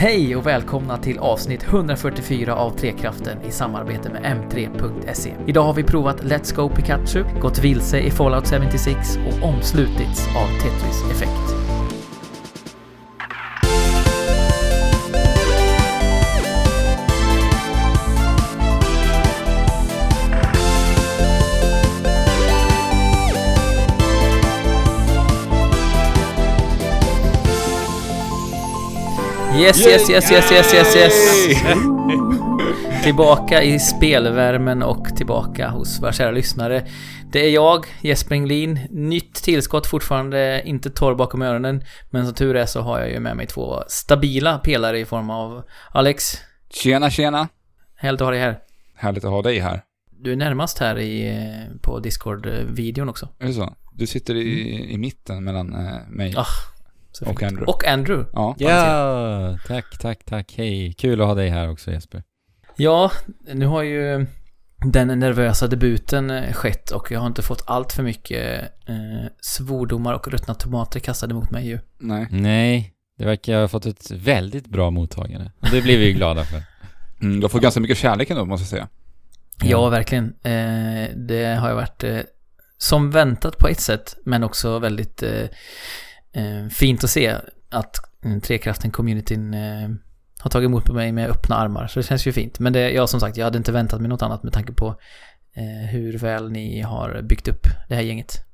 Hej och välkomna till avsnitt 144 av Trekraften i samarbete med M3.se. Idag har vi provat Let's Go Pikachu, gått vilse i Fallout 76 och omslutits av Tetris Effect. Yes, yes, yes, yes, yes, yes, yes! tillbaka i spelvärmen och tillbaka hos våra kära lyssnare. Det är jag, Jesper Englin. Nytt tillskott, fortfarande inte torr bakom öronen. Men som tur är så har jag ju med mig två stabila pelare i form av Alex. Tjena, tjena. Härligt att ha dig här. Härligt att ha dig här. Du är närmast här i, på Discord-videon också. Är det så? Du sitter i, i mitten mellan eh, mig Ah, och. Andrew. Och Andrew. Ja. Ja, tack, tack, tack. Hej. Kul att ha dig här också Jesper. Ja, nu har ju den nervösa debuten eh, skett och jag har inte fått allt för mycket eh, svordomar och ruttna tomater kastade mot mig ju. Nej. Nej, det verkar ha fått ett väldigt bra mottagande. Och det blir vi ju glada för. Mm, du har fått ganska mycket kärlek ändå, måste jag säga. Ja, verkligen. Eh, det har ju varit eh, som väntat på ett sätt, men också väldigt eh, fint att se att mm, Trekraften-communityn eh, har tagit emot mig med öppna armar. Så det känns ju fint. Men det, ja, som sagt, jag hade inte väntat mig något annat med tanke på eh, hur väl ni har byggt upp det här gänget.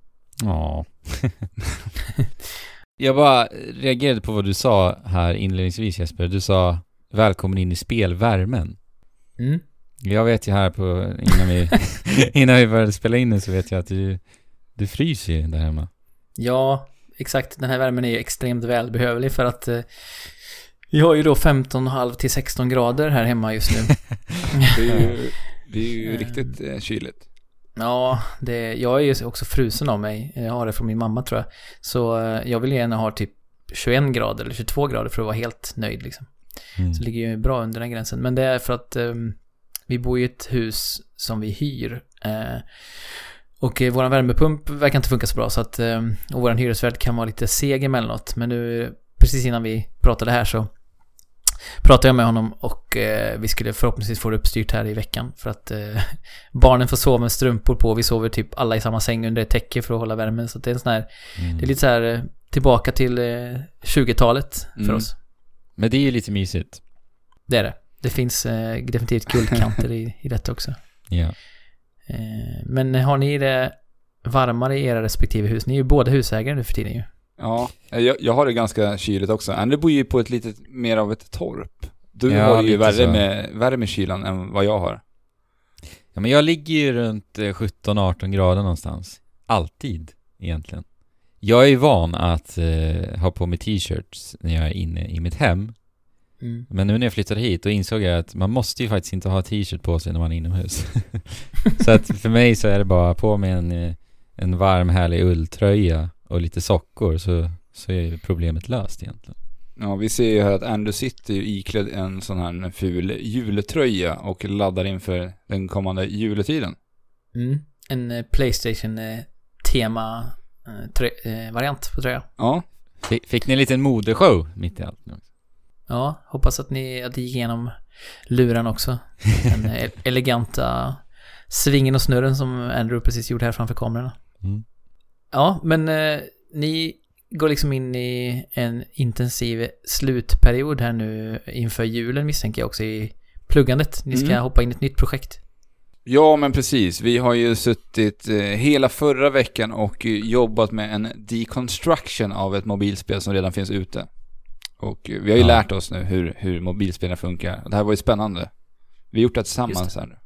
Ja. Jag bara reagerade på vad du sa här inledningsvis Jesper. Du sa välkommen in i spelvärmen. Mm. Jag vet ju här på, innan vi, innan vi började spela in nu så vet jag att du, du fryser ju där hemma. Ja, exakt. Den här värmen är ju extremt välbehövlig för att eh, vi har ju då 15,5 till 16 grader här hemma just nu. Det är ju, det är ju Mm. riktigt eh, kyligt. Ja, det, jag är ju också frusen av mig. Jag har det från min mamma tror jag. Så eh, jag vill gärna ha typ 21 grader eller 22 grader för att vara helt nöjd liksom. Mm. Så det ligger ju bra under den gränsen. Men det är för att eh, vi bor i ett hus som vi hyr. Eh, och eh, våran värmepump verkar inte funka så bra så att, eh, och våran hyresvärd kan vara lite seg emellanåt. Men nu, precis innan vi pratade här så pratade jag med honom och eh, vi skulle förhoppningsvis få det uppstyrt här i veckan. För att eh, barnen får sova med strumpor på. Vi sover typ alla i samma säng under ett täcke för att hålla värmen. Så det är en sån här, Mm. det är lite så här eh, tillbaka till eh, 20-talet för Mm. oss. Men det är ju lite mysigt. Det är det. Det finns eh, definitivt guldkanter i, i detta också. Ja. Eh, men har ni det varmare i era respektive hus? Ni är ju båda husägare nu för tiden ju. Ja, eh, jag, jag har det ganska kyligt också. Andrew bor ju på ett litet, mer av ett torp. Du Ja, har ju värre så. med, värre med kylan än vad jag har. Ja men jag ligger ju runt eh, 17-18 grader någonstans. Alltid, egentligen. Jag är ju van att eh, ha på mig t-shirts när jag är inne i mitt hem. Mm. Men nu när jag flyttade hit då insåg jag att man måste ju faktiskt inte ha t-shirt på sig när man är inomhus. så att för mig så är det bara på med en, eh, en varm härlig ulltröja och lite sockor så, så är ju problemet löst egentligen. Ja, vi ser ju här att Andrew sitter ju iklädd en sån här ful jultröja och laddar inför den kommande juletiden. Mm. En eh, Playstation-tema-variant på tröja. Ja, Fick, fick ni en liten modeshow mitt i allt nu? Ja, hoppas att ni att det gick igenom luran också. Den eleganta svingen och snurren som Andrew precis gjorde här framför kamerorna. Mm. Ja, men eh, ni går liksom in i en intensiv slutperiod här nu inför julen misstänker jag också i pluggandet. Ni ska Mm. hoppa in i ett nytt projekt. Ja, men precis. Vi har ju suttit eh, hela förra veckan och eh, jobbat med en deconstruction av ett mobilspel som redan finns ute. Och vi har ju Ja. lärt oss nu hur, hur mobilspelen funkar. Det här var ju spännande. Vi har gjort det tillsammans Just här.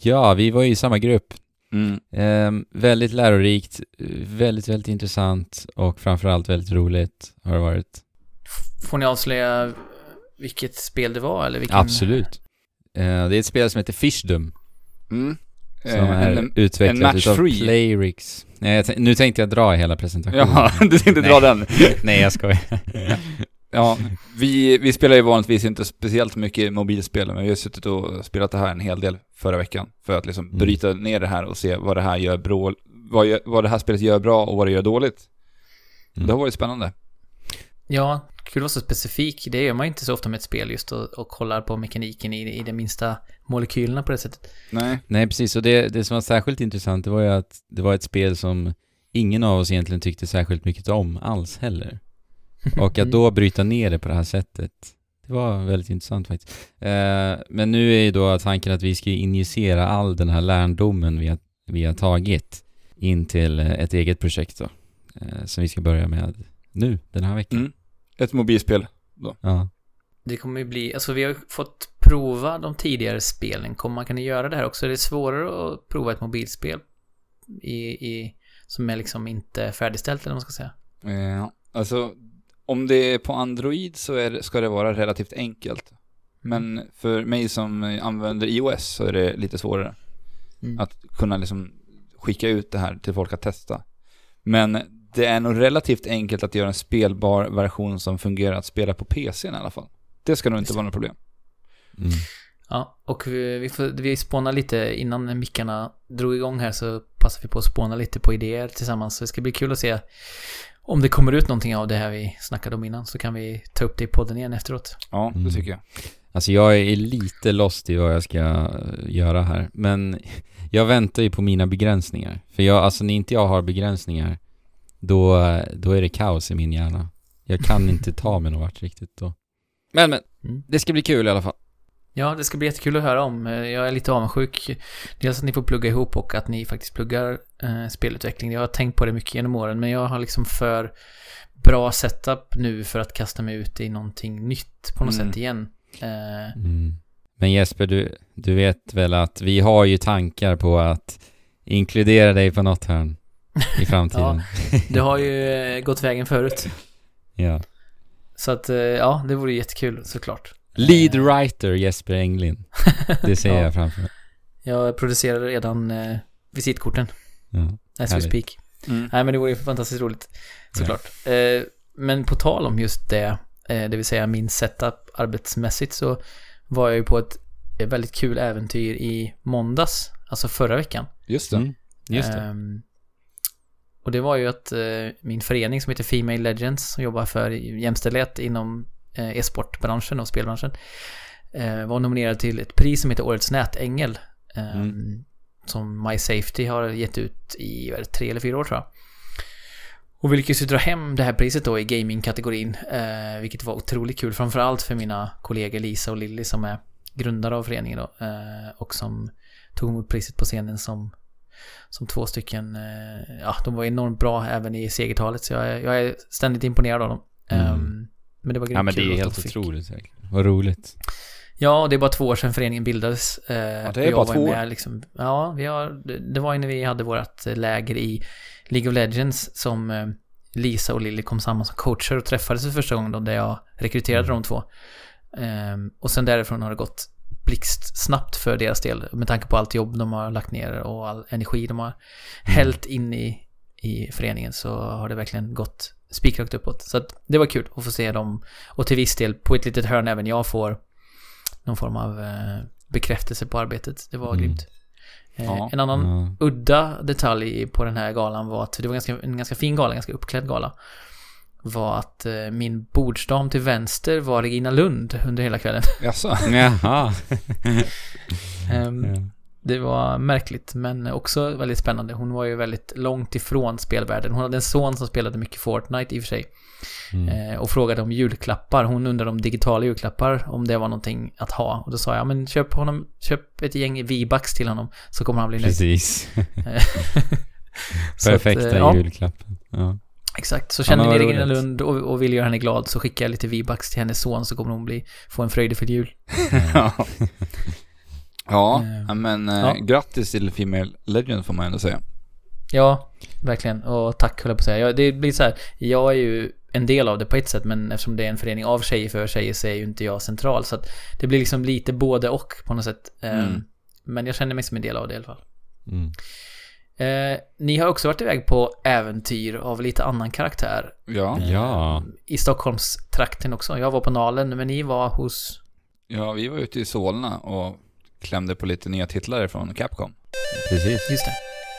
Ja, vi var ju i samma grupp. Mm. Ehm, väldigt lärorikt, väldigt, väldigt intressant och framförallt väldigt roligt har det varit. Får ni avslöja vilket spel det var eller vilken? Absolut. Eh, det är ett spel som heter Fishdom, Mm. som Eh, är en- utvecklat match utav free. Playrix. Nej, nu tänkte jag dra hela presentationen. Jaha, du tänkte dra den. Nej, jag skojar. Ja, vi, vi spelar ju vanligtvis inte speciellt mycket mobilspel, men vi har suttit och spelat det här en hel del förra veckan. För att liksom Mm. bryta ner det här och se vad det här gör bra, vad, gör, vad det här spelet gör bra och vad det gör dåligt. Mm. Det har varit spännande. Ja, kul att vara så specifik. Det gör man ju inte så ofta med ett spel just och, och kollar på mekaniken i, i de minsta molekylerna på det sättet. Nej. Nej, precis. Och det, det som var särskilt intressant, det var ju att det var ett spel som ingen av oss egentligen tyckte särskilt mycket om alls heller. Och att då bryta ner det på det här sättet, det var väldigt intressant faktiskt. Eh, men nu är ju då tanken att vi ska injicera all den här lärdomen vi har, vi har tagit in till ett eget projekt då. Eh, som vi ska börja med nu, den här veckan. Mm. Ett mobilspel. Ja. Det kommer ju bli, alltså vi har fått prova de tidigare spelen. Kommer man kunna göra det här också? Är det svårare att prova ett mobilspel i, i, som är liksom inte färdigställt eller vad man ska säga? Eh, alltså, om det är på Android så är ska det vara relativt enkelt. Men för mig som använder iOS så är det lite svårare. Mm. Att kunna liksom skicka ut det här till folk att testa. Men det är nog relativt enkelt att göra en spelbar version som fungerar att spela på PC i alla fall. Det ska nog inte vara något problem. Mm. Ja, och vi, vi, får, vi spånar lite innan mickarna drog igång här så passar vi på att spåna lite på idéer tillsammans. Så det ska bli kul att se om det kommer ut någonting av det här vi snackade om innan så kan vi ta upp det i podden igen efteråt. Ja, det Mm. tycker jag. Alltså jag är lite lost i vad jag ska eh, göra här. Men jag väntar ju på mina begränsningar. För jag, alltså när inte jag har begränsningar, då, då är det kaos i min hjärna. Jag kan inte ta mig någon vart riktigt då. Men men, Mm. det ska bli kul i alla fall. Ja, det ska bli jättekul att höra om. Eh, Jag är lite avundsjuk. Dels att ni får plugga ihop och att ni faktiskt pluggar eh, spelutveckling. Jag har tänkt på det mycket genom åren, men jag har liksom för bra setup nu för att kasta mig ut i någonting nytt på något Mm. sätt igen. Eh, Mm. Men Jesper, du, du vet väl att vi har ju tankar på att inkludera dig på något hörn i framtiden. det har ju eh, gått vägen förut. ja. Så att, eh, ja, det vore jättekul såklart. Lead writer Jesper Englin. Det ser Ja. jag framför mig. Jag producerar redan eh, visitkorten, Ja. as we Härligt. speak. Mm. Nej, men det vore ju fantastiskt roligt. Såklart. Eh, men på tal om just det, eh, det vill säga min setup arbetsmässigt, så var jag ju på ett väldigt kul äventyr i måndags, alltså förra veckan. Just det. Mm. Just det. Ehm, och det var ju att eh, min förening som heter Female Legends, som jobbar för jämställdhet inom e-sportbranschen och spelbranschen, eh, var nominerad till ett pris som heter Årets nätängel. ehm, Mm. Som My Safety har gett ut i det, tre eller fyra år tror jag. Och vi lyckades ju dra hem det här priset då i gamingkategorin, eh, vilket var otroligt kul. Framförallt för mina kollegor Lisa och Lilly som är grundare av föreningen då, eh, och som tog emot priset på scenen som, som två stycken, eh, ja, de var enormt bra även i segertalet, så jag är, jag är ständigt imponerad av dem. Mm. Ehm, men det var grymt Ja men det är helt otroligt verkligen. Vad roligt. Ja, det är bara två år sedan föreningen bildades. Eh, det är jag bara var två år. med Liksom, ja, vi har, det, var ju när vi hade vårt läger i League of Legends som eh, Lisa och Lilly kom samman som coacher och träffades för första gången då, där jag rekryterade de två. Ehm, och sen därifrån har det gått blixtsnabbt för deras del, med tanke på allt jobb de har lagt ner och all energi de har hällt in i, i föreningen så har det verkligen gått spikrakt uppåt. Så att det var kul att få se dem och till viss del på ett litet hörn även jag får någon form av eh, bekräftelse på arbetet. Det var Mm. grymt. Eh, Ja. En annan Ja. udda detalj på den här galan var att det var ganska, en ganska fin gala, en ganska uppklädd gala. Var att eh, min bordsdam till vänster var Regina Lund under hela kvällen. Jaså? Jaha. Ehm, Ja. Det var märkligt men också väldigt spännande. Hon var ju väldigt långt ifrån spelvärlden. Hon hade en son som spelade mycket Fortnite i och för sig. Mm. Eh, och frågade om julklappar. Hon undrade om digitala julklappar, om det var någonting att ha. Och då sa jag, men köp honom, köp ett gäng V-bucks till honom så kommer han bli nöjd. Precis. Så att, Perfekta eh, ja, julklappen. Ja. exakt. Så känner ni Regina. Lund och, och vill göra henne glad så skickar jag lite V-bucks till hennes son så kommer hon bli, få en fröjdefull jul. ja. Ja, Eh, ja, men eh, ja. grattis till Female Legend får man ändå säga. Ja, verkligen. Och tack höll jag på att säga. Jag, det blir så här, jag är ju en del av det på ett sätt, men eftersom det är en förening av tjejer för tjejer så är ju inte jag central. Så att det blir liksom lite både och på något sätt. Eh, Mm. Men jag känner mig som en del av det i alla fall. Mm. Eh, ni har också varit iväg på äventyr av lite annan karaktär. Ja. Ja. I Stockholmstrakten också. Jag var på Nalen, men ni var hos... ja, vi var ute i Solna och klämde på lite nya titlar från Capcom. Precis. Just det.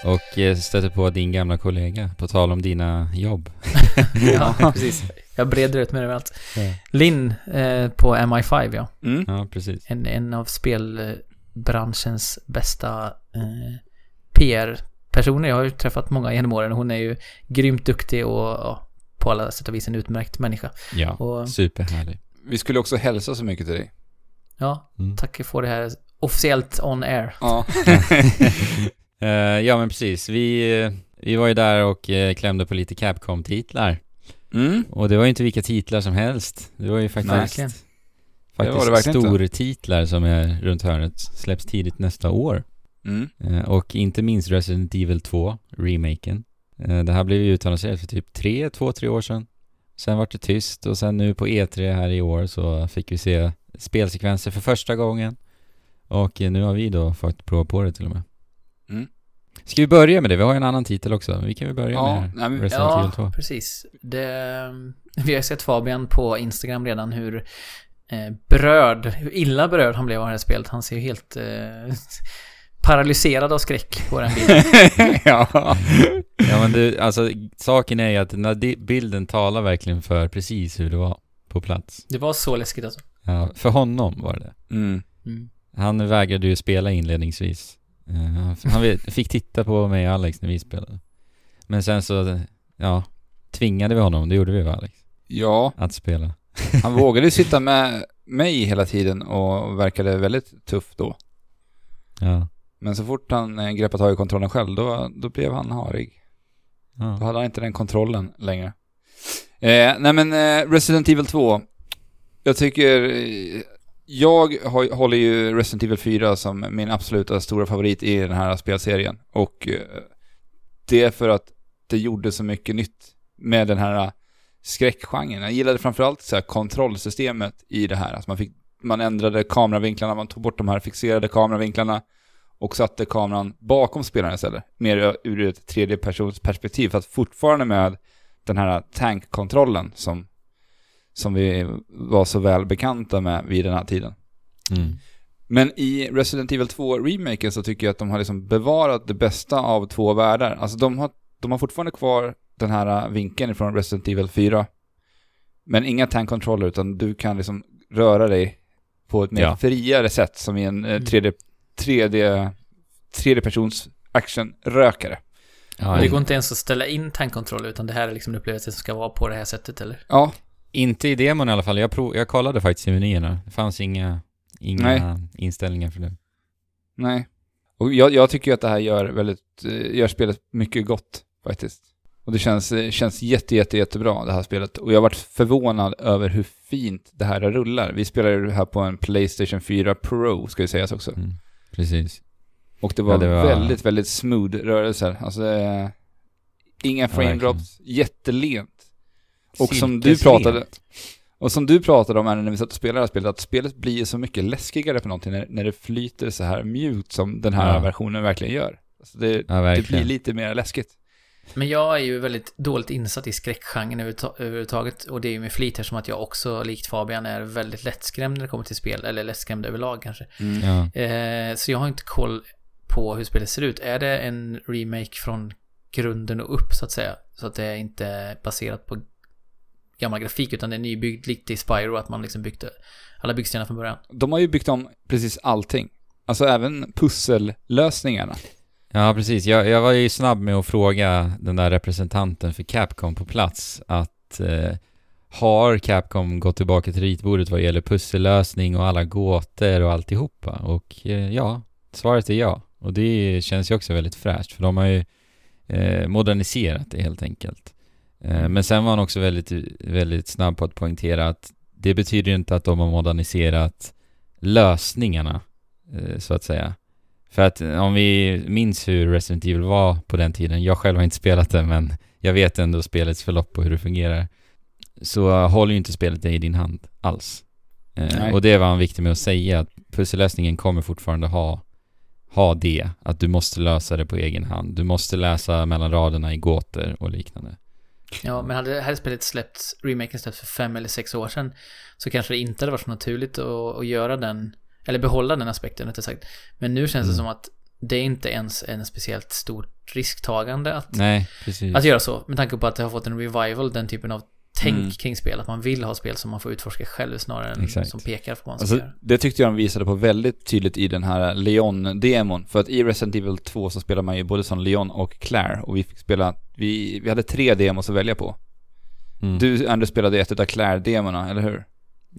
Och eh, stötte på din gamla kollega, på tal om dina jobb. Ja, precis. Jag breder ut mig överallt. Ja. Linn eh, på MI5, ja. Mm. Ja, precis. En, en av spelbranschens bästa eh, PR-personer. Jag har ju träffat många genom åren hon är ju grymt duktig och ja, på alla sätt och vis en utmärkt människa. Ja, Och superhärlig. Vi skulle också hälsa så mycket till dig. ja, Mm. tack för det här officiellt on air. Ja. Eh, ja, men precis. Vi, vi var ju där och eh, klämde på lite Capcom-titlar. Mm. Och det var ju inte vilka titlar som helst. Det var ju faktiskt, Verkligen. Det var faktiskt det inte. stortitlar som är runt hörnet. Släpps tidigt nästa år. Mm. Eh, och inte minst Resident Evil 2, remaken. Det här blev ju utannonserat för typ tre, två, tre år sedan. Sen var det tyst och sen nu på E3 här i år så fick vi se spelsekvenser för första gången. Och eh, nu har vi då fått prova på det till och med. Mm. Ska vi börja med det? Vi har ju en annan titel också. Vi kan väl börja Ja, med nej, men- Resident Evil Ja, 2. precis. Det, vi har sett Fabian på Instagram redan hur eh, berörd, hur illa berörd han blev av det här spelet. Han ser ju helt eh, paralyserad av skräck på den bilden. ja. Ja men du, alltså saken är ju att den di- bilden talar verkligen för precis hur det var på plats. Det var så läskigt alltså. Ja, för honom var det det. Mm. Mm. Han vägrade ju spela inledningsvis. Eh, han- fick titta på mig och Alex när vi spelade. Men sen så, ja, tvingade vi honom, det gjorde vi va Alex? ja, Att spela. han vågade ju sitta med mig hela tiden och verkade väldigt tuff då. Ja. Men så fort han eh, greppade tag i kontrollen själv, då, då blev han harig. Då ja. hade han inte den kontrollen längre. Eh, nej men eh, Resident Evil 2. Jag tycker... Jag har, håller ju Resident Evil 4 som min absoluta stora favorit i den här spelserien. Och eh, det är för att det gjorde så mycket nytt med den här skräckgenren. Jag gillade framförallt så här kontrollsystemet i det här. Alltså man, fick, man ändrade kameravinklarna, man tog bort de här fixerade kameravinklarna och satte kameran bakom spelaren istället. Mer ur ett tredje persons perspektiv. För att fortfarande med den här tankkontrollen som, som vi var så väl bekanta med vid den här tiden. Mm. Men i Resident Evil 2-remaken så tycker jag att de har liksom bevarat det bästa av två världar. Alltså de har, de har fortfarande kvar den här vinkeln från Resident Evil 4. Men inga tankkontroller utan du kan liksom röra dig på ett mer Ja. friare sätt som i en eh, Mm. tredje, tredje, tredje persons actionrökare. Ja, det går inte ens att ställa in tankkontroll utan det här är liksom en upplevelse som ska vara på det här sättet eller? Ja, Inte i demon i alla fall. Jag, prov, jag kollade faktiskt i menyerna. Det fanns inga, inga Nej. inställningar för det. nej. Och jag, jag tycker att det här gör väldigt, eh, gör spelet mycket gott faktiskt. Och det känns, eh, känns jätte, jätte, jättebra det här spelet. Och jag har varit förvånad över hur fint det här rullar. Vi spelar ju det här på en Playstation 4 Pro, ska ju sägas också. Mm. Precis. Och det var, Ja, det var- väldigt, väldigt smooth rörelser. Alltså, det är inga frame drops, jättelent. Och som du pratade, och som du pratade om här när vi satt och spelade det här spelet, att spelet blir så mycket läskigare på någonting när, när det flyter så här mjukt som den här Ja. versionen verkligen gör. Alltså det, Ja, det blir verkligen. lite mer läskigt. Men jag är ju väldigt dåligt insatt i skräckgenren överhuvudta- överhuvudtaget och det är ju med flit här som att jag också, likt Fabian, är väldigt lättskrämd när det kommer till spel, eller lättskrämd överlag kanske. Ja. Eh, så jag har inte koll på hur spelet ser ut. Är det en remake från grunden och upp så att säga? Så att det är inte baserat på gammal grafik utan det är nybyggd likt i Spyro att man liksom byggde alla byggstenar från början. De har ju byggt om precis allting. Alltså även pussellösningarna. Ja, precis. Jag, jag var ju snabb med att fråga den där representanten för Capcom på plats att eh, har Capcom gått tillbaka till ritbordet vad gäller pussellösning och alla gåtor och alltihopa? Och eh, ja, svaret är ja. Och det känns ju också väldigt fräscht för de har ju eh, moderniserat det helt enkelt. Eh, men sen var han också väldigt, väldigt snabb på att poängtera att det betyder inte att de har moderniserat lösningarna, eh, så att säga. För att eh, om vi minns hur Resident Evil var på den tiden, jag själv har inte spelat det men jag vet ändå spelets förlopp och hur det fungerar. Så håller ju inte spelet dig i din hand alls. Nej. och det var han viktig med att säga, att pussellösningen kommer fortfarande ha, ha det, att du måste lösa det på egen hand. Du måste läsa mellan raderna i gåtor och liknande. Ja, men hade här spelet släppts, remaken släppts för fem eller sex år sedan, så kanske det inte hade varit så naturligt att, att göra den, eller behålla den aspekten rättare sagt. Men nu känns det Mm. som att det är inte ens en speciellt stort risktagande att, Nej, att göra så. Med tanke på att det har fått en revival, den typen av tänk Mm. kring spel. Att man vill ha spel som man får utforska själv snarare än Exakt. som pekar på vad man ska Alltså, göra. det tyckte jag de visade på väldigt tydligt i den här Leon-demon. För att i Resident Evil 2 så spelar man ju både som Leon och Claire. Och vi fick spela, vi, vi hade tre demos att välja på. Mm. Du, Anders, spelade ett utav Claire-demorna, eller hur?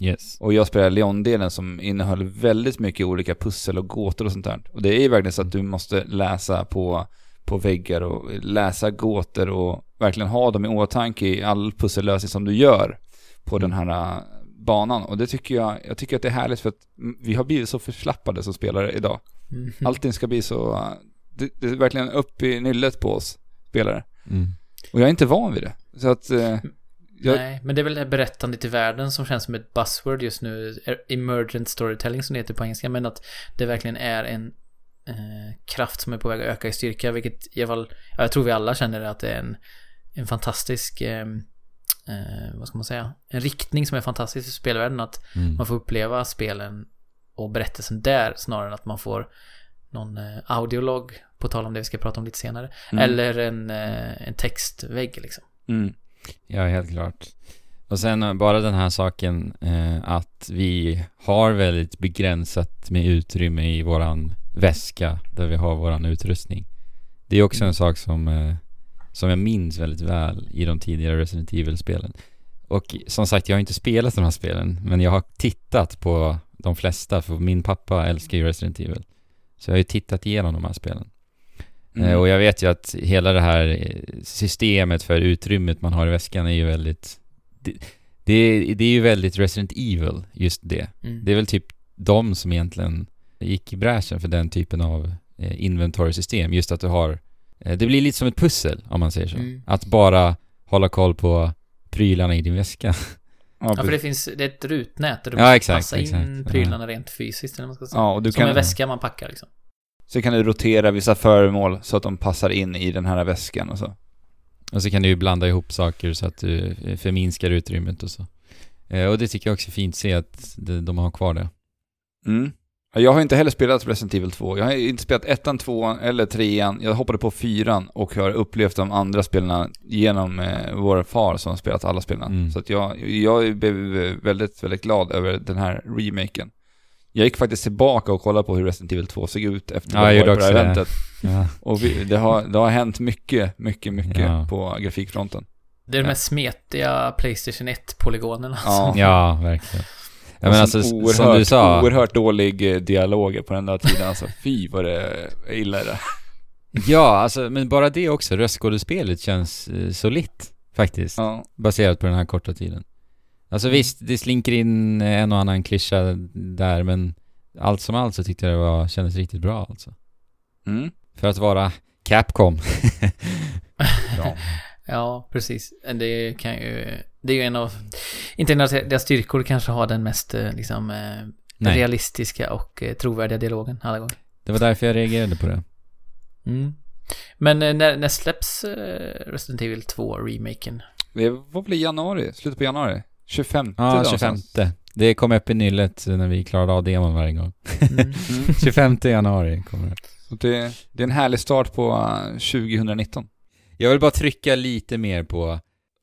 Yes. Och jag spelade Leon-delen som innehöll väldigt mycket olika pussel och gåtor och sånt där. Och det är ju verkligen så att du måste läsa på, på väggar och läsa gåtor och verkligen ha dem i åtanke i all pussellösning som du gör på den här äh, banan. Och det tycker jag, jag tycker att det är härligt för att mm, vi har blivit så förslappade som spelare idag. Mhm. Allting ska bli så, äh, det, det är verkligen upp i nyllet på oss spelare. Mm. Och jag är inte van vid det. Så att, eh, jag, Nej, men det är väl det här berättandet i världen som känns som ett buzzword just nu. Emergent storytelling som det heter på engelska. Men att det verkligen är en eh, kraft som är på väg att öka i styrka. Vilket i alla fall, ja, jag tror vi alla känner att det är en, en fantastisk, eh, eh, vad ska man säga, en riktning som är fantastisk för spelvärlden. Att Mm. man får uppleva spelen och berättelsen där snarare än att man får någon eh, audiolog, på tal om det vi ska prata om lite senare. Mm. Eller en, eh, en textvägg liksom. mm, Ja, helt klart. Och sen eh, bara den här saken eh, att vi har väldigt begränsat med utrymme i våran väska där vi har våran utrustning. Det är också en sak som, eh, som jag minns väldigt väl i de tidigare Resident Evil-spelen. Och som sagt, jag har inte spelat de här spelen, men jag har tittat på de flesta, för min pappa älskar ju Resident Evil. Så jag har ju tittat igenom de här spelen. mm. Eh, Och jag vet ju att hela det här eh, systemet för utrymmet man har i väskan är ju väldigt... Det, det, är, det är ju väldigt Resident Evil, just det. Mm. Det är väl typ de som egentligen gick i bräschen för den typen av eh, inventory-system. Just att du har... Eh, det blir lite som ett pussel, om man säger så. Mm. Att bara hålla koll på prylarna i din väska. ja, Ja, för det finns, det är ett rutnät där du Ja, måste exakt, passa in exakt. prylarna rent fysiskt eller man ska säga. ja, och du Som kan... en väska man packar liksom. Så kan du rotera vissa föremål så att de passar in i den här väskan och så. Och så kan du ju blanda ihop saker så att du förminskar utrymmet och så. Eh, Och det tycker jag också är fint att se att de, de har kvar det. Mm. Ja, Jag har inte heller spelat Resident Evil 2. Jag har inte spelat ettan, tvåan eller trean. Jag hoppade på fyran och har upplevt de andra spelarna genom eh, vår far som har spelat alla spelarna. Mm. Så att jag, jag blev väldigt, väldigt glad över den här remaken. Jag gick faktiskt tillbaka och kollade på hur Resident Evil 2 såg ut efter Ja, jag på det här eventet. Ja. Och vi, det, har, det har hänt mycket, mycket, mycket Ja. på grafikfronten. Det är de här smetiga Playstation 1-polygonerna. Ja. Ja, verkligen. Ja, men sån alltså, oerhört, som du sa. oerhört dålig eh, dialoger på den där tiden. Alltså fy vad det är illa det. Ja, alltså, men bara det också. Röstskådespelet känns eh, solitt, faktiskt. Ja. Baserat på den här korta tiden. Alltså visst, det slinker in en och annan klyscha där, men allt som allt så tyckte jag det var, kändes riktigt bra alltså. Mm. För att vara Capcom. Ja. Ja, precis. Det kan ju... Det är ju en av... Inte en av deras styrkor kanske har den mest eh, liksom eh, Nej, realistiska och eh, trovärdiga dialogen alla gånger. det var därför jag reagerade på det. Mm. Men när, när släpps Resident Evil 2-remaken? Det var väl i januari, slutet på januari? 25 Ja, där 25. någonstans. Det kom upp i nyllet när vi klarade av demon varje gång. Mm. Mm. 25 januari kommer det. Så det, det är en härlig start på eh, 2019. Jag vill bara trycka lite mer på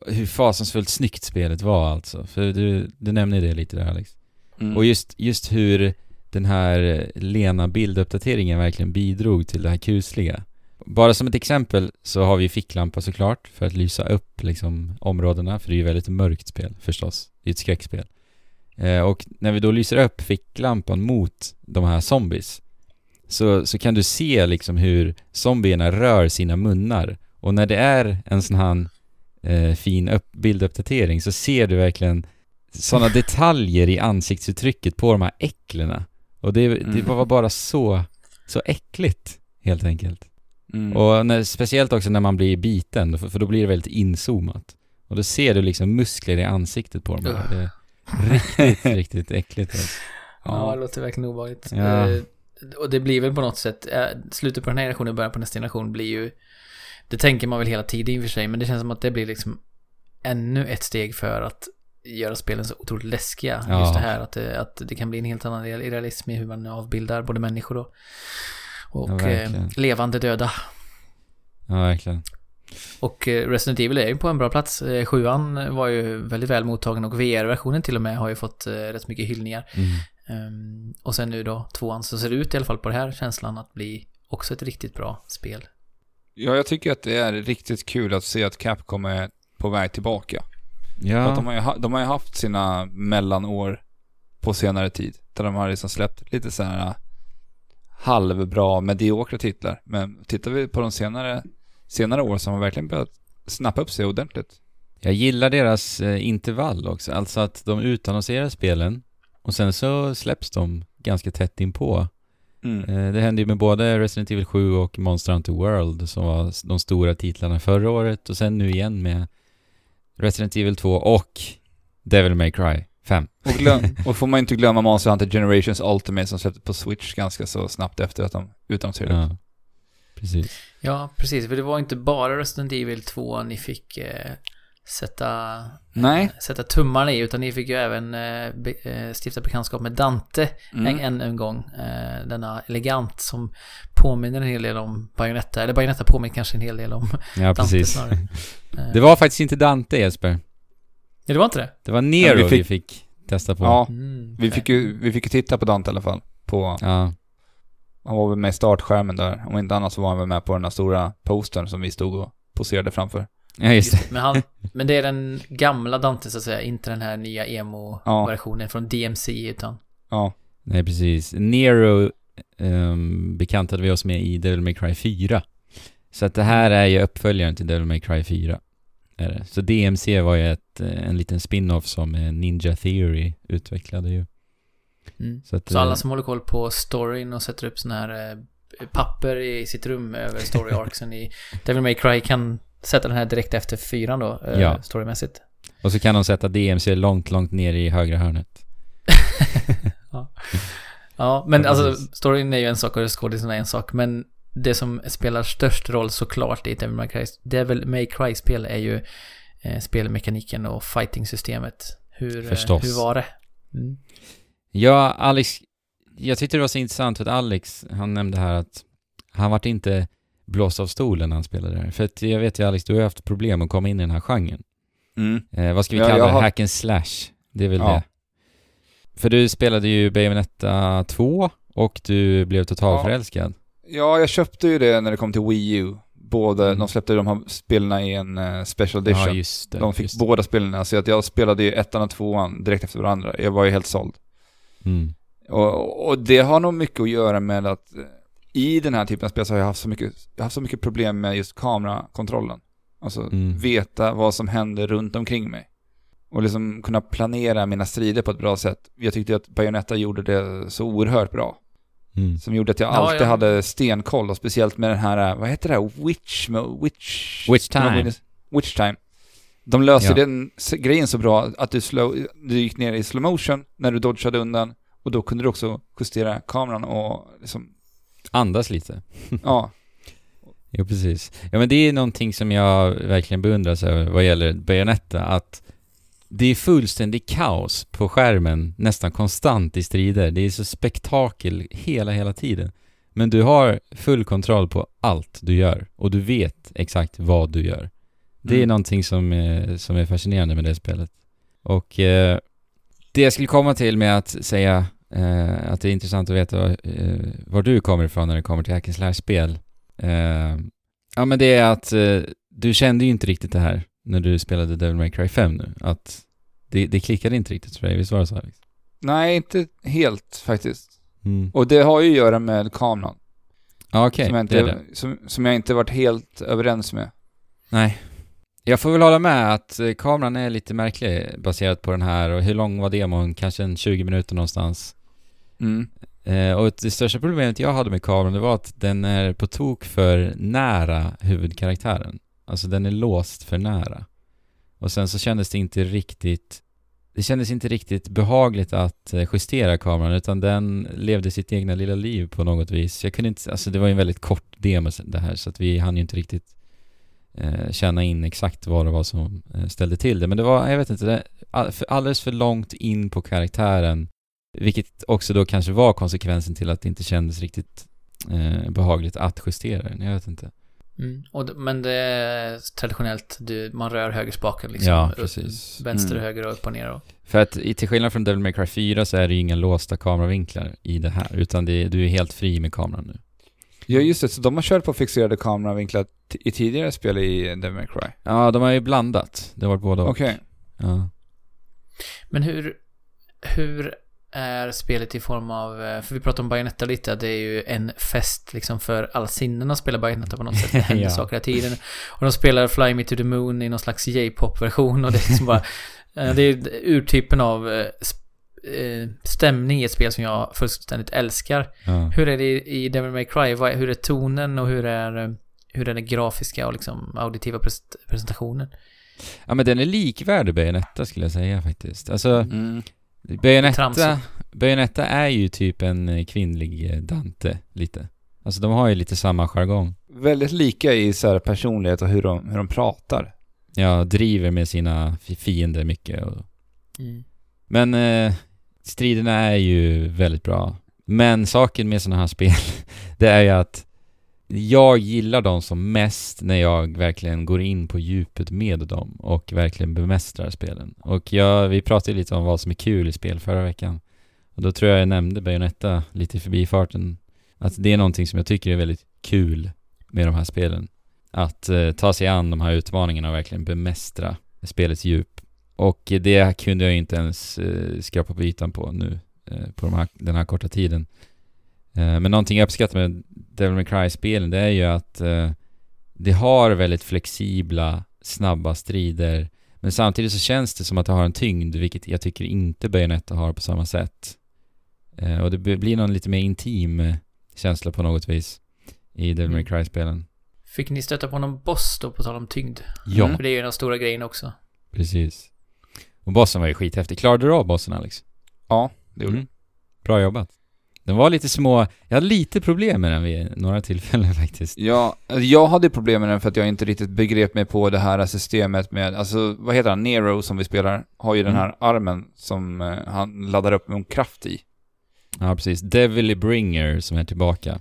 hur fasansfullt snyggt spelet var alltså. För du, du nämnde det lite där Alex. Mm. Och just, just hur den här lena bilduppdateringen verkligen bidrog till det här kusliga. Bara som ett exempel så har vi ficklampa såklart för att lysa upp liksom områdena, för det är ju väldigt mörkt spel förstås. Det är ett skräckspel. Eh, och när vi då lyser upp ficklampan mot de här zombies så, så kan du se liksom hur zombierna rör sina munnar. Och när det är en sån här eh, fin upp, bilduppdatering så ser du verkligen sådana detaljer i ansiktsuttrycket på de här äcklena. Och det, det Mm. var bara så, så äckligt, helt enkelt. Mm. Och när, speciellt också när man blir biten, för, för då blir det väldigt inzoomat. Och då ser du liksom muskler i ansiktet på dem. här. Det är riktigt, riktigt äckligt. Alltså. Ja, det ja. låter verkligen obehagligt. Ja. Eh, och det blir väl på något sätt, eh, slutet på den här generationen och början på nästa generation blir ju, det tänker man väl hela tiden i och för sig, men det känns som att det blir liksom ännu ett steg för att göra spelen så otroligt läskiga. Ja. Just det här att det, att det kan bli en helt annan real- realism i hur man avbildar både människor och, och Ja, eh, levande döda. Ja, verkligen. Och eh, Resident Evil är ju på en bra plats. Eh, Sjuan var ju väldigt väl mottagen och VR-versionen till och med har ju fått eh, rätt mycket hyllningar. Mm. Ehm, och sen nu då tvåan så ser det ut i alla fall på det här känslan att bli också ett riktigt bra spel. Ja, jag tycker att det är riktigt kul att se att Capcom är på väg tillbaka. För att de, Ja, har ju, de har ju haft sina mellanår på senare tid. Där de har liksom släppt lite så här halvbra, mediokra titlar. Men tittar vi på de senare, senare år så har man verkligen börjat snappa upp sig ordentligt. jag gillar deras eh, intervall också. Alltså att de utannonserar spelen och sen så släpps de ganska tätt inpå. Mm. Eh, Det hände ju med både Resident Evil 7 och Monster Hunter World som var de stora titlarna förra året och sen nu igen med Resident Evil 2 och Devil May Cry 5. Och, glöm, och får man inte glömma Monster Hunter Generations Ultimate som släpptes på Switch ganska så snabbt efter att de utannonserade. Ja, precis. Ja, precis. För det var inte bara Resident Evil 2 ni fick eh, sätta, Nej. sätta tummarna i, utan ni fick ju även eh, be, eh, stifta bekantskap med Dante Mm. en, en, en gång. Eh, denna elegant som påminner en hel del om Bayonetta, eller Bayonetta påminner kanske en hel del om Ja, Dante precis. snarare. Eh, Det var faktiskt inte Dante Jesper. Ja, det var inte det? Det var Nero Ja, vi, vi fick... fick- testa på. Ja, Mm, vi okej. fick, ju, vi fick ju titta på Dante i alla fall. På, Ja, han var väl med i startskärmen där. Om inte annat så var han väl med på den här stora postern som vi stod och poserade framför. Ja just det. Men, han, men det är den gamla Dante så att säga, inte den här nya emo-versionen från DMC utan... Ja. Nej, precis. Nero um, bekantade vi oss med i Devil May Cry 4. Så att det här är ju uppföljaren till Devil May Cry 4. Är det. Så DMC var ju ett, eh, en liten spin-off som eh, Ninja Theory utvecklade ju. Mm. Så, att, Så alla eh, som håller koll på storyn och sätter upp såna här papper i sitt rum över story arcsen i Devil May Cry kan sätta den här direkt efter fyran då, eh, Ja. storymässigt. Och så kan de sätta DMC långt, långt ner i högra hörnet. Ja, men Ja, alltså precis. storyn är ju en sak och skådisen är en sak, men det som spelar störst roll såklart i Devil May Cry, Devil May Cry-spel är ju eh, spelmekaniken och fighting-systemet. Hur, eh, Förstås. hur var det? Mm. Ja, Alex, jag tyckte det var så intressant för att Alex, han nämnde här att han vart inte blåst av stolen när han spelade det här. För att jag vet ju Alex, du har haft problem att komma in i den här genren. Mm. Eh, vad ska vi Ja, kalla jag det? har- Hack and slash. Det är väl Ja. det. För du spelade ju Bayonetta 2 och du blev totalförälskad. Ja, jag köpte ju det när det kom till Wii U. Både, Mm. de släppte de här spelen i en eh, special edition. Ja, just det. de fick just båda spelen, så att jag spelade ju ettan och tvåan direkt efter varandra. Jag var ju helt såld. Mm. Och, och det har nog mycket att göra med att eh, i den här typen av spel så har jag haft så mycket, haft så mycket problem med just kamerakontrollen. Alltså Mm. veta vad som händer runt omkring mig. Och liksom kunna planera mina strider på ett bra sätt. Jag tyckte att Bayonetta gjorde det så oerhört bra. Mm. Som gjorde att jag Ja, alltid ja. hade stenkoll och speciellt med den här, eh, vad heter det här? Witch... mo- Witch... Witch time. Witch time. De löste Ja. den grejen så bra att du, slow, du gick ner i slow motion när du dodgade undan och då kunde du också justera kameran och liksom, Andas lite. ja. Jo, precis. Ja, men det är någonting som jag verkligen beundrar så här, vad gäller Bayonetta, att det är fullständig kaos på skärmen nästan konstant i strider. Det är så spektakel hela, hela tiden. Men du har full kontroll på allt du gör och du vet exakt vad du gör. Det är Mm. någonting som, är- som är fascinerande med det spelet. Och eh, det jag skulle komma till med att säga eh, att det är intressant att veta eh, var du kommer ifrån när det kommer till hack and slash-spel. Eh, ja men det är att eh, du kände ju inte riktigt det här när du spelade Devil May Cry 5 nu. Att det, det klickade inte riktigt för dig, visst var det så Alex? Nej, inte helt faktiskt. Mm. Och det har ju att göra med kameran. Ja okej, som, jag det inte, det. som, som jag inte varit helt överens med. Nej. Jag får väl hålla med att eh, kameran är lite märklig baserat på den här och hur lång var demon? Kanske en 20 minuter någonstans. Mm. Eh, och det största problemet jag hade med kameran det var att den är på tok för nära huvudkaraktären. Alltså den är låst för nära. Och sen så kändes det inte riktigt det kändes inte riktigt behagligt att eh, justera kameran utan den levde sitt egna lilla liv på något vis. Jag kunde inte, alltså det var ju en väldigt kort demo det här så att vi hann ju inte riktigt eh, känna in exakt vad det var som eh, ställde till det. Men det var, jag vet inte, det, all, alldeles för långt in på karaktären vilket också då kanske var konsekvensen till att det inte kändes riktigt eh, behagligt att justera den. Jag vet inte. Mm. Och, men det är traditionellt, du, man rör högerspaken liksom. Ja, Upp- precis. Vänster och Mm. höger och upp och ner och... För att i- till skillnad från Devil May Cry 4 så är det ju inga låsta kameravinklar i det här, utan det, du är helt fri med kameran nu. Ja just det, så de har kört på fixerade kameravinklar i tidigare spel i Devil May Cry? Ja, de har ju blandat. Det har varit och. Okej. Ja. Men hur, hur är spelet i form av, eh, för vi pratade om Bayonetta lite, det är ju en fest liksom för alla sinnen att spela Bayonetta på något sätt. Det händer Ja. saker hela tiden. Och de spelar Fly Me To The Moon i någon slags J-pop-version och det är liksom bara, eh, det är urtypen av eh, stämning i ett spel som jag fullständigt älskar. ja. Hur är det i Devil May Cry? Hur är tonen och hur är, hur är den grafiska och liksom auditiva pres- presentationen? ja, men den är likvärdig Bayonetta skulle jag säga faktiskt. Alltså, Mm. Bayonetta. Bayonetta är ju typ en eh, kvinnlig eh, Dante, lite. Alltså de har ju lite samma jargong. Väldigt lika i så här personlighet och hur de, hur de pratar. Ja, driver med sina fi- fiender mycket och Mm. Men eh, striderna är ju väldigt bra. Men saken med sådana här spel, det är ju att jag gillar dem som mest när jag verkligen går in på djupet med dem och verkligen bemästrar spelen. Och jag, vi pratade lite om vad som är kul i spel förra veckan. Och då tror jag jag nämnde Bayonetta lite i förbifarten. Att det är någonting som jag tycker är väldigt kul med de här spelen. Att eh, ta sig an de här utmaningarna och verkligen bemästra spelets djup. Och det kunde jag inte ens eh, skrapa på ytan på nu, eh, på de här, den här korta tiden. Eh, men någonting jag uppskattar med Devil May Cry-spelen, det är ju att eh, det har väldigt flexibla, snabba strider. Men samtidigt så känns det som att det har en tyngd, vilket jag tycker inte Bayonetta har på samma sätt. Eh, och det blir någon lite mer intim eh, känsla på något vis i Devil May Mm. Cry-spelen. Fick ni stöta på någon boss då, på tal om tyngd? Ja, Mm. För det är ju den stora grejen också. precis. Och bossen var ju skithäftig. Klarade du av bossen Alex? Ja, det gjorde Mm. Bra jobbat. Den var lite små, jag hade lite problem med den vid några tillfällen faktiskt. Ja, alltså, jag hade problem med den för att jag inte riktigt begrep mig på det här systemet med, alltså vad heter han, Nero som vi spelar, har ju den Mm. här armen som eh, han laddar upp med en kraft i. Ja, precis. Devil Bringer som är tillbaka.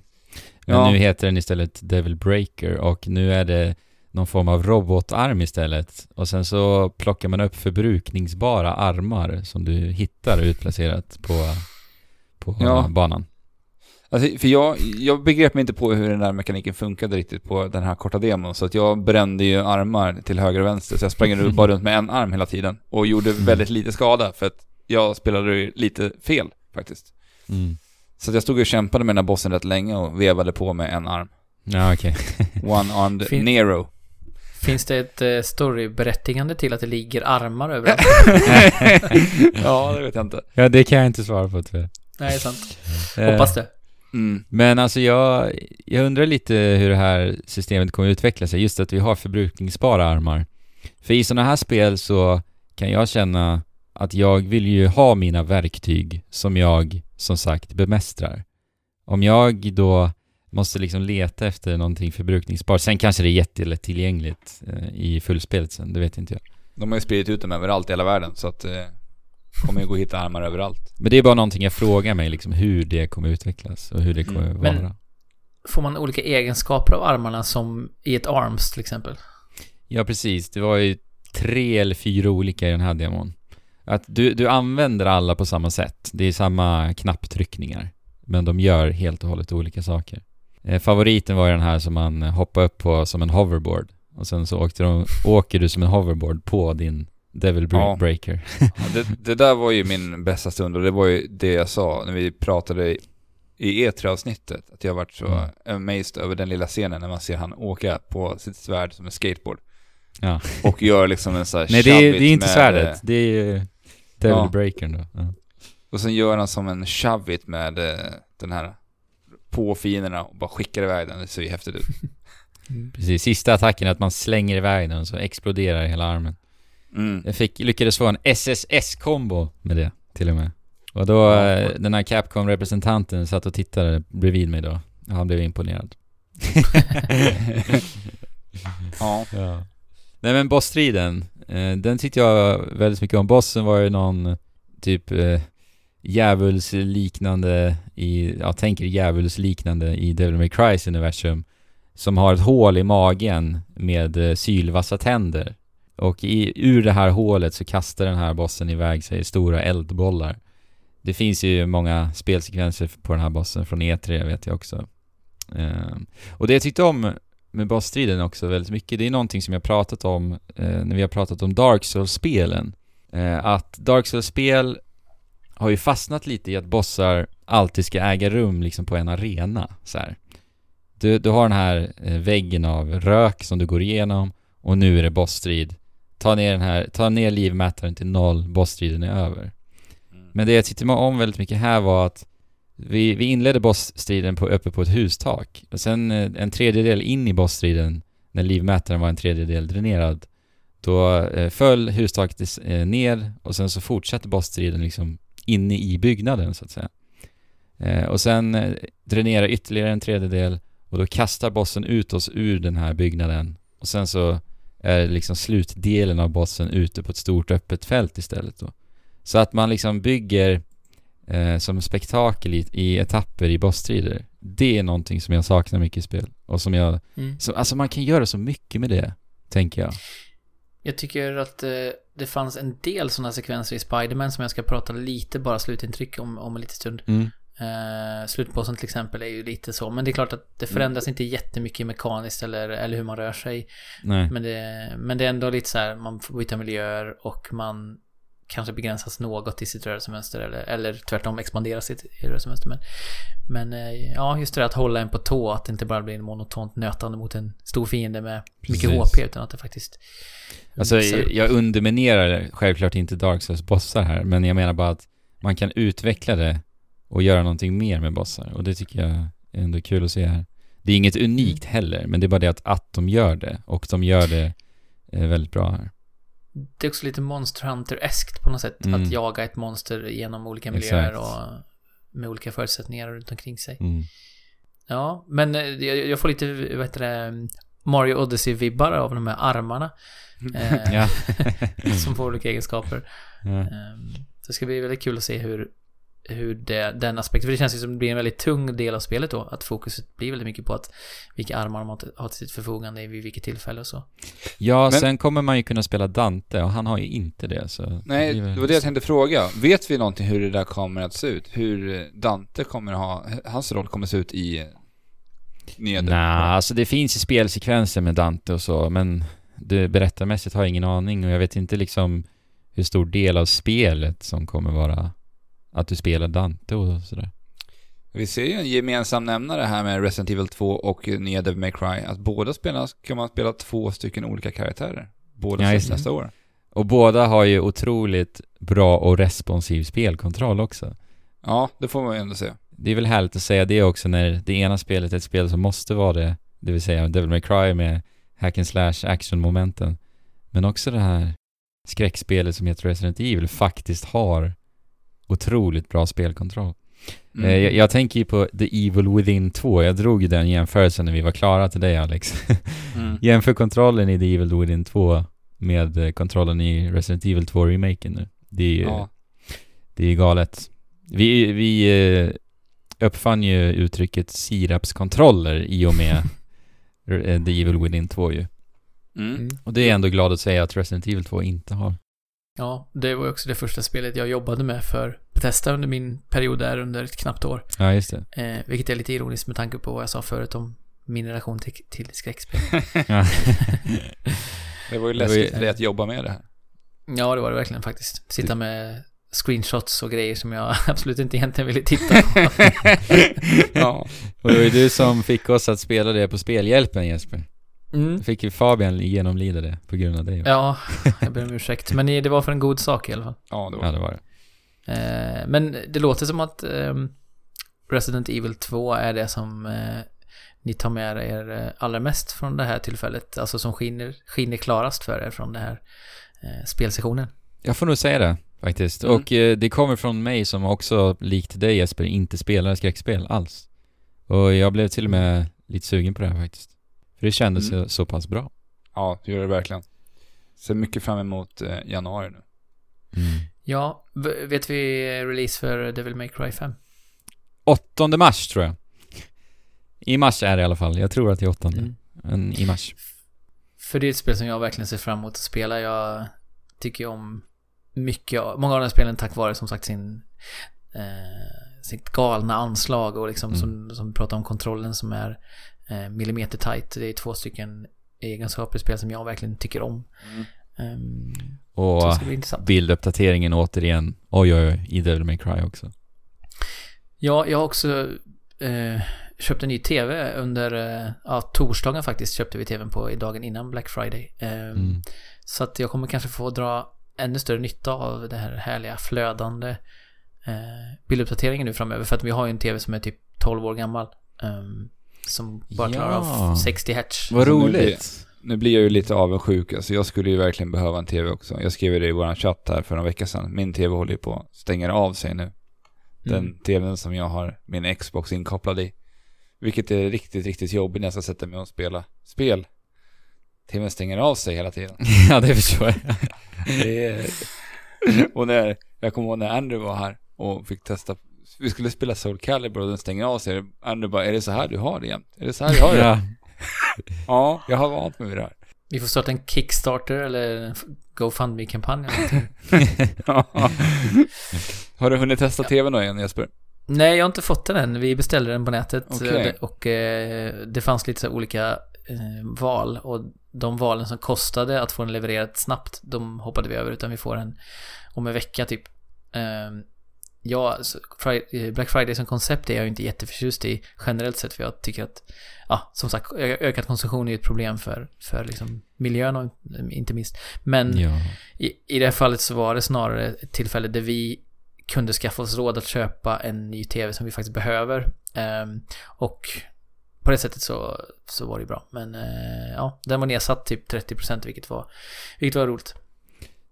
Men Ja. nu heter den istället Devil Breaker och nu är det någon form av robotarm istället. Och sen så plockar man upp förbrukningsbara armar som du hittar utplacerat på, på Ja. banan. Alltså, för jag, jag begrep mig inte på hur den där mekaniken funkade riktigt på den här korta demon, så att jag brände ju armar till höger och vänster, så jag sprang bara runt med en arm hela tiden. Och gjorde Mm. väldigt lite skada, för att jag spelade lite fel, faktiskt. Mm. Så att jag stod och kämpade med den här bossen rätt länge och vevade på med en arm. Ja, okej. One-armed Fin- Nero. Finns det ett eh, storyberättigande till att det ligger armar överallt? ja, det vet jag inte. ja, det kan jag inte svara på tyvärr. Nej, det är sant. Eh, Hoppas det. Mm. Men alltså jag, jag undrar lite hur det här systemet kommer att utveckla sig, just att vi har förbrukningsbara armar. För i sådana här spel så kan jag känna att jag vill ju ha mina verktyg som jag, som sagt, bemästrar. Om jag då måste liksom leta efter någonting förbrukningsbart, sen kanske det är jättelätt tillgängligt eh, i fullspelet sen, det vet inte jag. De har ju spridit ut dem överallt i hela världen, så att det kommer ju gå att hitta armar överallt. Men det är bara någonting jag frågar mig liksom, hur det kommer utvecklas och hur det kommer Mm, vara. men- Får man olika egenskaper av armarna som i ett arms till exempel? Ja, precis. Det var ju tre eller fyra olika i den här demon. Att du, du använder alla på samma sätt. Det är samma knapptryckningar. Men de gör helt och hållet olika saker. Eh, favoriten var ju den här som man hoppade upp på som en hoverboard. Och sen så åkte de, åker du som en hoverboard på din Devil Ja. Breaker. Ja, det, det där var ju min bästa stund och det var ju det jag sa när vi pratade i E3-avsnittet. Att jag varit så Mm. amazed över den lilla scenen när man ser han åka på sitt svärd som en skateboard. Ja. Och gör liksom en sån här Nej, det är, det är inte med, svärdet. eh, Det är ju Devil Ja. Breakern då. Ja. Och sen gör han som en shove-it med eh, den här på fienderna och bara skickar iväg den. Det ser ju häftigt ut. Precis. Sista attacken är att man slänger iväg den och så exploderar hela armen. Mm. Jag fick, lyckades få en SSS-kombo med det, till och med. Och då, eh, den här Capcom-representanten satt och tittade bredvid mig då. Han blev imponerad. Ja. ja. Nej men bossstriden, eh, den tyckte jag väldigt mycket om. Bossen var ju någon typ eh, djävulsliknande i, ja tänker djävulsliknande i Devil May Crys universum. som har ett hål i magen med eh, sylvassa tänder. Och i, ur det här hålet så kastar den här bossen iväg sig stora eldbollar. Det finns ju många spelsekvenser på den här bossen från E3 vet jag också. Ehm, och det jag tyckte om med bossstriden också väldigt mycket, det är någonting som jag pratat om eh, när vi har pratat om Dark Souls-spelen. Eh, att Dark Souls-spel har ju fastnat lite i att bossar alltid ska äga rum liksom på en arena så här. Du, du har den här eh, väggen av rök som du går igenom och nu är det bossstrid. Ta ner den här, ta ner livmätaren till noll, bossstriden är över. Men det jag tyckte om väldigt mycket här var att vi, vi inledde bossstriden på, uppe på ett hustak. Och sen eh, en tredjedel in i bossstriden, när livmätaren var en tredjedel dränerad, då eh, föll hustaket eh, ner och sen så fortsatte bossstriden liksom inne i byggnaden så att säga. Och sen dränerar ytterligare en tredjedel och då kastar bossen ut oss ur den här byggnaden och sen så är liksom slutdelen av bossen ute på ett stort öppet fält istället då. Så att man liksom bygger eh, som spektakel i, i etapper i bossstrider. Det är någonting som jag saknar mycket i spel. Och som jag... Mm. Så, alltså man kan göra så mycket med det, tänker jag. Jag tycker att eh, det fanns en del sådana sekvenser i Spiderman som jag ska prata lite bara slutintryck om, om en liten stund. Mm. Eh, slutbossen till exempel är ju lite så, men det är klart att det förändras inte jättemycket mekaniskt eller, eller hur man rör sig. Nej. Men det, men det är ändå lite så här, man får byta miljöer och man kanske begränsas något i sitt rörelsemönster eller, eller tvärtom expandera sitt rörelsemönster. Men, men eh, ja, just det där att hålla en på tå, att det inte bara blir en monotont nötande mot en stor fiende med mycket Precis. HP utan att det faktiskt Alltså jag, jag underminerar självklart inte Dark Souls bossar här, men jag menar bara att man kan utveckla det och göra någonting mer med bossar. Och det tycker jag är ändå kul att se här. Det är inget unikt heller, men det är bara det att, att de gör det. Och de gör det eh, väldigt bra här. Det är också lite Monster Hunter-eskt på något sätt. Mm. Att jaga ett monster genom olika miljöer Exakt. och med olika förutsättningar runt omkring sig. Mm. Ja, men eh, jag, jag får lite, vad heter det, Mario Odyssey-vibbar av de här armarna. Eh, som får olika egenskaper. ja. Ehm, Så det ska bli väldigt kul att se hur, hur det, den aspekten, för det känns ju som det blir en väldigt tung del av spelet då, att fokuset blir väldigt mycket på att vilka armar man har till- har till sitt förfogande vid vilket tillfälle och så. Ja, Men- sen kommer man ju kunna spela Dante och han har ju inte det så... Nej, blir väl- det var det jag tänkte fråga. Vet vi någonting hur det där kommer att se ut? Hur Dante kommer att ha, hans roll kommer att se ut i? Nej, alltså det finns ju spelsekvenser med Dante och så, men det berättarmässigt har jag ingen aning och jag vet inte liksom hur stor del av spelet som kommer vara att du spelar Dante och sådär. Vi ser ju en gemensam nämnare här med Resident Evil 2 och nya Devil May Cry. Att båda spelarna kan man spela två stycken olika karaktärer. Båda Ja, nästa år. Och båda har ju otroligt bra och responsiv spelkontroll också. Ja, det får man ju ändå säga. Det är väl härligt att säga det också när det ena spelet är ett spel som måste vara det, det vill säga Devil May Cry med hack and slash action-momenten. Men också det här skräckspelet som heter Resident Evil faktiskt har otroligt bra spelkontroll. Mm. Eh, jag, jag tänker ju på The Evil Within 2, jag drog ju den jämförelsen när vi var klara till dig Alex. Mm. Jämför kontrollen i The Evil Within 2 med eh, kontrollen i Resident Evil 2-remaken nu. Det är ju Ja. det är galet. Vi, vi eh, uppfann ju uttrycket sirapskontroller i och med The Evil Within 2 ju. Mm. Och det är jag ändå glad att säga att Resident Evil 2 inte har. Ja, det var också det första spelet jag jobbade med för Bethesda under min period där under ett knappt år. Ja, just det. Eh, vilket är lite ironiskt med tanke på vad jag sa förut om min relation till, till skräckspel. Ja. Det var ju Det var ju- läskigt för dig att jobba med det här. Ja, det var det verkligen faktiskt. Sitta med screenshots och grejer som jag absolut inte egentligen ville titta på. ja. och det var ju du som fick oss att spela det på Spelhjälpen Jesper. Mm. Fick ju Fabian genomlida det på grund av det. Ja, jag ber om ursäkt. Men det var för en god sak i alla fall. Ja, det var Ja, det var det. Eh, men det låter som att ehm, Resident Evil 2 är det som eh, ni tar med er eh, allra mest från det här tillfället. Alltså som skiner, skiner klarast för er från den här spelsessionen. Jag får nog säga det faktiskt. Mm. Och det kommer från mig som också, likt dig Jesper, inte spelar skräckspel alls. Och jag blev till och med lite sugen på det här faktiskt. För det kändes Mm. så, pass bra. Ja, det gör det verkligen. Ser mycket fram emot eh, januari nu. Ja, v- vet vi release för Devil May Cry 5? 8 mars tror jag. I mars är det i alla fall. Jag tror att det är åttonde. Mm. Men i mars. För det är ett spel som jag verkligen ser fram emot att spela. Jag tycker om mycket, av- många av de här spelen tack vare som sagt sin, eh, sitt galna anslag och liksom Mm. som, som pratar om kontrollen som är millimeter tight. Det är två stycken egenskaper i spel som jag verkligen tycker om. Mm. Ehm, Och bilduppdateringen återigen. Oj, oj, oj. I Devil May Cry också. Ja, jag har också eh, köpt en ny TV under, eh, ja, torsdagen faktiskt köpte vi TVn på i dagen innan Black Friday. Ehm, Mm. Så att jag kommer kanske få dra ännu större nytta av det här härliga flödande eh, bilduppdateringen nu framöver. För att vi har ju en TV som är typ 12 år gammal. ehm, som bara klarar Ja. av 60 hertz. Vad Alltså, nu roligt. Nu blir jag ju lite avundsjuk, alltså jag skulle ju verkligen behöva en TV också. Jag skrev ju det i våran chatt här för några veckor sedan. Min TV håller ju på att stänga av sig nu. Den Mm. TVn som jag har min Xbox inkopplad i. Vilket är riktigt, riktigt jobbigt när jag ska sätta mig och spela spel. TVn stänger av sig hela tiden. ja, det förstår jag. Det är... och när, jag kommer ihåg när Andrew var här och fick testa, vi skulle spela Soul Calibur och den stänger av sig. Andrew bara, är det så här du har det jämt? Är det så här du har det? ja. Ja, jag har vant mig vid det här. Vi får starta en Kickstarter eller en GoFundMe-kampanj eller någonting. har du hunnit testa TVn då igen Jesper? Nej, jag har inte fått den än. Vi beställde den på nätet. Eh, det- Och eh, det fanns lite så olika eh, val. Och de valen som kostade att få den levererad snabbt, de hoppade vi över. Utan vi får den om en vecka typ. Ja, så Fri- eh, Black Friday som koncept är jag inte jätteförtjust i generellt sett. För jag tycker att, ja, som sagt, ökad konsumtion är ett problem för, för liksom miljön och inte minst. Men ja. i, I det här fallet så var det snarare ett tillfälle där vi kunde skaffa oss råd att köpa en ny TV som vi faktiskt behöver. Ehm, och på det sättet så, så var det bra. Men eh, ja, den var nedsatt typ 30% vilket var, vilket var roligt.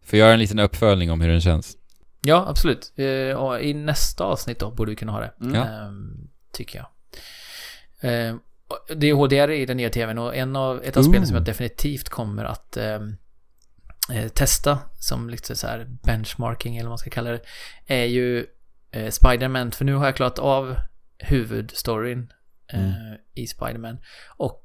Får jag göra en liten uppföljning om hur den känns? Ja, absolut. Eh, och I nästa avsnitt då borde vi kunna ha det. Mm. Ehm, tycker jag. Ehm, det är HDR i den nya TVn och en av, ett av Ooh. spelen som jag definitivt kommer att ehm, eh, testa som lite så här benchmarking eller vad man ska kalla det är ju eh, Spider-Man. För nu har jag klarat av huvudstoryn eh, Mm. i Spider-Man. Och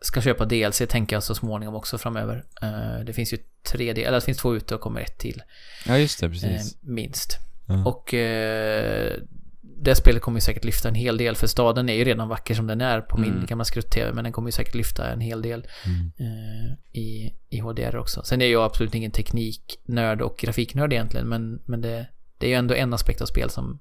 ska köpa DLC tänker jag så småningom också framöver. Eh, det finns ju tre del, eller det finns två ute och kommer ett till. Ja, just det. Eh, Precis. minst. Ja. Och eh, det spelet kommer ju säkert lyfta en hel del för staden är ju redan vacker som den är på min Mm. gamla skrutt-tv men den kommer ju säkert lyfta en hel del Mm. eh, i, i HDR också. Sen är jag absolut ingen tekniknörd och grafiknörd egentligen men, men det, det är ju ändå en aspekt av spel som,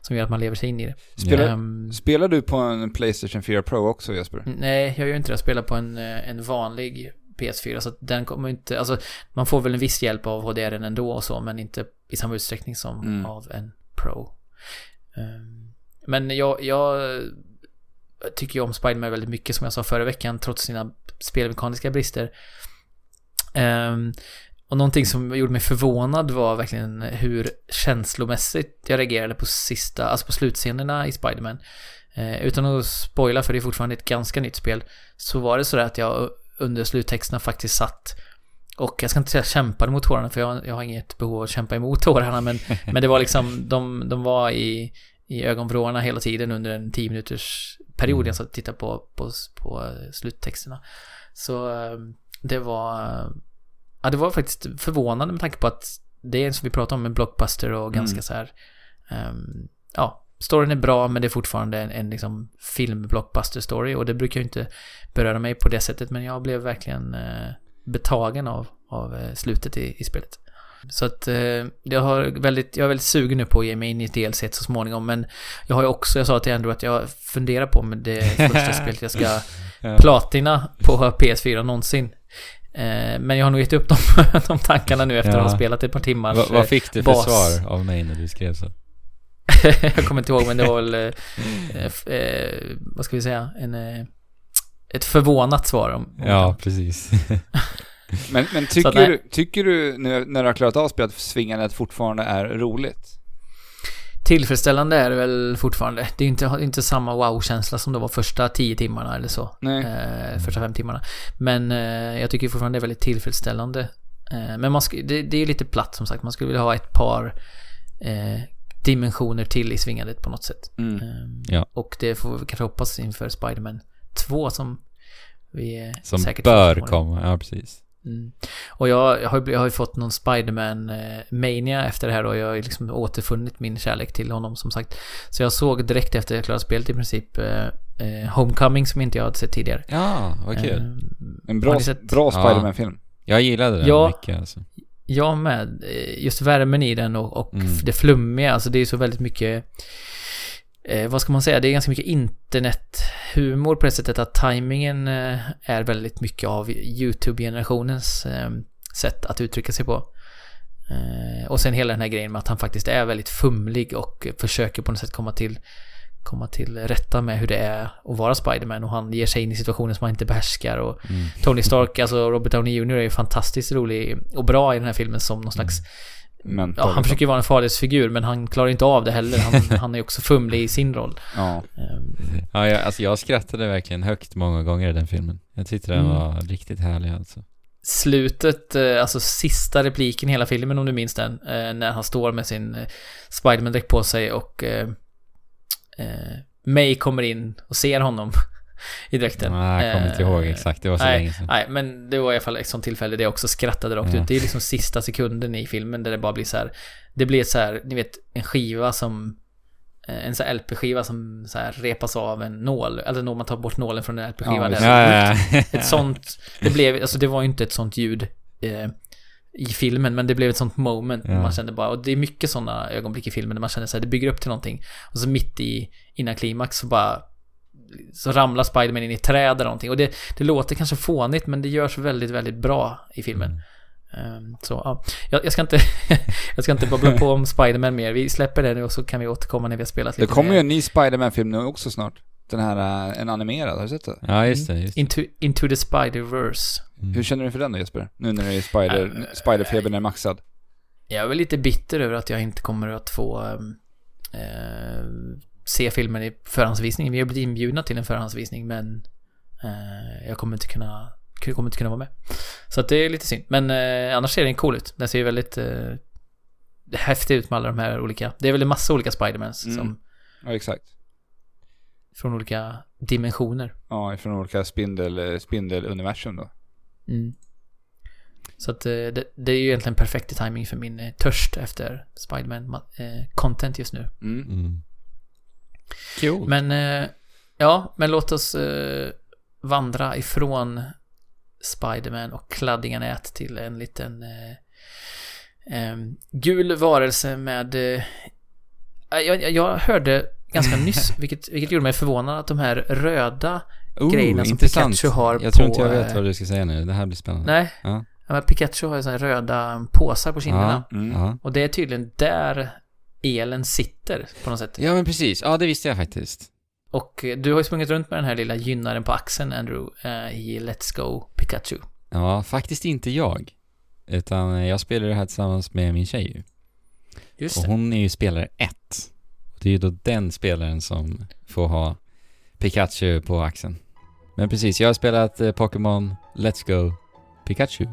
som gör att man lever sig in i det. Spelar, Ehm, spelar du på en Playstation 4 Pro också Jesper? Nej, jag gör inte det. Jag spelar på en, eh, en vanlig PS4 så den kommer inte, alltså man får väl en viss hjälp av HDR ändå och så men inte i samma utsträckning som Mm. av en Pro. Ehm, men jag, jag tycker ju om Spiderman väldigt mycket som jag sa förra veckan trots sina spelmekaniska brister. Ehm, och någonting som gjorde mig förvånad var verkligen hur känslomässigt jag reagerade på sista, alltså på slutscenerna i Spiderman. Eh, utan att spoila, för det är fortfarande ett ganska nytt spel, så var det så att jag under sluttexterna faktiskt satt och jag ska inte säga kämpade mot tårarna, för jag, jag har inget behov av att kämpa emot tårarna, men, men det var liksom, de, de var i, i ögonvrårna hela tiden under en 10 minuters period Mm. jag satt och tittade på, på, på sluttexterna. Så eh, det var, ja det var faktiskt förvånande med tanke på att det är som vi pratar om, en blockbuster och ganska Mm. så här, ehm, ja, storyn är bra men det är fortfarande en, en liksom film-blockbuster story och det brukar ju inte beröra mig på det sättet men jag blev verkligen eh, betagen av, av eh, slutet i, i spelet. Så att eh, jag, har väldigt, jag är väldigt sugen nu på att ge mig in i DLC så småningom men jag har ju också, jag sa till Andrew att jag funderar på om det första spelet jag ska platina på PS4 någonsin. Eh, men jag har nog gett upp de, de tankarna nu efter att ha Ja. spelat ett par timmar. Va, vad fick du för bas. svar av mig när du skrev så? jag kommer inte ihåg men det var väl, eh, eh, vad ska vi säga, en, eh, ett förvånat svar om, om Ja, precis. Men, men tycker, att du, tycker du nu när du har klarat av spelet att svingandet fortfarande är roligt? Tillfredsställande är det väl fortfarande. Det är inte, inte samma wow-känsla som det var första tio timmarna eller så. Nej. Eh, första fem timmarna. Men eh, jag tycker fortfarande det är väldigt tillfredsställande. Eh, men man sk- det, det är lite platt som sagt. Man skulle vilja ha ett par eh, dimensioner till i svingandet på något sätt. Mm. Ehm, Ja. Och det får vi kanske hoppas inför Spider-Man 2 som vi är Som säkert bör komma, ja precis. Mm. Och jag, har, ju- jag har ju fått någon Spider-Man-mania efter det här och jag har ju liksom återfunnit min kärlek till honom som sagt. Så jag såg direkt efter jag klarade spelet i princip eh, eh, Homecoming som inte jag hade sett tidigare. Ja, vad kul. Ehm, En bra, sett- bra Ja. Spiderman-film. Jag gillade den Ja. mycket alltså. Jag med. Eh, Just värmen i den och, och Mm. det flummiga. Alltså det är ju så väldigt mycket... Eh, vad ska man säga? Det är ganska mycket internethumor på det sättet att tajmingen eh, är väldigt mycket av YouTube-generationens eh, sätt att uttrycka sig på. Eh, och sen hela den här grejen med att han faktiskt är väldigt fumlig och försöker på något sätt komma till komma till rätta med hur det är att vara Spiderman och han ger sig in i situationer som han inte behärskar och Mm. Tony Stark, alltså Robert Downey Jr är ju fantastiskt rolig och bra i den här filmen som någon slags Men, Ja, han försöker ju vara en farlighetsfigur men han klarar inte av det heller. Han, han är också fumlig i sin roll. Ja. Ehm, Ja, jag, alltså jag skrattade verkligen högt många gånger i den filmen. Jag tyckte den Mm. var riktigt härlig alltså. Slutet, eh, alltså sista repliken i hela filmen om du minns den, eh, när han står med sin eh, Spiderman-dräkt på sig och May kommer in och ser honom i dräkten. Nej, jag kommer inte Eh, ihåg exakt, det var så nej, länge sedan. Nej, men det var i alla fall ett sånt tillfälle där jag också skrattade rakt Ja. ut. Det är liksom sista sekunden i filmen där det bara blir så här. Det blir så här, ni vet, en skiva som eh, en sån här LP-skiva som så här repas av en nål, eller när man tar bort nålen från en LP-skiva. Ja, där. Ja. Ett sånt, det blev, alltså det var ju inte ett sånt ljud eh, i filmen, men det blev ett sånt moment. Ja. Man kände bara, och det är mycket sådana ögonblick i filmen där man känner så här, det bygger upp till någonting. Och så mitt i, innan klimax så bara, så ramlar Spiderman in i träd eller någonting. Och det, det låter kanske fånigt, men det görs väldigt, väldigt bra i filmen. Mm. Ehm, så ja, jag, jag ska inte, jag ska inte babbla på om Spiderman mer. Vi släpper det nu och så kan vi återkomma när vi har spelat Det lite kommer mer. ju en ny Spiderman-film nu också snart. Den här, eh, en animerad, har du sett det? ja, just det. Just det. Into, into the Spider-Verse. Mm. Hur känner du för den då Jesper? Nu när det är Spider, Äh, Spiderfebern är maxad. Jag är väl lite bitter över att jag inte kommer att få eh, se filmen i förhandsvisning. Vi har blivit inbjudna till en förhandsvisning men eh, jag kommer inte kunna kommer inte kunna vara med. Så att det är lite synd. Men eh, annars ser den cool ut. Den ser ju väldigt eh, häftig ut med alla de här olika. Det är väl en massa olika Spidermans Mm. som Ja, exakt. från olika dimensioner. Ja, från olika spindel, eh, spindeluniversum då. Mm. Så att eh, det, det är ju egentligen perfekt timing för min eh, törst efter Spiderman eh, content just nu. Mm. Mm. Cool. Men, eh, ja, men låt oss eh, vandra ifrån Spiderman och kladdiga nät till en liten eh, gul varelse med... Eh, jag, jag hörde ganska nyss, vilket, vilket gjorde mig förvånad, att de här röda... oh, grejerna som intressant. Pikachu har Jag tror på, inte jag vet vad du ska säga nu. Det här blir spännande. Nej, Ja. ja, men Pikachu har ju sådana här röda påsar på kinderna. Ja. Mm. Och det är tydligen där elen sitter på något sätt. ja, men precis. Ja, det visste jag faktiskt. Och eh, du har ju sprungit runt med den här lilla gynnaren på axeln, Andrew, eh, i Let's Go Pikachu. Ja, faktiskt inte jag. Utan jag spelar det här tillsammans med min tjej ju. Just Och det. hon är ju spelare ett. Och det är ju då den spelaren som får ha Pikachu på axeln. Men precis, jag har spelat eh, Pokémon Let's Go Pikachu.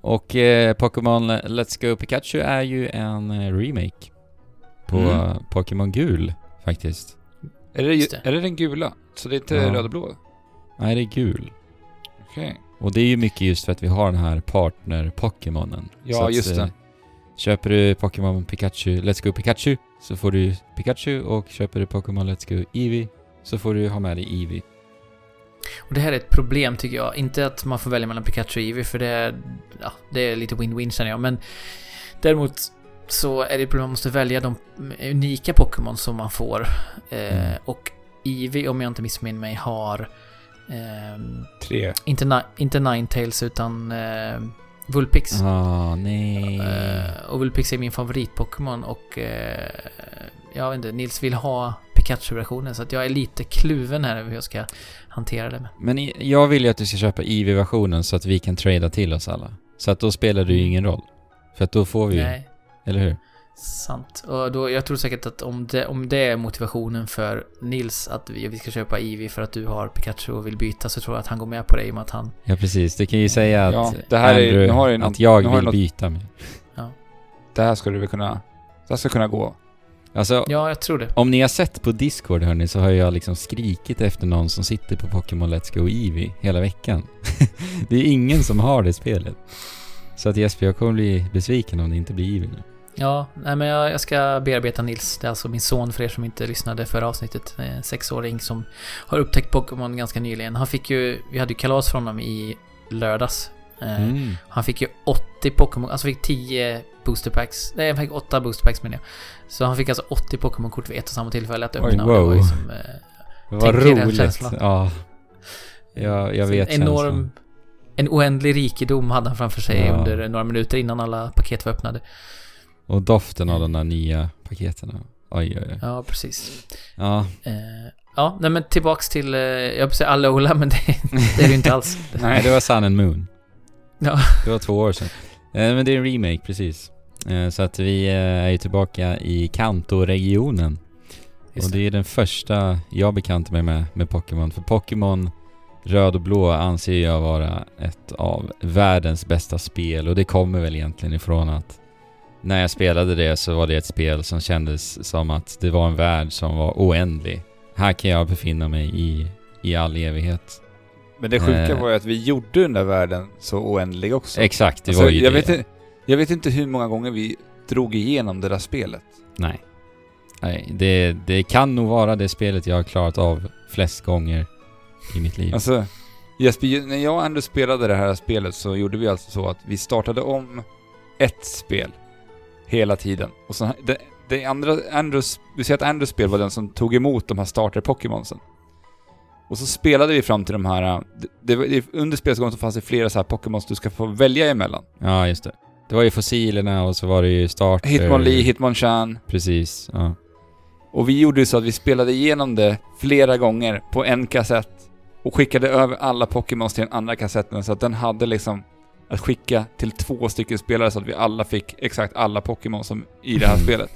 Och eh, Pokémon Let's Go Pikachu är ju en eh, remake på Mm. Pokémon Gul faktiskt. Är, det, det. är det den gula? Så det är inte Ja. röd och blå? Nej, det är gul. Okej. Och det är ju mycket just för att vi har den här partner-Pokémonen. Ja, Så att, just det. eh, Köper du Pokémon Pikachu, Let's Go Pikachu, så får du Pikachu och köper du Pokémon Let's Go Eevee så får du ha med dig Eevee. Och det här är ett problem tycker jag. Inte att man får välja mellan Pikachu och Eevee, för det är, ja, det är lite win-win känner jag. Men däremot så är det problem att man måste välja de unika Pokémon som man får. Eh, Mm. Och Eevee, om jag inte missminner mig, har ehm, Tre. inte, inte Ninetales utan eh, Vulpix. Ah, nej. Eh, och Vulpix är min favorit-Pokémon och eh, jag vet inte, Nils vill ha Pikachu-versionen så att jag är lite kluven här över hur jag ska hantera det med. Men jag vill ju att du ska köpa Eevee-versionen så att vi kan trada till oss alla. Så att då spelar det ju ingen roll. För att då får vi ju, Nej, eller hur? sant. Och då, jag tror säkert att om det, om det är motivationen för Nils att vi, vi ska köpa Eevee för att du har Pikachu och vill byta så tror jag att han går med på det i och med att han... Ja, precis. Du kan ju säga att, Ja, det här är- Andrew, nu har du något- att jag nu har du vill något- byta med. Det här ska du väl kunna... Det här ska kunna gå. Alltså, Ja, jag tror det. om ni har sett på Discord hörni så har jag liksom skrikit efter någon som sitter på Pokémon Let's Go Eevee hela veckan. det är ingen som har det spelet. Så att Jesper, jag kommer bli besviken om det inte blir Eevee nu. Ja, nej men jag, jag ska bearbeta Nils. Det är alltså min son för er som inte lyssnade förra avsnittet. En sexåring som har upptäckt Pokémon ganska nyligen. Han fick ju, vi hade ju kalas från honom i lördags. Eh, Mm. Han fick ju 80 Pokémon, alltså fick 10 boosterpacks. Nej, han fick 8 boosterpacks menar jag. Så han fick alltså 80 Pokémon-kort vid ett och samma tillfälle att Oj, öppna. och Det var wow. ju som, eh, Vad roligt. Ja. Jag, jag vet en enorm, känslan. En oändlig rikedom hade han framför sig Ja. under några minuter innan alla paket var öppnade. Och doften av de där nya paketen. Oj, oj, oj. Ja, precis. Ja, Eh, ja, nej men tillbaks till, eh, jag höll säga Alola, men det, det är det inte alls. nej det var Sun and Moon. Ja. Det var två år sedan. Eh, men det är en remake, precis. Eh, så att vi eh, är ju tillbaka i Kanto-regionen. Och det är den första jag bekantar mig med, med Pokémon. För Pokémon Röd och Blå anser jag vara ett av världens bästa spel. Och det kommer väl egentligen ifrån att när jag spelade det så var det ett spel som kändes som att det var en värld som var oändlig. Här kan jag befinna mig i, i all evighet. Men det sjuka Eh. var ju att vi gjorde den där världen så oändlig också. Exakt, det Alltså, var ju jag, det. vet, inte- jag vet inte hur många gånger vi drog igenom det där spelet. Nej. Nej, det, det kan nog vara det spelet jag har klarat av flest gånger i mitt liv. Alltså, Jesper, när jag Andrew spelade det här spelet så gjorde vi alltså så att vi startade om ett spel hela tiden. Och så, det, det andra, Andrews, vi säger att Andrews spel var den som tog emot de här starter-Pokémonsen. Och så spelade vi fram till de här, det, det, det, under spelets gång så fanns det flera så här Pokémons du ska få välja emellan. Ja, just det. Det var ju fossilerna och så var det ju starter... Hitmonlee, Hitmonchan. Precis, ja. Och vi gjorde ju så att vi spelade igenom det flera gånger på en kassett och skickade över alla Pokémons till den andra kassetten så att den hade liksom att skicka till två stycken spelare så att vi alla fick exakt alla Pokémon som i det här spelet.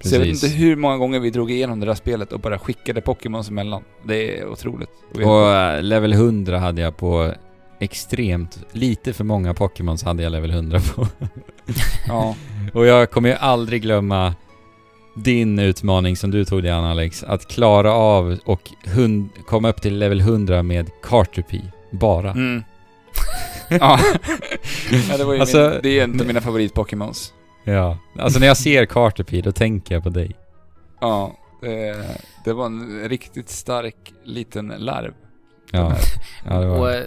Så jag vet inte hur många gånger vi drog igenom det där spelet och bara skickade Pokémons emellan. Det är otroligt. Och eh, level 100 hade jag på extremt, lite för många Pokémons hade jag level 100 på. ja. Och jag kommer ju aldrig glömma din utmaning som du tog dig an Alex, att klara av och komma upp till level 100 med Carterpie, bara. Mm. ja. ja, det var ju Alltså, min, det är en av mina favorit-Pokémons. Ja, alltså när jag ser Carterpie då tänker jag på dig. Ja. Det, det var en riktigt stark liten larv. Ja, ja det var... eh,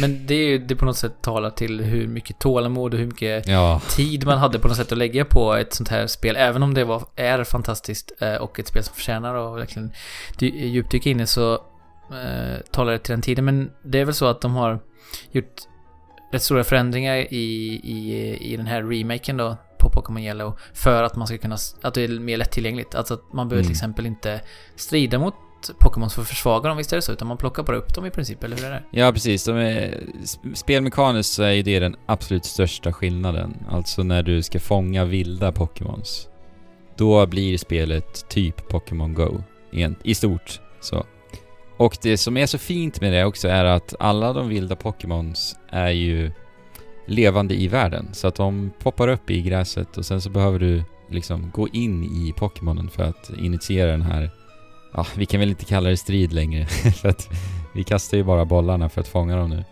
men det är ju, det på något sätt talar till hur mycket tålamod och hur mycket Ja, tid man hade på något sätt att lägga på ett sånt här spel. Även om det var, är fantastiskt eh, och ett spel som förtjänar att verkligen dy- djupdyka in i så eh, talar det till den tiden. Men det är väl så att de har gjort rätt stora förändringar i, i, i den här remaken då på Pokémon Yellow för att man ska kunna, att det är mer lättillgängligt. Alltså att man behöver Mm. till exempel inte strida mot Pokémon för att försvaga dem, visst är det så? Utan man plockar bara upp dem i princip, eller hur är det? ja precis. De är, sp- spelmekaniskt så är ju det den absolut största skillnaden. Alltså när du ska fånga vilda Pokémons. Då blir spelet typ Pokémon Go. I stort så. Och det som är så fint med det också är att alla de vilda Pokémons är ju levande i världen. Så att de poppar upp i gräset och sen så behöver du liksom gå in i Pokémonen för att initiera den här Ja, vi kan väl inte kalla det strid längre för att vi kastar ju bara bollarna för att fånga dem nu.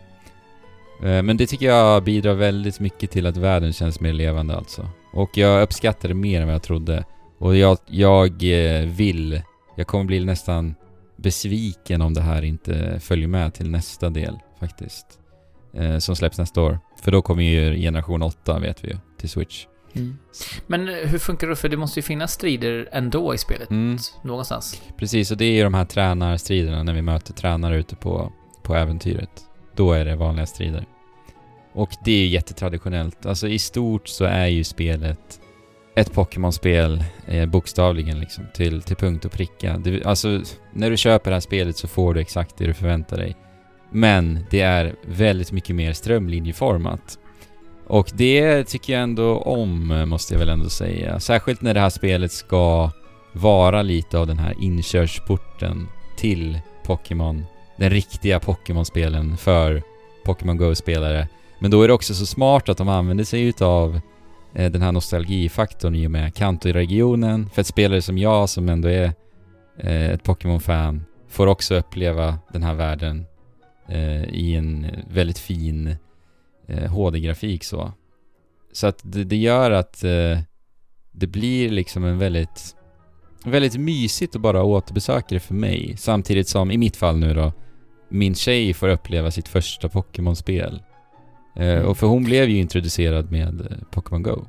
Eh, men det tycker jag bidrar väldigt mycket till att världen känns mer levande alltså. Och jag uppskattar det mer än vad jag trodde. Och jag, jag eh, vill, jag kommer bli nästan besviken om det här inte följer med till nästa del faktiskt. Eh, som släpps nästa år. För då kommer ju generation 8 vet vi ju, till Switch. Men eh, hur funkar det? För det måste ju finnas strider ändå i spelet. Mm. Någonstans. Precis, och det är ju de här tränarstriderna när vi möter tränare ute på, på äventyret. Då är det vanliga strider. Och det är ju jättetraditionellt. Alltså i stort så är ju spelet ett Pokémon-spel eh, bokstavligen liksom till, till punkt och pricka. Du, alltså när du köper det här spelet så får du exakt det du förväntar dig. Men det är väldigt mycket mer strömlinjeformat. Och det tycker jag ändå om, måste jag väl ändå säga. Särskilt när det här spelet ska vara lite av den här inkörsporten till Pokémon. Den riktiga Pokémon-spelen för Pokémon Go-spelare. Men då är det också så smart att de använder sig utav Eh, den här nostalgifaktorn i och med Kanto-regionen. För att spelare som jag som ändå är eh, ett Pokémon-fan får också uppleva den här världen eh, i en väldigt fin HD-grafik så. Så att det, det gör att eh, det blir liksom en väldigt, väldigt mysigt att bara återbesöka det för mig. Samtidigt som, i mitt fall nu då, min tjej får uppleva sitt första Pokémon-spel. Eh, och för hon blev ju introducerad med eh, Pokémon Go.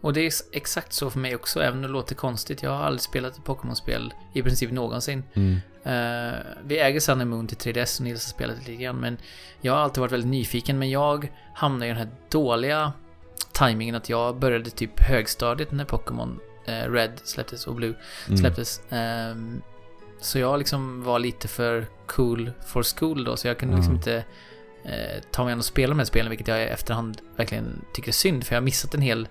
Och det är ex- exakt så för mig också, även om det låter konstigt. Jag har aldrig spelat ett Pokémon-spel i princip någonsin. Mm. Eh, vi äger Sun and Moon till 3DS och Nils har spelat lite grann, men jag har alltid varit väldigt nyfiken, men jag hamnade i den här dåliga timingen att jag började typ högstadiet när Pokémon eh, Red släpptes och Blue Mm. släpptes. Ehm, så jag liksom var lite för cool for school då, så jag kunde Ja. liksom inte eh, ta mig an och spela de här spelen, vilket jag i efterhand verkligen tycker är synd, för jag har missat en hel...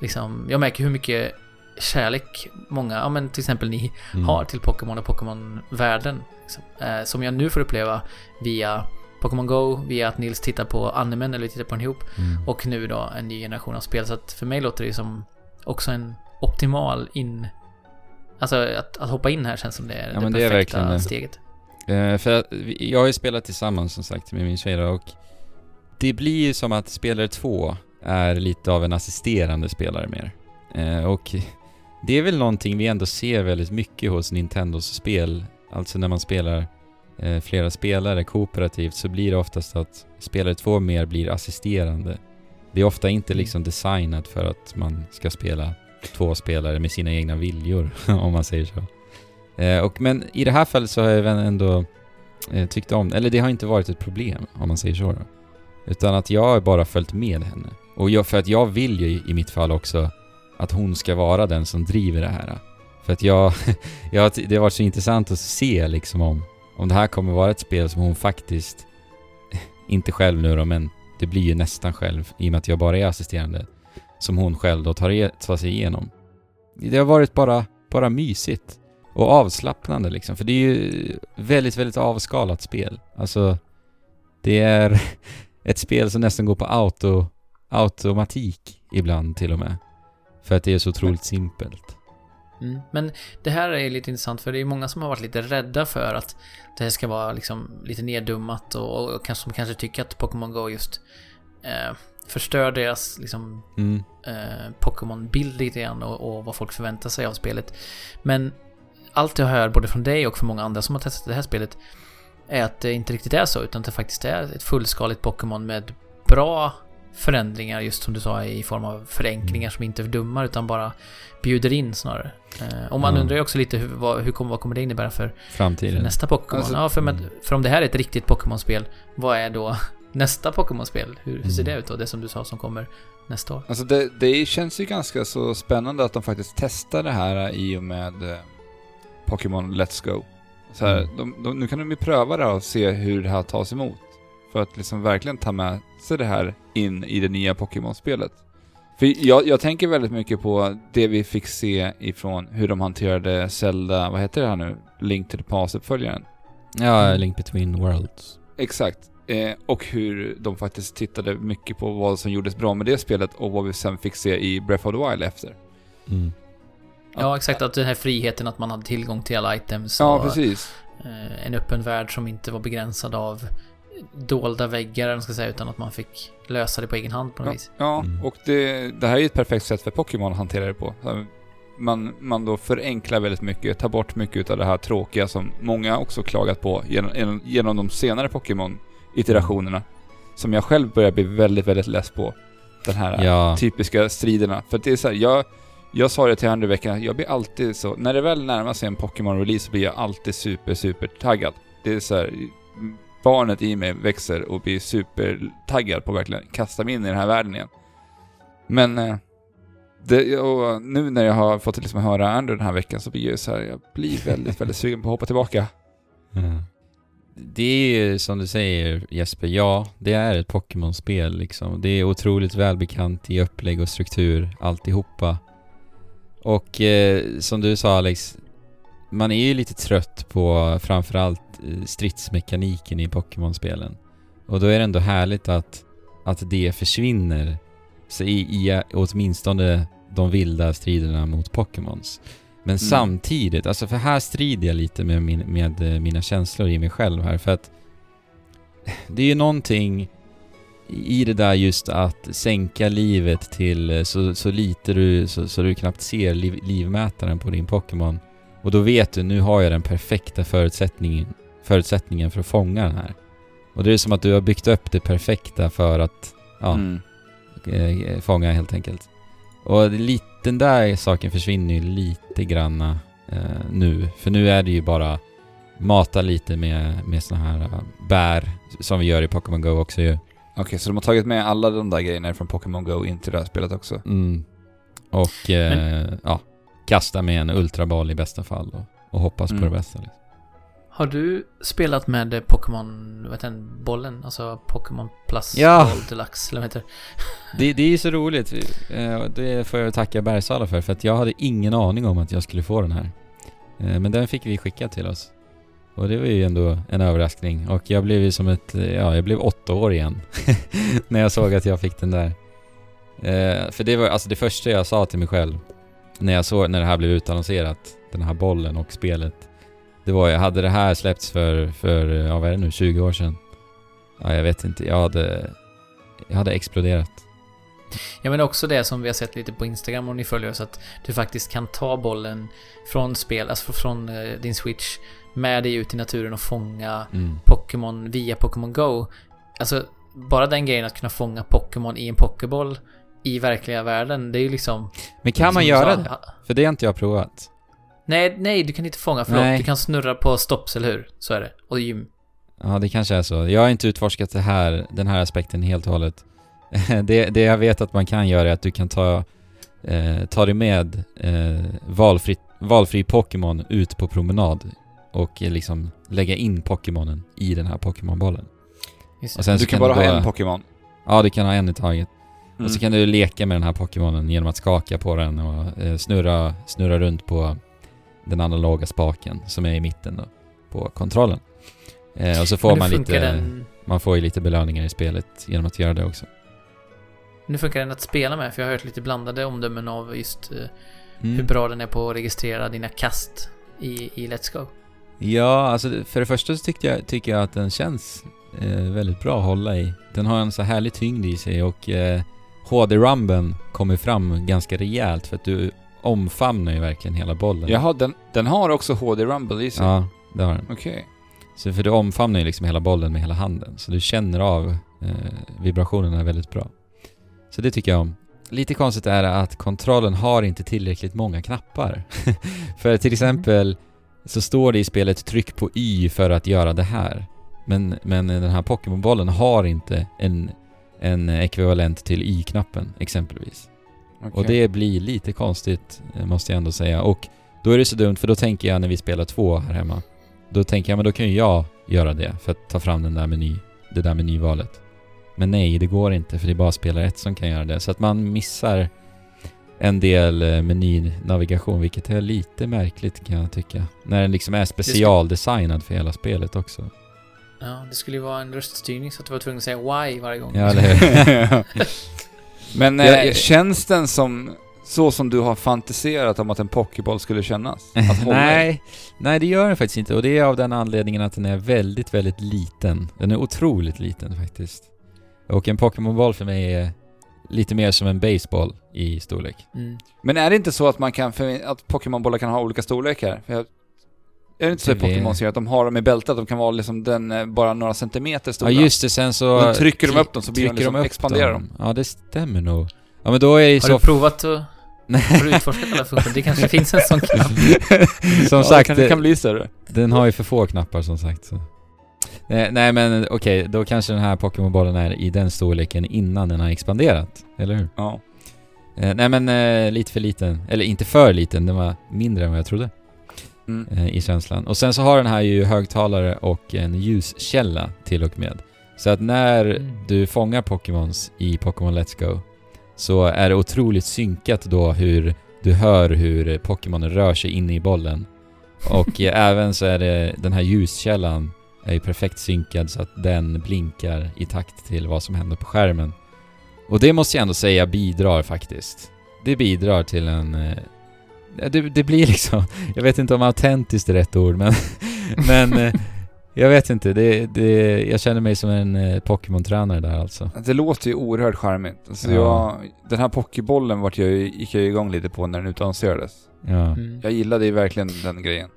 Liksom, jag märker hur mycket kärlek många, ja men till exempel ni, Mm. har till Pokémon och Pokémon-världen. Liksom. Eh, som jag nu får uppleva via Pokémon Go, via att Nils tittar på animen, eller vi tittar på den ihop, Mm. och nu då en ny generation av spel. Så att för mig låter det som också en optimal in... Alltså att, att hoppa in här känns som det är Ja, det men det perfekta verkligen steget. Eh, för jag har ju spelat tillsammans som sagt med min tjej och det blir ju som att spelare två är lite av en assisterande spelare mer. Eh, och det är väl någonting vi ändå ser väldigt mycket hos Nintendos spel. Alltså när man spelar eh, flera spelare kooperativt så blir det oftast att spelare två mer blir assisterande. Det är ofta inte Mm. liksom designat för att man ska spela två spelare med sina egna viljor, om man säger så. Eh, och, men i det här fallet så har jag ändå eh, tyckt om, eller det har inte varit ett problem om man säger så då. Utan att jag har bara följt med henne. Och jag, för att jag vill ju i mitt fall också att hon ska vara den som driver det här. För att jag, jag det har varit så intressant att se liksom om, om det här kommer vara ett spel som hon faktiskt, inte själv nu då, men det blir ju nästan själv i och med att jag bara är assisterande, som hon själv då tar, tar sig igenom. Det har varit bara, bara mysigt och avslappnande liksom, för det är ju väldigt, väldigt avskalat spel. Alltså, det är ett spel som nästan går på auto, automatik ibland till och med. För att det är så otroligt simpelt. Mm. Men det här är lite intressant för det är många som har varit lite rädda för att det här ska vara liksom lite neddummat och, och kanske, som kanske tycker att Pokémon Go just eh, förstör deras liksom Mm. eh, Pokémon-bild lite grann och, och vad folk förväntar sig av spelet. Men allt jag hör både från dig och från många andra som har testat det här spelet är att det inte riktigt är så, utan att det faktiskt är ett fullskaligt Pokémon med bra förändringar, just som du sa, i form av förenklingar som inte fördummar utan bara bjuder in snarare. Eh, och man Ja. undrar ju också lite hur, vad, hur kommer, vad kommer det innebära för, för Framtiden. nästa Pokémon? Alltså- ja, för, med, Mm. för om det här är ett riktigt Pokémon-spel, vad är då nästa Pokémon-spel? Hur, hur ser Mm. det ut då? Det som du sa som kommer nästa år? Alltså det, det känns ju ganska så spännande att de faktiskt testar det här i och med eh, Pokémon Let's Go. Så här, Mm. de, de, nu kan de ju pröva det och se hur det här tas emot. För att liksom verkligen ta med sig det här in i det nya Pokémon-spelet. För jag, jag tänker väldigt mycket på det vi fick se ifrån hur de hanterade Zelda, vad heter det här nu? Link to the Past-uppföljaren. Ja, Link Between Worlds. Exakt. Eh, och hur de faktiskt tittade mycket på vad som gjordes bra med det spelet och vad vi sen fick se i Breath of the Wild efter. Mm. Ja, exakt. Att den här friheten att man hade tillgång till alla items Ja, och precis. eh, en öppen värld som inte var begränsad av dolda väggar, eller ska säga, utan att man fick lösa det på egen hand på något Ja, vis. ja Mm. och det, det här är ju ett perfekt sätt för Pokémon att hantera det på. Man, man då förenklar väldigt mycket, tar bort mycket av det här tråkiga som många också klagat på genom, genom- genom de senare Pokémon-iterationerna. Som jag själv börjar bli väldigt, väldigt less på. Den här Ja. typiska striderna. För det är så här, jag, jag sa det till andra veckan, jag blir alltid så, när det väl närmar sig en Pokémon-release så blir jag alltid super, super taggad. Det är så här, barnet i mig växer och blir supertaggad på att verkligen kasta mig in i den här världen igen. Men, eh, det, och nu när jag har fått liksom höra Andrew den här veckan så blir jag så här, jag blir väldigt, väldigt sugen på att hoppa tillbaka. Mm. Det är ju som du säger Jesper, ja, det är ett Pokémon-spel liksom. Det är otroligt välbekant i upplägg och struktur, alltihopa. Och eh, som du sa Alex, man är ju lite trött på framförallt eh, stridsmekaniken i Pokémon-spelen. Och då är det ändå härligt att, att det försvinner Så i, i åtminstone de vilda striderna mot Pokémons. Men Mm. samtidigt, alltså för här strider jag lite med, min, med eh, mina känslor i mig själv här för att det är ju någonting i det där just att sänka livet till eh, så, så lite du, så, så du knappt ser liv, livmätaren på din Pokémon. Och då vet du, nu har jag den perfekta förutsättningen, förutsättningen för att fånga den här. Och det är som att du har byggt upp det perfekta för att, ja, Mm. eh, fånga helt enkelt. Och lite, den där saken försvinner ju lite granna eh, nu. För nu är det ju bara mata lite med, med såna här eh, bär som vi gör i Pokémon Go också ju. Okej, så de har tagit med alla de där grejerna från Pokémon Go in till det här spelet också? Mm. Och eh, ja, kasta med en ultraboll i bästa fall och, och hoppas Mm. på det bästa. Liksom. Har du spelat med eh, Pokémon, vad heter den, bollen? Alltså Pokémon Plus Ja. Boll Deluxe, eller vad heter det? Det, det är ju så roligt. Eh, Det får jag tacka Bergsala för, för att jag hade ingen aning om att jag skulle få den här. Eh, Men den fick vi skicka till oss. Och det var ju ändå en överraskning. Och jag blev ju som ett, ja, jag blev åtta år igen. när jag såg att jag fick den där. Eh, För det var alltså det första jag sa till mig själv. När jag såg, när det här blev utannonserat. Den här bollen och spelet. Det var jag hade det här släppts för, för, ja vad är det nu, 20 år sedan? Ja, jag vet inte. Jag hade, jag hade exploderat. Ja men också det som vi har sett lite på Instagram om ni följer oss, att du faktiskt kan ta bollen från spel, alltså från eh, din switch, med dig ut i naturen och fånga Mm. Pokémon via Pokémon Go. Alltså, bara den grejen att kunna fånga Pokémon i en Pokéboll i verkliga världen, det är ju liksom... Men kan man göra sa, det? För det har inte jag provat. Nej, nej, du kan inte fånga, förlåt. Nej. Du kan snurra på stopps, eller hur? Så är det. Och gym. Ja, det kanske är så. Jag har inte utforskat det här, den här aspekten helt och hållet. det, det jag vet att man kan göra är att du kan ta, eh, ta dig med eh, valfri, valfri Pokémon ut på promenad och eh, liksom lägga in Pokémonen i den här Pokémonbollen. Och sen du kan kan bara du ha en Pokémon. Ja, du kan ha en i taget. Mm. Och så kan du leka med den här Pokémonen genom att skaka på den och eh, snurra, snurra runt på den analoga spaken som är i mitten då, på kontrollen. Eh, och så får man lite, Den, man får ju lite belöningar i spelet genom att göra det också. nu funkar den att spela med, för jag har hört lite blandade omdömen av just eh, Mm. hur bra den är på att registrera dina kast i, i Let's Go. Ja, alltså för det första så tyckte jag, tycker jag att den känns eh, väldigt bra att hålla i. Den har en så härlig tyngd i sig och eh, HD-rumben kommer fram ganska rejält för att du omfamnar ju verkligen hela bollen. Jaha, den, den har också HD Rumble i sig? Ja, det har den. Okej. Så för du omfamnar ju liksom hela bollen med hela handen. Så du känner av eh, vibrationerna väldigt bra. Så det tycker jag om. Lite konstigt är det att kontrollen har inte tillräckligt många knappar. för till exempel så står det i spelet tryck på Y för att göra det här. Men, men den här Pokémon-bollen har inte en, en ekvivalent till Y-knappen exempelvis. Okej. Och det blir lite konstigt, eh, måste jag ändå säga. Och då är det så dumt, för då tänker jag när vi spelar två här hemma. Då tänker jag, men då kan ju jag göra det för att ta fram den där meny, det där menyvalet. Men nej, det går inte för det är bara spelare ett som kan göra det. Så att man missar en del eh, menynavigation, vilket är lite märkligt kan jag tycka. När den liksom är specialdesignad för hela spelet också. Ja, det skulle ju vara en röststyrning så att du var tvungen att säga why varje gång. Ja, hur? Men eh, jag- känns den som så som du har fantiserat om att en Pokéboll skulle kännas? Nej, nej det gör den faktiskt inte. Och det är av den anledningen att den är väldigt, väldigt liten. Den är otroligt liten faktiskt. Och en Pokémon-boll för mig är lite mer som en baseball i storlek. Mm. Men är det inte så att man kan, att Pokémonbollar kan ha olika storlekar? För jag, är det inte så i Pokémon ser att de har dem i bältet, de kan vara liksom den eh, bara några centimeter stora? Ja just det, sen så... Och då trycker de upp dem så blir de liksom, upp expanderar dem. Ja det stämmer nog. Ja men då är Har så... du provat att... Har du utforskat alla funktioner? Det kanske finns en sån knapp. som ja, sagt, det kan, det kan bli större. Den har ju för få knappar som sagt så. Nej, nej men okej, då kanske den här Pokémon-bollen är i den storleken innan den har expanderat, eller hur? Ja. Eh, nej men eh, lite för liten, eller inte för liten, den var mindre än vad jag trodde Mm. eh, i känslan. Och sen så har den här ju högtalare och en ljuskälla till och med. Så att när Mm. du fångar Pokémons i Pokémon Let's Go så är det otroligt synkat då hur du hör hur Pokémonen rör sig inne i bollen. Och eh, även så är det den här ljuskällan är ju perfekt synkad så att den blinkar i takt till vad som händer på skärmen. Och det måste jag ändå säga bidrar faktiskt. Det bidrar till en... eh, Det, det blir liksom... Jag vet inte om autentiskt är rätt ord, men... men eh, jag vet inte. Det, det, jag känner mig som en eh, Pokémon-tränare där alltså. Det låter ju oerhört charmigt. Alltså Ja. jag, den här pokébollen vart jag, gick jag ju igång lite på när den utannonserades. Ja. Mm. Jag gillade ju verkligen den grejen.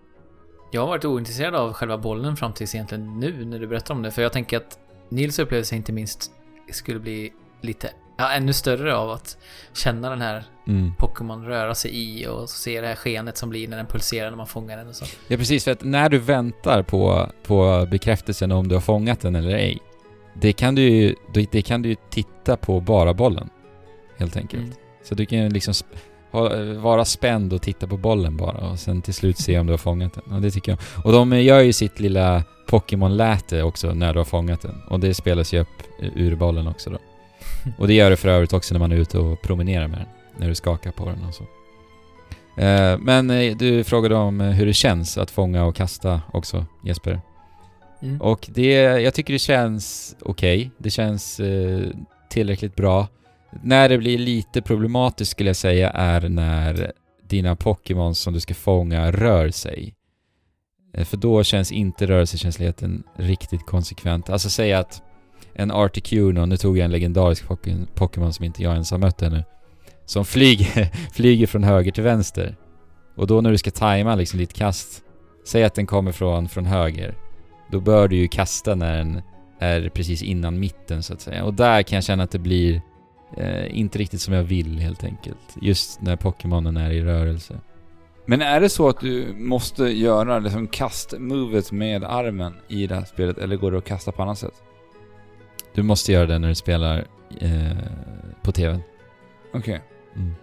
Jag har varit ointresserad av själva bollen fram tills egentligen nu när du berättar om det. För jag tänker att Nils upplevelse inte minst skulle bli lite, ja, ännu större av att känna den här Mm. Pokémon röra sig i och se det här skenet som blir när den pulserar när man fångar den och så. Ja precis, för att när du väntar på, på bekräftelsen om du har fångat den eller ej, det kan du ju, det kan du titta på bara bollen. Helt enkelt. Mm. Så du kan liksom vara spänd och titta på bollen bara och sen till slut se om du har fångat den. Och det tycker jag. Och de gör ju sitt lilla Pokémon-läte också när du har fångat den. Och det spelas ju upp ur bollen också då. Och det gör det för övrigt också när man är ute och promenerar med den. När du skakar på den och så. Eh, men eh, du frågade om eh, hur det känns att fånga och kasta också, Jesper. Mm. Och det, jag tycker det känns okej. Det känns eh, tillräckligt bra. När det blir lite problematiskt skulle jag säga är när dina Pokémon som du ska fånga rör sig. Eh, för då känns inte rörelsekänsligheten riktigt konsekvent. Alltså säg att en Articuno, nu tog jag en legendarisk Pokémon som inte jag ens har mött ännu, som flyger, flyger från höger till vänster. Och då när du ska tajma liksom ditt kast, säg att den kommer från, från höger, då bör du ju kasta när den är precis innan mitten så att säga. Och där kan jag känna att det blir eh, inte riktigt som jag vill helt enkelt. Just när Pokémonen är i rörelse. Men är det så att du måste göra liksom kastmovet med armen i det här spelet eller går det att kasta på annat sätt? Du måste göra det när du spelar eh, på TVn. Okej. Mm.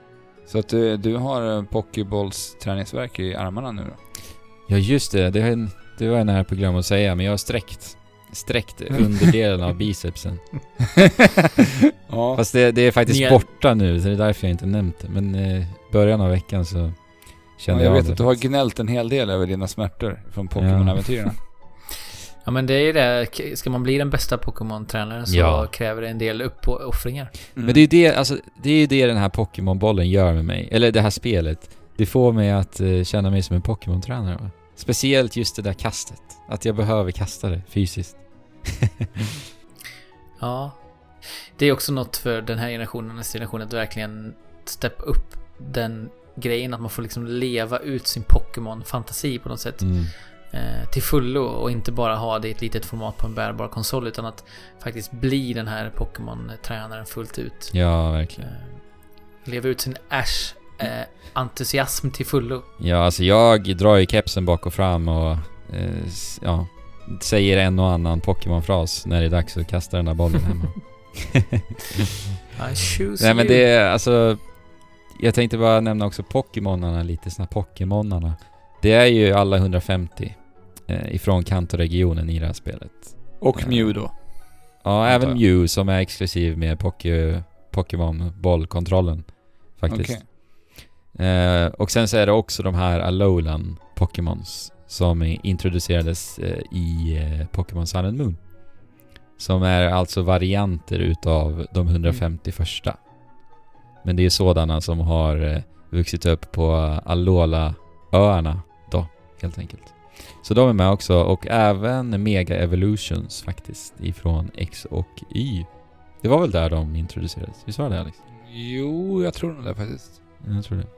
Så att du, du har eh, Pokébolls träningsverk i armarna nu då? Ja just det, det, det var jag nära på att glömma att säga, men jag har sträckt sträckt underdelen av bicepsen. ja. Fast det, det är faktiskt Nya- borta nu, så det är därför jag inte nämnt det. Men eh, början av veckan så Ja, kände jag jag, vet det att du har gnällt en hel del över dina smärtor från Pokémon-äventyren. Ja men det är ju det, ska man bli den bästa Pokémon-tränaren så Ja. kräver det en del uppoffringar. Mm. Men det är ju det, alltså, det är det den här Pokémon-bollen gör med mig. Eller det här spelet. Det får mig att eh, känna mig som en Pokémon-tränare? Speciellt just det där kastet. Att jag behöver kasta det fysiskt. Ja. Det är också något för den här generationen och nästa generation att verkligen steppa upp den grejen att man får liksom leva ut sin Pokémon-fantasi på något sätt Mm. eh, till fullo och inte bara ha det i ett litet format på en bärbar konsol utan att faktiskt bli den här Pokémon-tränaren fullt ut. Ja, Eh, verkligen. leva ut sin Ash eh, entusiasm till fullo. Ja, alltså jag drar ju kepsen bak och fram och eh, ja, säger en och annan Pokémon-fras när det är dags att kasta den där bollen hemma. I choose Nej men det är alltså... Jag tänkte bara nämna också Pokémonarna lite snabbt. Pokémonarna. Det är ju alla 150 eh, ifrån Kanto-regionen i det här spelet. Och Mew då. Ja, även. Mew som är exklusiv med Poké, Pokémon-bollkontrollen. Faktiskt. Okej. Eh, och sen så är det också de här Alolan Pokémons som introducerades eh, i eh, Pokémon Sun and Moon. Som är alltså varianter utav de 150 första. Men det är sådana som har eh, vuxit upp på Alola-öarna då, helt enkelt. Så de är med också och även Mega Evolutions faktiskt ifrån X och Y. Det var väl där de introducerades? Visst var det Alex? Jo, jag tror nog det faktiskt. Jag tror det.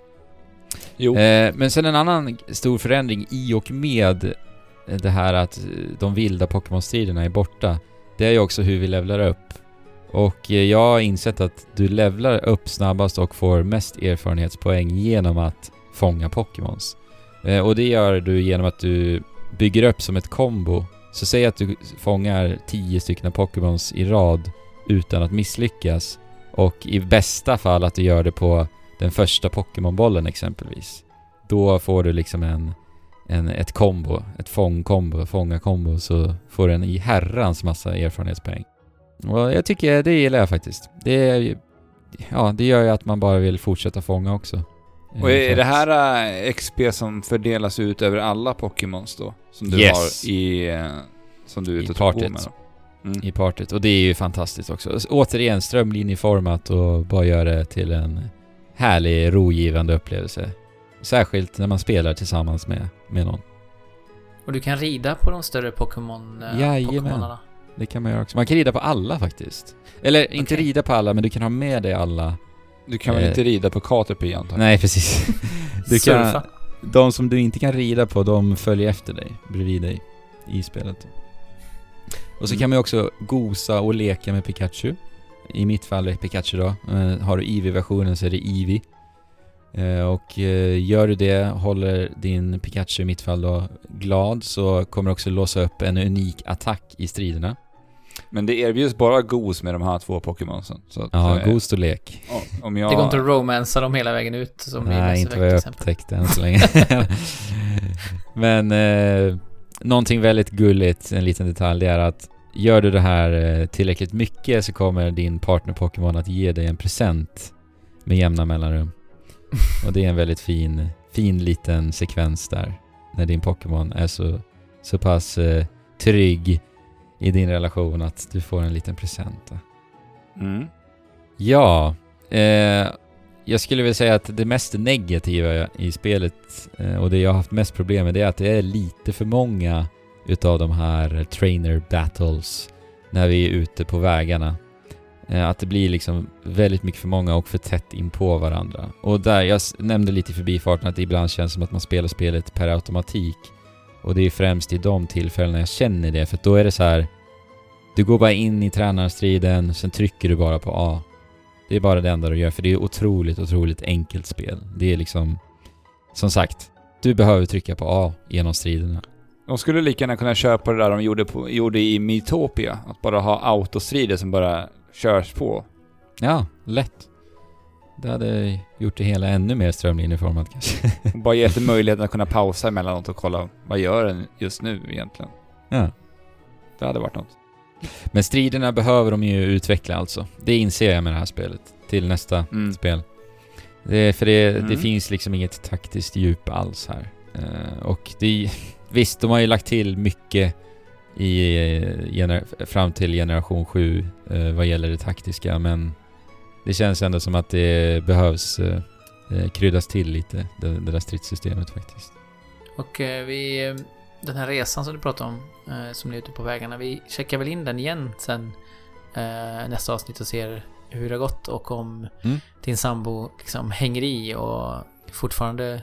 Jo. Eh, men sen en annan stor förändring i och med eh, det här att eh, de vilda Pokémon-striderna är borta. Det är ju också hur vi levlar upp. Och eh, jag har insett att du levlar upp snabbast och får mest erfarenhetspoäng genom att fånga Pokémons. Eh, och det gör du genom att du bygger upp som ett kombo. Så säg att du fångar 10 stycken Pokémons i rad utan att misslyckas. Och i bästa fall att du gör det på den första Pokémon-bollen exempelvis. Då får du liksom en, en, ett kombo, ett fångkombo, fånga-kombo, så får du en i herrans massa erfarenhetspoäng. Och jag tycker, det gillar jag faktiskt. Det, är ja, det gör ju att man bara vill fortsätta fånga också. Och Eh, är för det här eh, XP som fördelas ut över alla Pokémons då? Som du Yes. har i... eh, Som du är ute och med då? Mm. i partyt. Och det är ju fantastiskt också. Så återigen, strömlinjeformat och bara göra det till en härlig, rogivande upplevelse. Särskilt när man spelar tillsammans med, med någon. Och du kan rida på de större Pokémon... eh, Jajamän. Pokémonarna. Det kan man göra också. Man kan rida på alla faktiskt. Eller inte Okej. rida på alla, men du kan ha med dig alla. Du kan väl Eh. inte rida på Caterpie antar jag? Nej, precis. Du kan, Surfa. de som du inte kan rida på, de följer efter dig, bredvid dig i spelet. Och så Mm. kan man ju också gosa och leka med Pikachu. I mitt fall är Pikachu då. Eh, har du Eevee-versionen så är det Eevee. Eh, och eh, gör du det, håller din Pikachu i mitt fall då glad, så kommer du också låsa upp en unik attack i striderna. Men det erbjuds bara gos med de här två Pokémonsen. Så Ja, eh, Ghost och lek. ja, Om jag... Det går inte att romansa dem hela vägen ut som Nej, inte vad jag upptäckte än så länge. Men eh, någonting väldigt gulligt, en liten detalj, det är att gör du det här eh, tillräckligt mycket så kommer din partner Pokémon att ge dig en present med jämna mellanrum. Och det är en väldigt fin, fin liten sekvens där. När din Pokémon är så, så pass eh, trygg i din relation att du får en liten present. Mm. Ja, eh, jag skulle vilja säga att det mest negativa i spelet eh, och det jag har haft mest problem med det är att det är lite för många utav de här trainer battles när vi är ute på vägarna. Eh, att det blir liksom väldigt mycket för många och för tätt in på varandra. Och där, jag nämnde lite i förbifarten att det ibland känns som att man spelar spelet per automatik. Och det är främst i de tillfällena jag känner det, för då är det så här. Du går bara in i tränarstriden, sen trycker du bara på A. Det är bara det enda du gör, för det är otroligt, otroligt enkelt spel. Det är liksom... Som sagt, du behöver trycka på A genom striderna. De skulle lika gärna kunna köpa det där de gjorde, på, gjorde i Mytopia. Att bara ha autostrider som bara körs på. Ja, lätt. Det hade gjort det hela ännu mer strömlinjeformat kanske. Bara gett möjligheten att kunna pausa emellanåt och kolla vad gör den just nu egentligen. ja. Det hade varit något. Men striderna behöver de ju utveckla alltså. Det inser jag med det här spelet. Till nästa Mm. spel. Det, för det, det Mm. finns liksom inget taktiskt djup alls här. Eh, och det, visst, de har ju lagt till mycket i, eh, fram till generation 7 eh, vad gäller det taktiska, men det känns ändå som att det behövs eh, eh, kryddas till lite, det, det där stridssystemet faktiskt. Och eh, vi... eh, Den här resan som du pratade om, som är ute på vägarna, vi checkar väl in den igen sen nästa avsnitt och ser hur det har gått och om Mm. din sambo liksom hänger i och fortfarande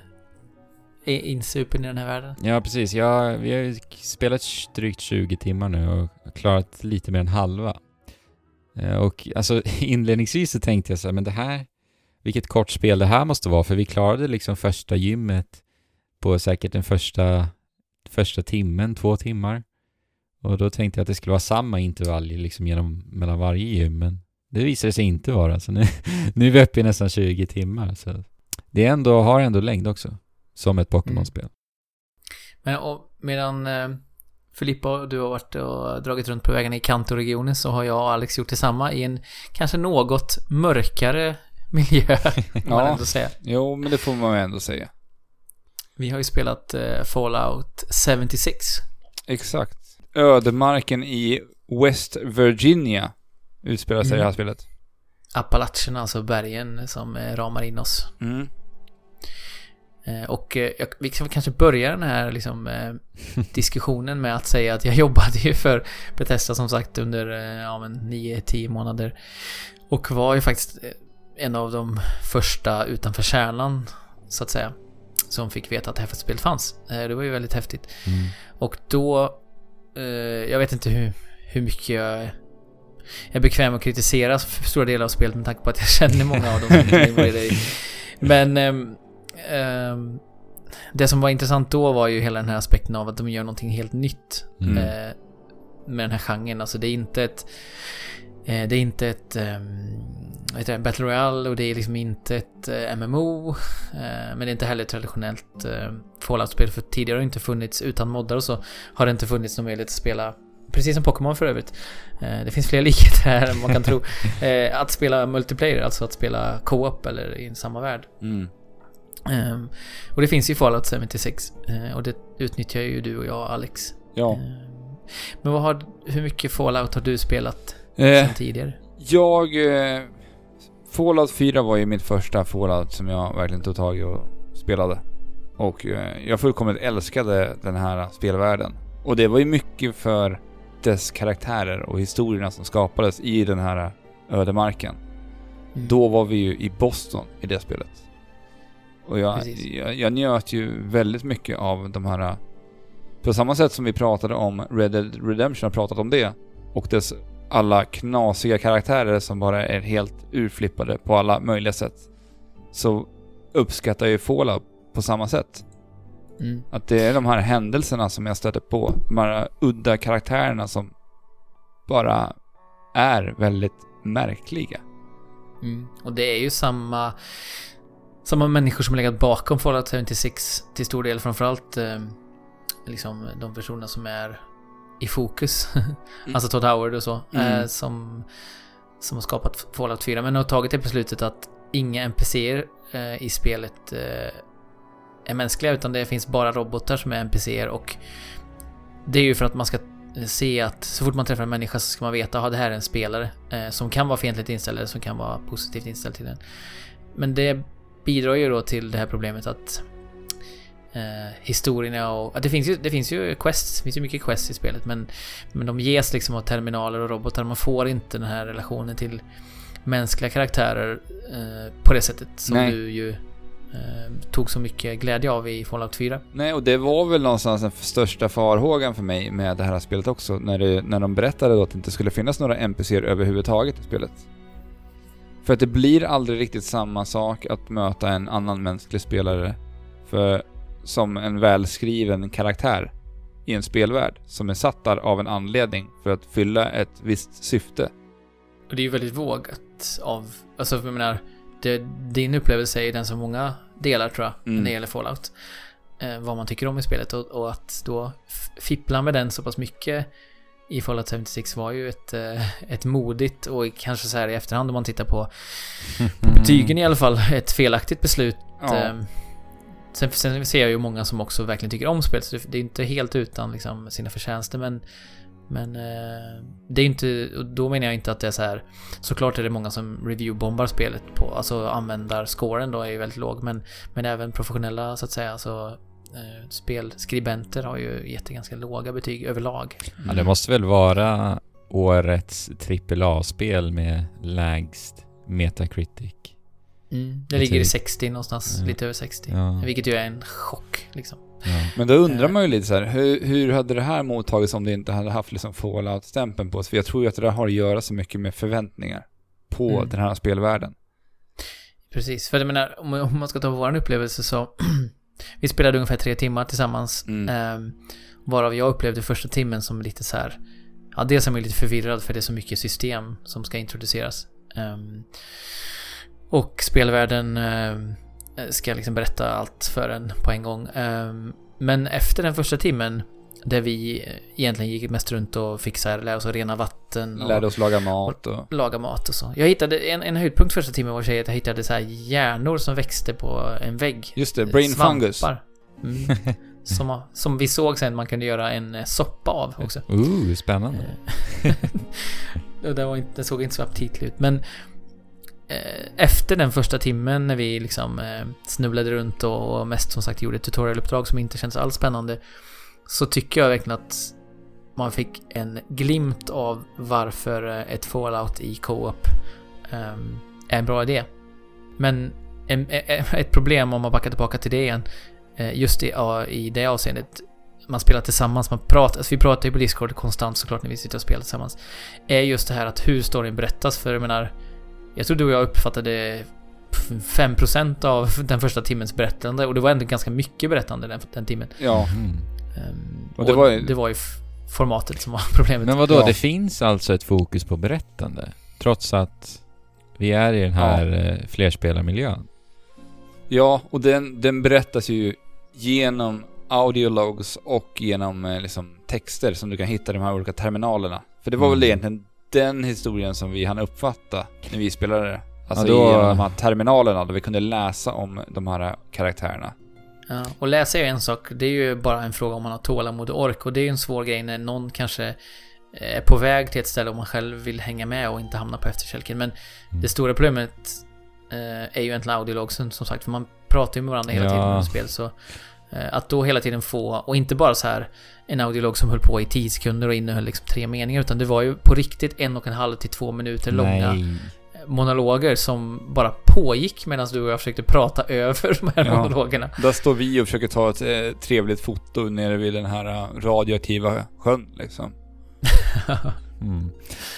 är insupen i den här världen. Ja, precis. Ja, vi har ju spelat drygt 20 timmar nu och klarat lite mer än halva. Eh, och alltså inledningsvis så tänkte jag så här, men det här, vilket kort spel det här måste vara, för vi klarade liksom första gymmet på säkert den första, första timmen, två timmar. Och då tänkte jag att det skulle vara samma intervall liksom genom, mellan varje gym, men det visade sig inte vara. Så nu, nu är vi uppe i nästan 20 timmar. Så det är ändå, har ändå längd också, som ett Pokémon-spel. Men och, medan eh, Filippa och du har varit och dragit runt på vägarna i Kanto-regionen så har jag och Alex gjort detsamma i en kanske något mörkare miljö, får man Ja. ändå säga. Jo, men det får man ändå säga. Vi har ju spelat eh, Fallout 76. Exakt. Ödemarken i West Virginia utspelar sig i det här spelet. Appalacherna, alltså bergen som eh, ramar in oss. Mm. Eh, och eh, jag, vi kan kanske börja den här liksom, eh, diskussionen med att säga att jag jobbade ju för Bethesda som sagt under ja, men 9-10 månader. Och var ju faktiskt en av de första utanför kärnan, så att säga. Som fick veta att det här spelet fanns. Det var ju väldigt häftigt. Mm. Och då, jag vet inte hur, hur mycket jag är bekväm att kritisera stora delar av spelet med tanke på att jag känner många av dem. Men ehm, ehm, det som var intressant då var ju hela den här aspekten av att de gör någonting helt nytt Mm. eh, med den här genren. Alltså det är inte ett eh, det är inte ett um, vad heter det, Battle Royale och det är liksom inte ett eh, MMO. eh, men det är inte heller ett traditionellt uh, Fallout-spel för tidigare har det inte funnits utan moddar och så har det inte funnits någon möjlighet att spela Precis som Pokémon för övrigt. Eh, det finns fler likheter här än man kan tro. Eh, att spela multiplayer, alltså att spela co-op eller i samma värld. Mm. Ehm, och det finns ju Fallout 76. eh, och det utnyttjar ju du och jag, Alex. Ja. Ehm, Men vad har, hur mycket Fallout har du spelat Eh, sen tidigare? jag... Eh, Fallout 4 var ju mitt första Fallout som jag verkligen tog tag i och spelade. Och eh, jag fullkomligt älskade den här spelvärlden. Och det var ju mycket för dess karaktärer och historierna som skapades i den här ödemarken. Mm. Då var vi ju i Boston i det spelet. Och jag, jag, jag njöt ju väldigt mycket av de här... På samma sätt som vi pratade om Red Dead Redemption har pratat om det. Och dess alla knasiga karaktärer som bara är helt urflippade på alla möjliga sätt. Så uppskattar jag ju Fallout på samma sätt. Mm. Att det är de här händelserna som jag stöter på. De här udda karaktärerna som bara är väldigt märkliga. Mm. Och det är ju samma, samma människor som legat bakom Fallout 76 till stor del. Framförallt eh, liksom de personerna som är i fokus. alltså Todd Howard och så. Mm. Eh, som, som har skapat Fallout 4. Men har tagit det beslutet att inga NPCer eh, i spelet eh, är mänskliga. Utan det finns bara robotar som är NPCer. Och det är ju för att man ska se att så fort man träffar en människa så ska man veta att det här är en spelare eh, som kan vara fientligt inställd eller som kan vara positivt inställd till den. Men det bidrar ju då till det här problemet att eh, historierna och... Det, finns ju, det finns ju quests, det finns ju mycket quests i spelet men, men de ges liksom av terminaler och robotar. Man får inte den här relationen till mänskliga karaktärer eh, på det sättet som Nej. du ju eh, tog så mycket glädje av i Fallout 4. Nej, och det var väl någonstans den största farhågan för mig med det här spelet också. När, det, när de berättade då att det inte skulle finnas några NPCer överhuvudtaget i spelet. För att det blir aldrig riktigt samma sak att möta en annan mänsklig spelare för, som en välskriven karaktär i en spelvärld som är satt där av en anledning för att fylla ett visst syfte. Och det är ju väldigt vågat av... Alltså jag menar, det, din upplevelse är den som många delar tror jag, Mm. när det gäller Fallout. Eh, vad man tycker om i spelet och, och att då fippla med den så pass mycket i Fallout 76 var ju ett, eh, ett modigt och kanske så här i efterhand om man tittar på betygen i alla fall, ett felaktigt beslut. Ja. Eh, Sen, sen ser jag ju många som också verkligen tycker om spelet, så det, är inte helt utan liksom, sina förtjänster, men men eh, det är inte, och då menar jag inte att det är så här. Såklart är det många som reviewbombar spelet på, alltså användarscoren då är ju väldigt låg, men, men även professionella så att säga, alltså spelskribenter har ju gett ganska låga betyg överlag. Ja, det måste väl vara årets AAA-spel med lägst Metacritic. Mm. Det ligger i tycker- 60 någonstans, Ja. lite över 60. Ja. Vilket ju är en chock liksom. Ja. Men då undrar Eh. man ju lite så här, hur, hur hade det här mottagits om det inte hade haft liksom Fallout-stämpeln på sig? För jag tror ju att det där har att göra så mycket med förväntningar på Mm. den här spelvärlden. Precis, för jag menar om om man ska ta vår upplevelse så Vi spelade ungefär tre timmar tillsammans Mm. ehm, Varav jag upplevde första timmen som lite så här Ja, dels är man lite förvirrad för det är så mycket system som ska introduceras Ehm, Och spelvärlden ehm, ska liksom berätta allt för en på en gång Ehm, Men efter den första timmen Där vi eh, egentligen gick mest runt och fixade, lärde oss att rena vatten och Lärde oss laga mat och... laga mat och så. Jag hittade en, en höjdpunkt första timmen var att jag hittade så här hjärnor som växte på en vägg. Just det, brain fungus. Svampar. Mm. som, som vi såg sen man kunde göra en eh, soppa av också. Ooh, spännande. Och det, var inte, det såg inte så aptitligt ut. Men eh, efter den första timmen när vi liksom eh, snubblade runt och, mest som sagt gjorde tutorialuppdrag som inte kändes alls spännande. Så tycker jag verkligen att man fick en glimt av varför eh, ett Fallout i Co-op ehm, är en bra idé. Men en, e- ett problem om man backar tillbaka till det igen, eh, just i, i det avseendet, man spelar tillsammans, man pratar, alltså vi pratar ju på Discord konstant såklart när vi sitter och spelar tillsammans, är just det här att hur storyn berättas, för jag menar, jag tror du och jag uppfattade 5% av den första timmens berättande och det var ändå ganska mycket berättande den, den timmen. Ja. Mm. Ehm, Och det var ju- det var ju formatet som var problemet. Men vadå, Ja. det finns alltså ett fokus på berättande? Trots att vi är i den här ja. flerspelarmiljön? Ja, och den, den berättas ju genom audiologs och genom eh, liksom, texter som du kan hitta i de här olika terminalerna. För det var Mm. väl egentligen den historien som vi hann uppfatta när vi spelade det. Alltså Ja, då- genom de här terminalerna där vi kunde läsa om de här karaktärerna. Ja, och läsa är en sak, det är ju bara en fråga om man har tålamod och ork och det är ju en svår grej när någon kanske är på väg till ett ställe och man själv vill hänga med och inte hamna på efterkälken. Men Mm. det stora problemet eh, är ju egentligen audiologsen som sagt, för man pratar ju med varandra hela Ja. tiden under spel. Så eh, att då hela tiden få, och inte bara så här en audiolog som höll på i 10 sekunder och innehöll liksom tre meningar, utan det var ju på riktigt en och en halv till två minuter långa Nej. Monologer som bara pågick medan du och jag försökte prata över de här Ja. monologerna. Där står vi och försöker ta ett eh, trevligt foto nere vid den här eh, radioaktiva sjön liksom. Mm.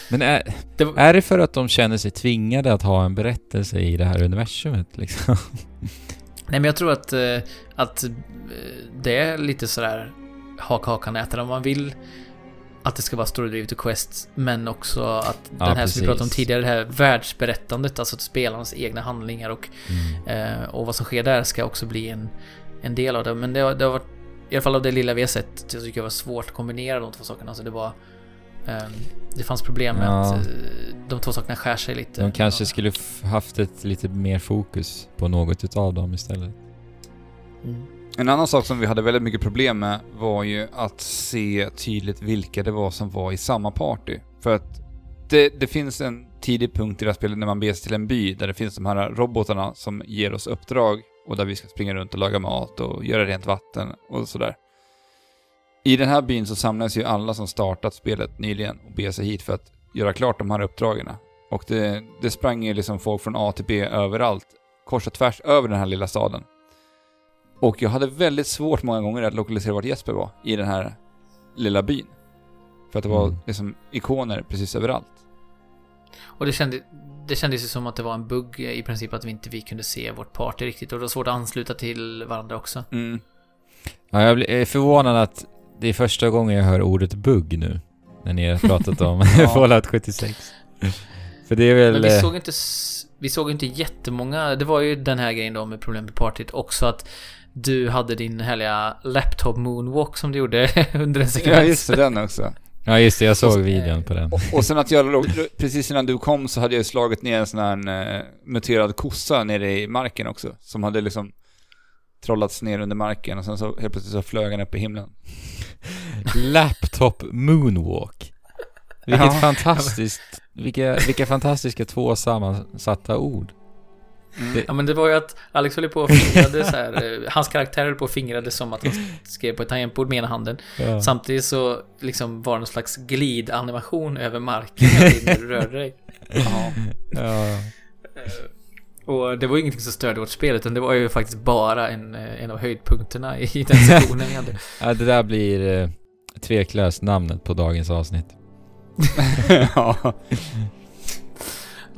Men är, Det var- är det för att de känner sig tvingade att ha en berättelse i det här universumet liksom? Nej men jag tror att, eh, att eh, det är lite sådär haka hakan äta Man vill att det ska vara storydrivet och quest, men också att Ja, den här som vi pratade om precis. tidigare, det här världsberättandet, alltså spelarnas egna handlingar och, Mm. eh, och vad som sker där ska också bli en, en del av det. Men det har, det har varit, i alla fall av det lilla vi har sett, så tycker jag det var svårt att kombinera de två sakerna. Alltså det var... ehm, det fanns problem med Ja. att eh, de två sakerna skär sig lite. De kanske skulle haft ett lite mer fokus på något utav dem istället. Mm. En annan sak som vi hade väldigt mycket problem med var ju att se tydligt vilka det var som var i samma party. För att det, det finns en tidig punkt i det här spelet när man beger sig till en by där det finns de här robotarna som ger oss uppdrag och där vi ska springa runt och laga mat och göra rent vatten och sådär. I den här byn så samlas ju alla som startat spelet nyligen och beger sig hit för att göra klart de här uppdragen. Och det, det sprang ju liksom folk från A till B överallt, kors och tvärs över den här lilla staden. Och jag hade väldigt svårt många gånger att lokalisera vart Jesper var i den här lilla byn. För att det var Mm. liksom ikoner precis överallt. Och det, kände, det kändes ju som att det var en bugg i princip att vi inte vi kunde se vårt party riktigt och det var svårt att ansluta till varandra också. Mm. Ja, jag är förvånad att det är första gången jag hör ordet bugg nu. När ni har pratat om Ja. Fallout 76. För det är väl... Men vi eh, såg inte vi såg inte jättemånga, det var ju den här grejen då med problem med partyt också att du hade din härliga laptop moonwalk som du gjorde under en sekvens. Ja, just det, den också. Ja just det, jag såg videon på den. Och, och sen att jag, låg- precis innan du kom så hade jag slagit ner en sån här eh, muterad kossa nere i marken också. Som hade liksom trollats ner under marken och sen så helt plötsligt så flög han upp i himlen. Laptop Moonwalk. Vilket Ja. fantastiskt, vilka, vilka fantastiska två sammansatta ord. Mm. Ja men det var ju att Alex höll på och fingrade så här. eh, Hans karaktär höll på och fingrade som att han skrev på ett tangentbord med ena handen. Ja. Samtidigt så liksom var det någon slags glidanimation över marken när du rörde dig. Ja. Ja. Och det var ju ingenting som störde vårt spel utan det var ju faktiskt bara en, eh, en av höjdpunkterna i den sektionen vi hade. ja, det där blir eh, tveklöst namnet på dagens avsnitt. ja.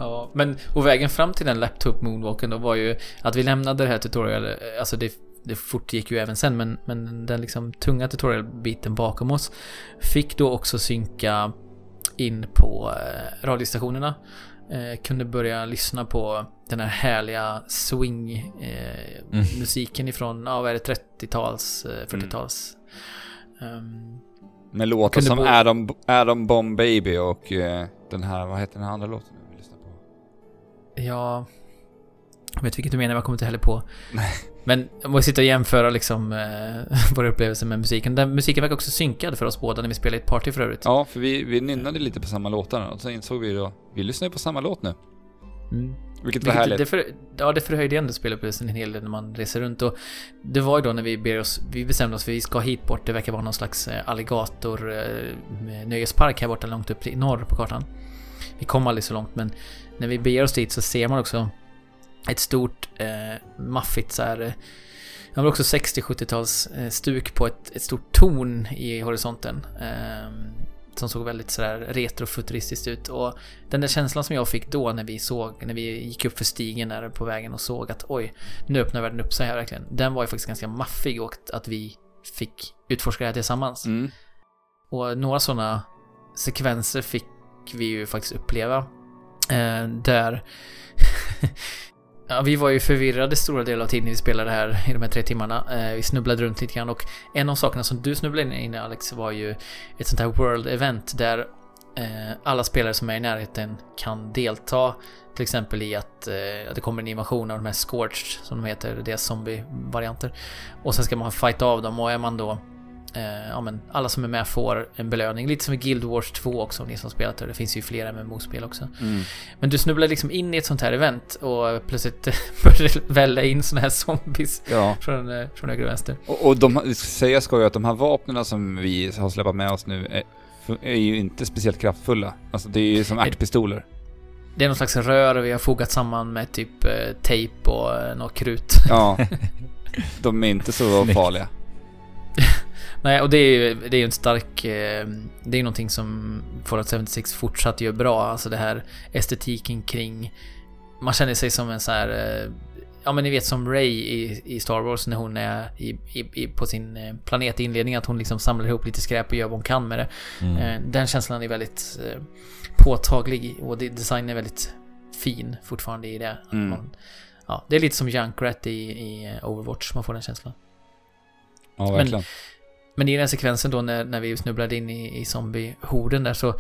Ja, men och vägen fram till den laptop moonwalken då var ju att vi lämnade det här tutorial, alltså det, det fortgick ju även sen men, men den liksom tunga tutorialbiten bakom oss fick då också synka in på eh, radiostationerna. Eh, kunde börja lyssna på den här härliga swing eh, Mm. musiken ifrån, ja vad är det, 30-tals, eh, 40-tals. Ehm, Med låtar som bo- Adam, Adam Bomb Baby och eh, den här, vad heter den här andra låten? Ja... Jag vet vilket du menar, men jag kommer inte heller på. Nej. Men om vi sitter och jämföra liksom eh, våra upplevelser med musiken. Den musiken verkar också synkad för oss båda när vi spelar i ett party för övrigt. Ja, för vi, vi nynnade lite på samma låtar och så insåg vi då, vi lyssnar ju på samma låt nu. Mm. Vilket var Vilket, härligt. det, för, ja, det förhöjde ändå spelupplevelsen en hel del när man reser runt. Och det var ju då när vi ber oss, vi bestämde oss för att vi ska hit bort. Det verkar vara någon slags eh, alligator eh, nöjespark här borta långt upp i norr på kartan. Vi kom aldrig så långt men när vi beger oss dit så ser man också ett stort eh, maffigt så här. Eh, ja, men också 60-70-tals eh, stuk på ett, ett stort torn i horisonten. Eh, som såg väldigt sådär retrofuturistiskt ut. Och den där känslan som jag fick då när vi såg, när vi gick upp för stigen där på vägen och såg att oj, nu öppnar världen upp sig här verkligen. Den var ju faktiskt ganska maffig och att vi fick utforska det här tillsammans. Mm. Och några sådana sekvenser fick vi ju faktiskt uppleva. Eh, där... ja, vi var ju förvirrade stora delar av tiden vi spelade här i de här tre timmarna. Eh, vi snubblade runt lite grann och en av sakerna som du snubblade in i Alex var ju ett sånt här World Event där eh, alla spelare som är i närheten kan delta. Till exempel i att eh, det kommer en invasion av de här Scorched, som de heter, deras zombie-varianter. Och sen ska man fighta av dem och är man då Eh, ja, men alla som är med får en belöning. Lite som i Guild Wars 2 också, om ni som spelat det. Det finns ju flera MMO-spel också. Mm. Men du snubblar liksom in i ett sånt här event och plötsligt börjar välla in såna här zombies Ja. från, eh, från höger och vänster. Och, och de, säga ska ju att de här vapnen som vi har släpat med oss nu är, är ju inte speciellt kraftfulla. Alltså det är ju som ärtpistoler. Det är någon slags rör vi har fogat samman med typ eh, tejp och eh, något krut. Ja. De är inte så farliga. Nej, och det är ju det är en stark... Eh, det är ju någonting som Fallout 76 fortsatt gör bra. Alltså det här estetiken kring... Man känner sig som en så här... Eh, ja men ni vet som Ray i, i Star Wars när hon är i, i, på sin eh, planet i inledningen. Att hon liksom samlar ihop lite skräp och gör vad hon kan med det. Mm. Den känslan är väldigt påtaglig och designen är väldigt fin fortfarande i det. Mm. Man, ja, det är lite som Junkrat i, i Overwatch, man får den känslan. Ja, verkligen. Men i den här sekvensen då när, när vi snubblade in i, i zombiehorden där så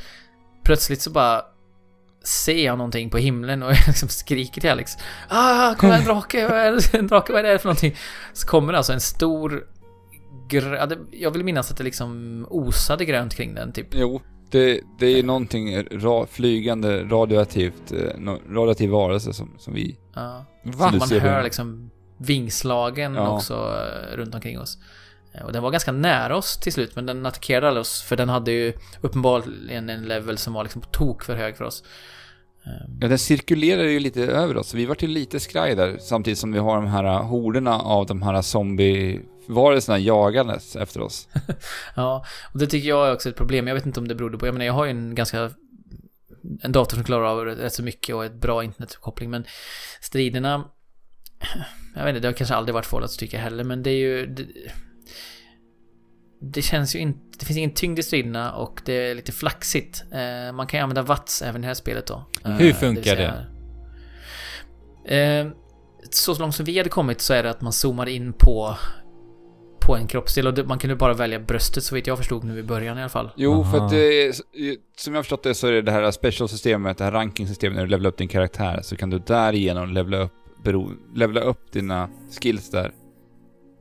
plötsligt så bara ser jag någonting på himlen och jag liksom skriker till Alex. Ah, kolla en drake! Vad är det? En drake, vad är det för någonting? Så kommer det alltså en stor grö... ja, det- Jag vill minnas att det liksom osade grönt kring den typ. Jo, det, det är ju någonting ra, flygande radioaktivt, eh, radioaktiv varelse som, som vi... Ja. Du Man hör liksom vingslagen Ja. också eh, runt omkring oss. Eh, Och den var ganska nära oss till slut, men den attackerade aldrig oss. För den hade ju uppenbarligen en level som var liksom på tok för hög för oss. Eh, Ja, den cirkulerar ju lite över oss. Vi vart ju lite skraj där, samtidigt som vi har de här horderna av de här zombie-varelserna jagandes efter oss. Ja, och det tycker jag är också ett problem. Jag vet inte om det berodde på... Jag menar, jag har ju en ganska... En dator som klarar av rätt så mycket och ett bra internetuppkoppling, men striderna... Jag vet inte, det har kanske aldrig varit Fallout tycker jag heller, men det är ju... Det, det känns ju inte... Det finns ingen tyngd i striderna och det är lite flaxigt. Eh, man kan ju använda watts även i det här spelet då. Eh, Hur funkar säga- Eh, så långt som vi hade kommit så är det att man zoomar in på på en kroppsdel och det- man kunde bara välja bröstet så vitt jag förstod nu i början i alla fall. Jo, för Aha. att det, som jag har förstått det så är det det här special-systemet, det här ranking-systemet, när du levlar upp din karaktär så kan du därigenom levla upp, bero, levla upp dina skills där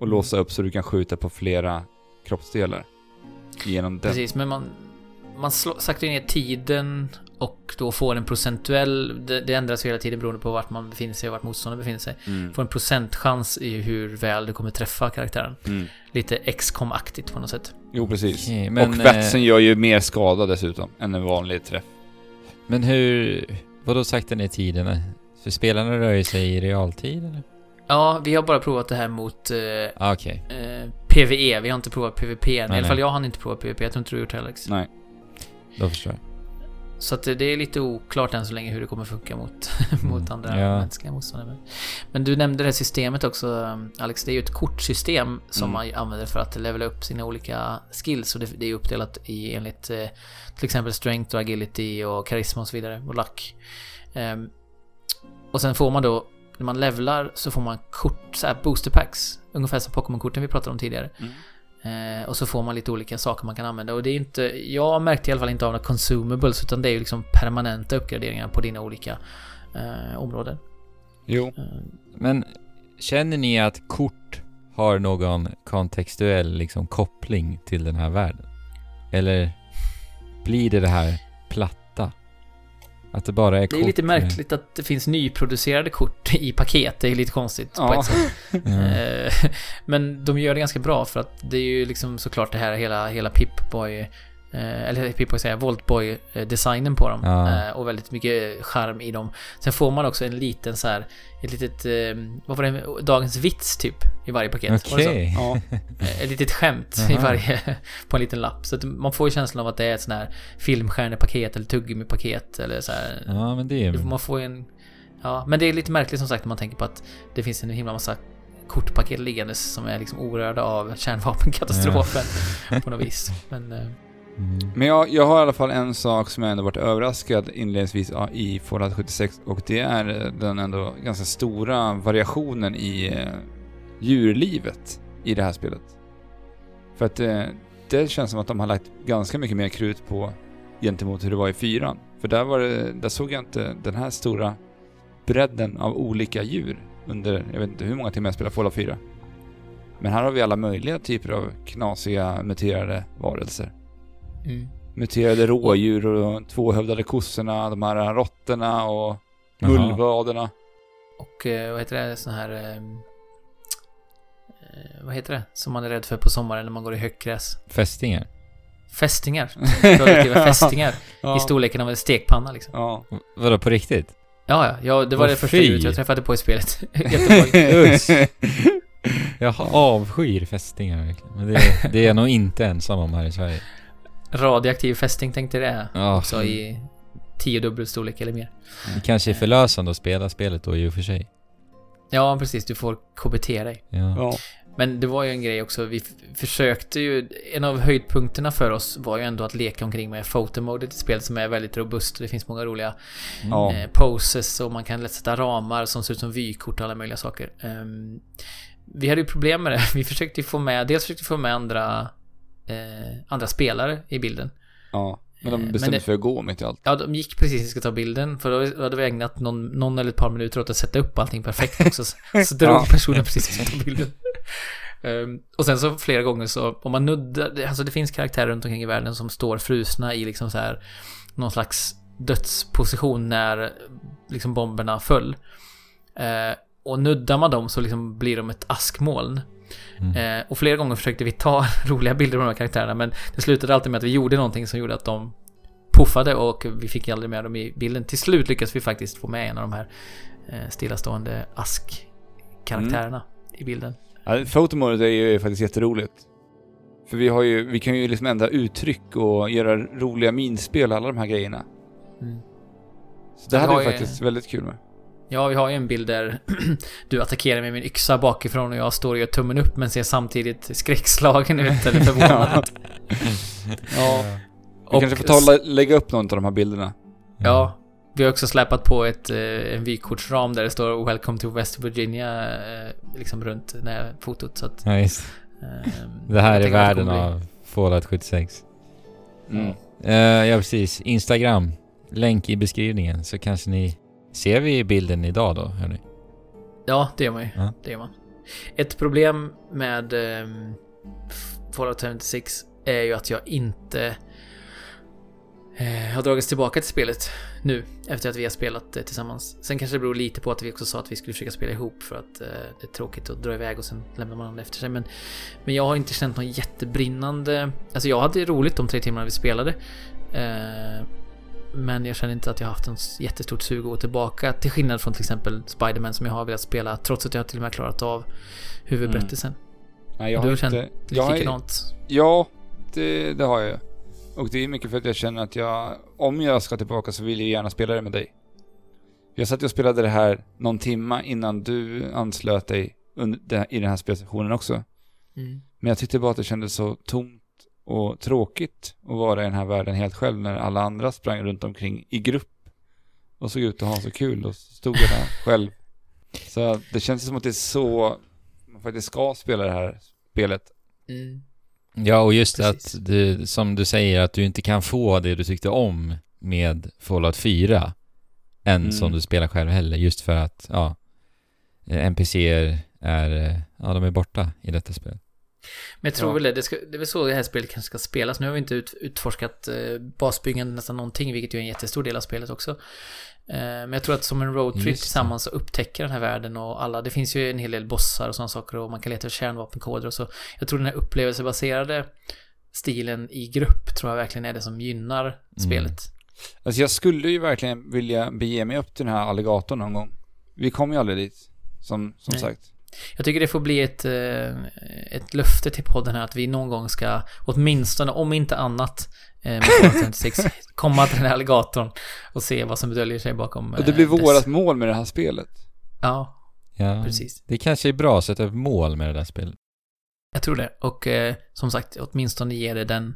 och låsa upp så du kan skjuta på flera kroppsdelar. Genom den. Precis, men man, man saktar ner tiden och då får en procentuell, det, det ändras hela tiden beroende på vart man befinner sig och vart motståndaren befinner sig. Mm. Får en procentchans i hur väl du kommer träffa karaktären. Mm. Lite XCOM-aktigt på något sätt. Jo, precis. Okej, men, och vätsen eh, gör ju mer skada dessutom än en vanlig träff. Men hur... Vadå sakta ner tiden? För spelarna rör ju sig i realtid eller? Ja, vi har bara provat det här mot eh, Ah, Okej. eh, PVE, vi har inte provat PVP än. I Nej, alla fall jag hann inte prova PVP, jag tror inte du har gjort det Alex. Nej. Då förstår jag. Så att det är lite oklart än så länge hur det kommer funka mot, mot Mm, andra ja. mänskliga motståndare. Men du nämnde det här systemet också um, Alex, det är ju ett kortsystem som Mm. man använder för att levela upp sina olika skills och det, det är uppdelat i enligt eh, till exempel strength och agility och karisma och så vidare och luck. Ehm, och sen får man då, när man levlar så får man kort, så här booster packs, ungefär som Pokémon-korten vi pratade om tidigare. Mm. Eh, och så får man lite olika saker man kan använda och det är inte, jag märkte i alla fall inte av några consumables utan det är ju liksom permanenta uppgraderingar på dina olika eh, områden. Jo. Eh, Men känner ni att kort har någon kontextuell liksom koppling till den här världen? Eller blir det det här platta? Att det bara är kort? det är lite märkligt att det finns nyproducerade kort i paket, det är lite konstigt på Ja. ett sätt. Eh, Men de gör det ganska bra för att det är ju liksom såklart det här hela, hela Pip-Boy eh, eller Pip-Boy säger Voltboy-designen på dem. Ja. Eh, Och väldigt mycket charm i dem. Sen får man också en liten så här, ett litet, eh, vad var det, dagens vits typ i varje paket. Var det så? Okej. Ja. Eh, Ett litet skämt i varje, på en liten lapp. Så att man får ju känslan av att det är ett sånt här filmstjärnepaket eller tuggummi-paket eller så här. Ja, men det är... Man får en... Ja, men det är lite märkligt som sagt när man tänker på att det finns en himla massa kortpaket liggandes som är liksom orörda av kärnvapenkatastrofen på något vis. Men... Mm. Men jag, jag har i alla fall en sak som jag ändå varit överraskad inledningsvis i Fallout 76 och det är eh, den ändå ganska stora variationen i eh, djurlivet i det här spelet. För att eh, det känns som att de har lagt ganska mycket mer krut på gentemot hur det var i fyran. För där, var det, där såg jag inte den här stora bredden av olika djur under, jag vet inte hur många timmar jag spelade Fallout 4. Men här har vi alla möjliga typer av knasiga muterade varelser. Mm. Muterade rådjur och tvåhövdade kossorna, de här råttorna och Jaha. mullvaderna. Och eh, vad heter det, sån här... Eh, eh, vad heter det? Som man är rädd för på sommaren när man går i höggräs. Fästingar. Fästingar. Radioaktiva fästingar. Ja. I storleken av en stekpanna liksom. Ja. Vadå, på riktigt? Ja, ja. ja det var Åh, det första djuret jag träffade på i spelet. Jag avskyr fästingar verkligen. Men det, det är jag nog inte ensam om här i Sverige. Radioaktiv fästing tänkte det är. Ja, Också i tiodubbel storlek eller mer. det kanske är förlösande att spela spelet då i och för sig. Ja, precis. Du får KBT dig. Ja. ja. Men det var ju en grej också. Vi försökte ju... En av höjdpunkterna för oss var ju ändå att leka omkring med photomodet i spelet som är väldigt robust. Det finns många roliga Ja. eh, poses och man kan lätt sätta ramar som ser ut som vykort och alla möjliga saker. Ehm, vi hade ju problem med det. Vi försökte ju få med... Dels försökte vi få med andra... Eh, andra spelare i bilden. ja. Men Eh, de men bestämde sig för att gå mitt i allt. Ja, de gick precis när vi skulle ta bilden. För då hade vi ägnat någon, någon eller ett par minuter åt att sätta upp allting perfekt också. Så, så drog Ja. personen precis när vi ta bilden. Ehm, och sen så flera gånger så, om man nuddar, alltså det finns karaktärer runt omkring i världen som står frusna i liksom så här någon slags dödsposition när liksom bomberna föll. Eh, och nuddar man dem så liksom blir de ett askmoln. Mm. Eh, och flera gånger försökte vi ta roliga bilder på de här karaktärerna men det slutade alltid med att vi gjorde någonting som gjorde att de puffade och vi fick aldrig med dem i bilden. Till slut lyckades vi faktiskt få med en av de här eh, stillastående ask-karaktärerna i bilden. Ja, Photomodet är ju faktiskt jätteroligt. För vi har ju, vi kan ju liksom ändra uttryck och göra roliga minspel alla de här grejerna. Mm. Så det här vi faktiskt väldigt kul med. Ja, vi har ju en bild där du attackerar med min yxa bakifrån och jag står och gör tummen upp men ser samtidigt skräckslagen ut eller förvånad. Ja. Vi Och- kanske får ta och lä- lägga upp någon av de här bilderna. Ja, vi har också släpat på ett, eh, en vykortsram där det står “Welcome to West Virginia” eh, liksom runt det här fotot så att... Ja, just. eh, Det här är världen av Fallout 76. Mm. Eh, ja, precis. Instagram. Länk i beskrivningen så kanske ni... Ser vi bilden idag då, hörni? Ja, det gör man ju. Ja. Det gör man. Ett problem med um, Fallout 76 är ju att jag inte eh, har dragits tillbaka till spelet nu efter att vi har spelat det tillsammans. Sen kanske det beror lite på att vi också sa att vi skulle försöka spela ihop för att eh, det är tråkigt att dra iväg och sen lämnar man det efter sig. Men, men jag har inte känt någon jättebrinnande... Alltså jag hade roligt de tre timmarna vi spelade. Men jag känner inte att jag har haft en jättestort sug att gå tillbaka. Till skillnad från till exempel Spiderman som jag har velat spela trots att jag till och med klarat av huvudberättelsen. Nej, jag Du har har känt inte... Jag har, likadant. ja, det, det har jag ju. Och det är mycket för att jag känner att jag, om jag ska tillbaka så vill jag gärna spela det med dig. Jag satt och spelade det här någon timma innan du anslöt dig under, i den här spelsessionen också. Mm. Men jag tyckte bara att det kändes så tomt och tråkigt att vara i den här världen helt själv när alla andra sprang runt omkring i grupp och såg ut att ha så kul och stod jag där själv. Så det känns som att det är så man faktiskt ska spela det här spelet. Mm. Ja, och just Precis. att du, som du säger, att du inte kan få det du tyckte om med Fallout 4 än Mm. som du spelar själv heller, just för att, ja, eh, NPCer är, eh, ja, de är borta i detta spel. Men jag tror Ja. väl det, det, ska, det är väl så det här spelet kanske ska spelas. Nu har vi inte ut, utforskat eh, basbyggande nästan någonting, vilket ju är en jättestor del av spelet också. Eh, men jag tror att som en roadtrip tillsammans och upptäcker den här världen och alla, det finns ju en hel del bossar och sådana saker och man kan leta efter kärnvapenkoder och så. Jag tror den här upplevelsebaserade stilen i grupp tror jag verkligen är det som gynnar spelet. Alltså jag skulle ju verkligen vilja bege mig upp till den här alligatorn någon gång. Vi kom ju aldrig dit, som, som Nej. sagt. Jag tycker det får bli ett, eh, ett löfte till podden här att vi någon gång ska, åtminstone om inte annat, eh, med Fallout 56, komma till den här alligatorn och se vad som döljer sig bakom Och det blir eh, dess- vårat mål med det här spelet. Ja, Ja, precis. det kanske är bra att sätta upp mål med det där spelet. Jag tror det. Och som sagt, åtminstone ger det den,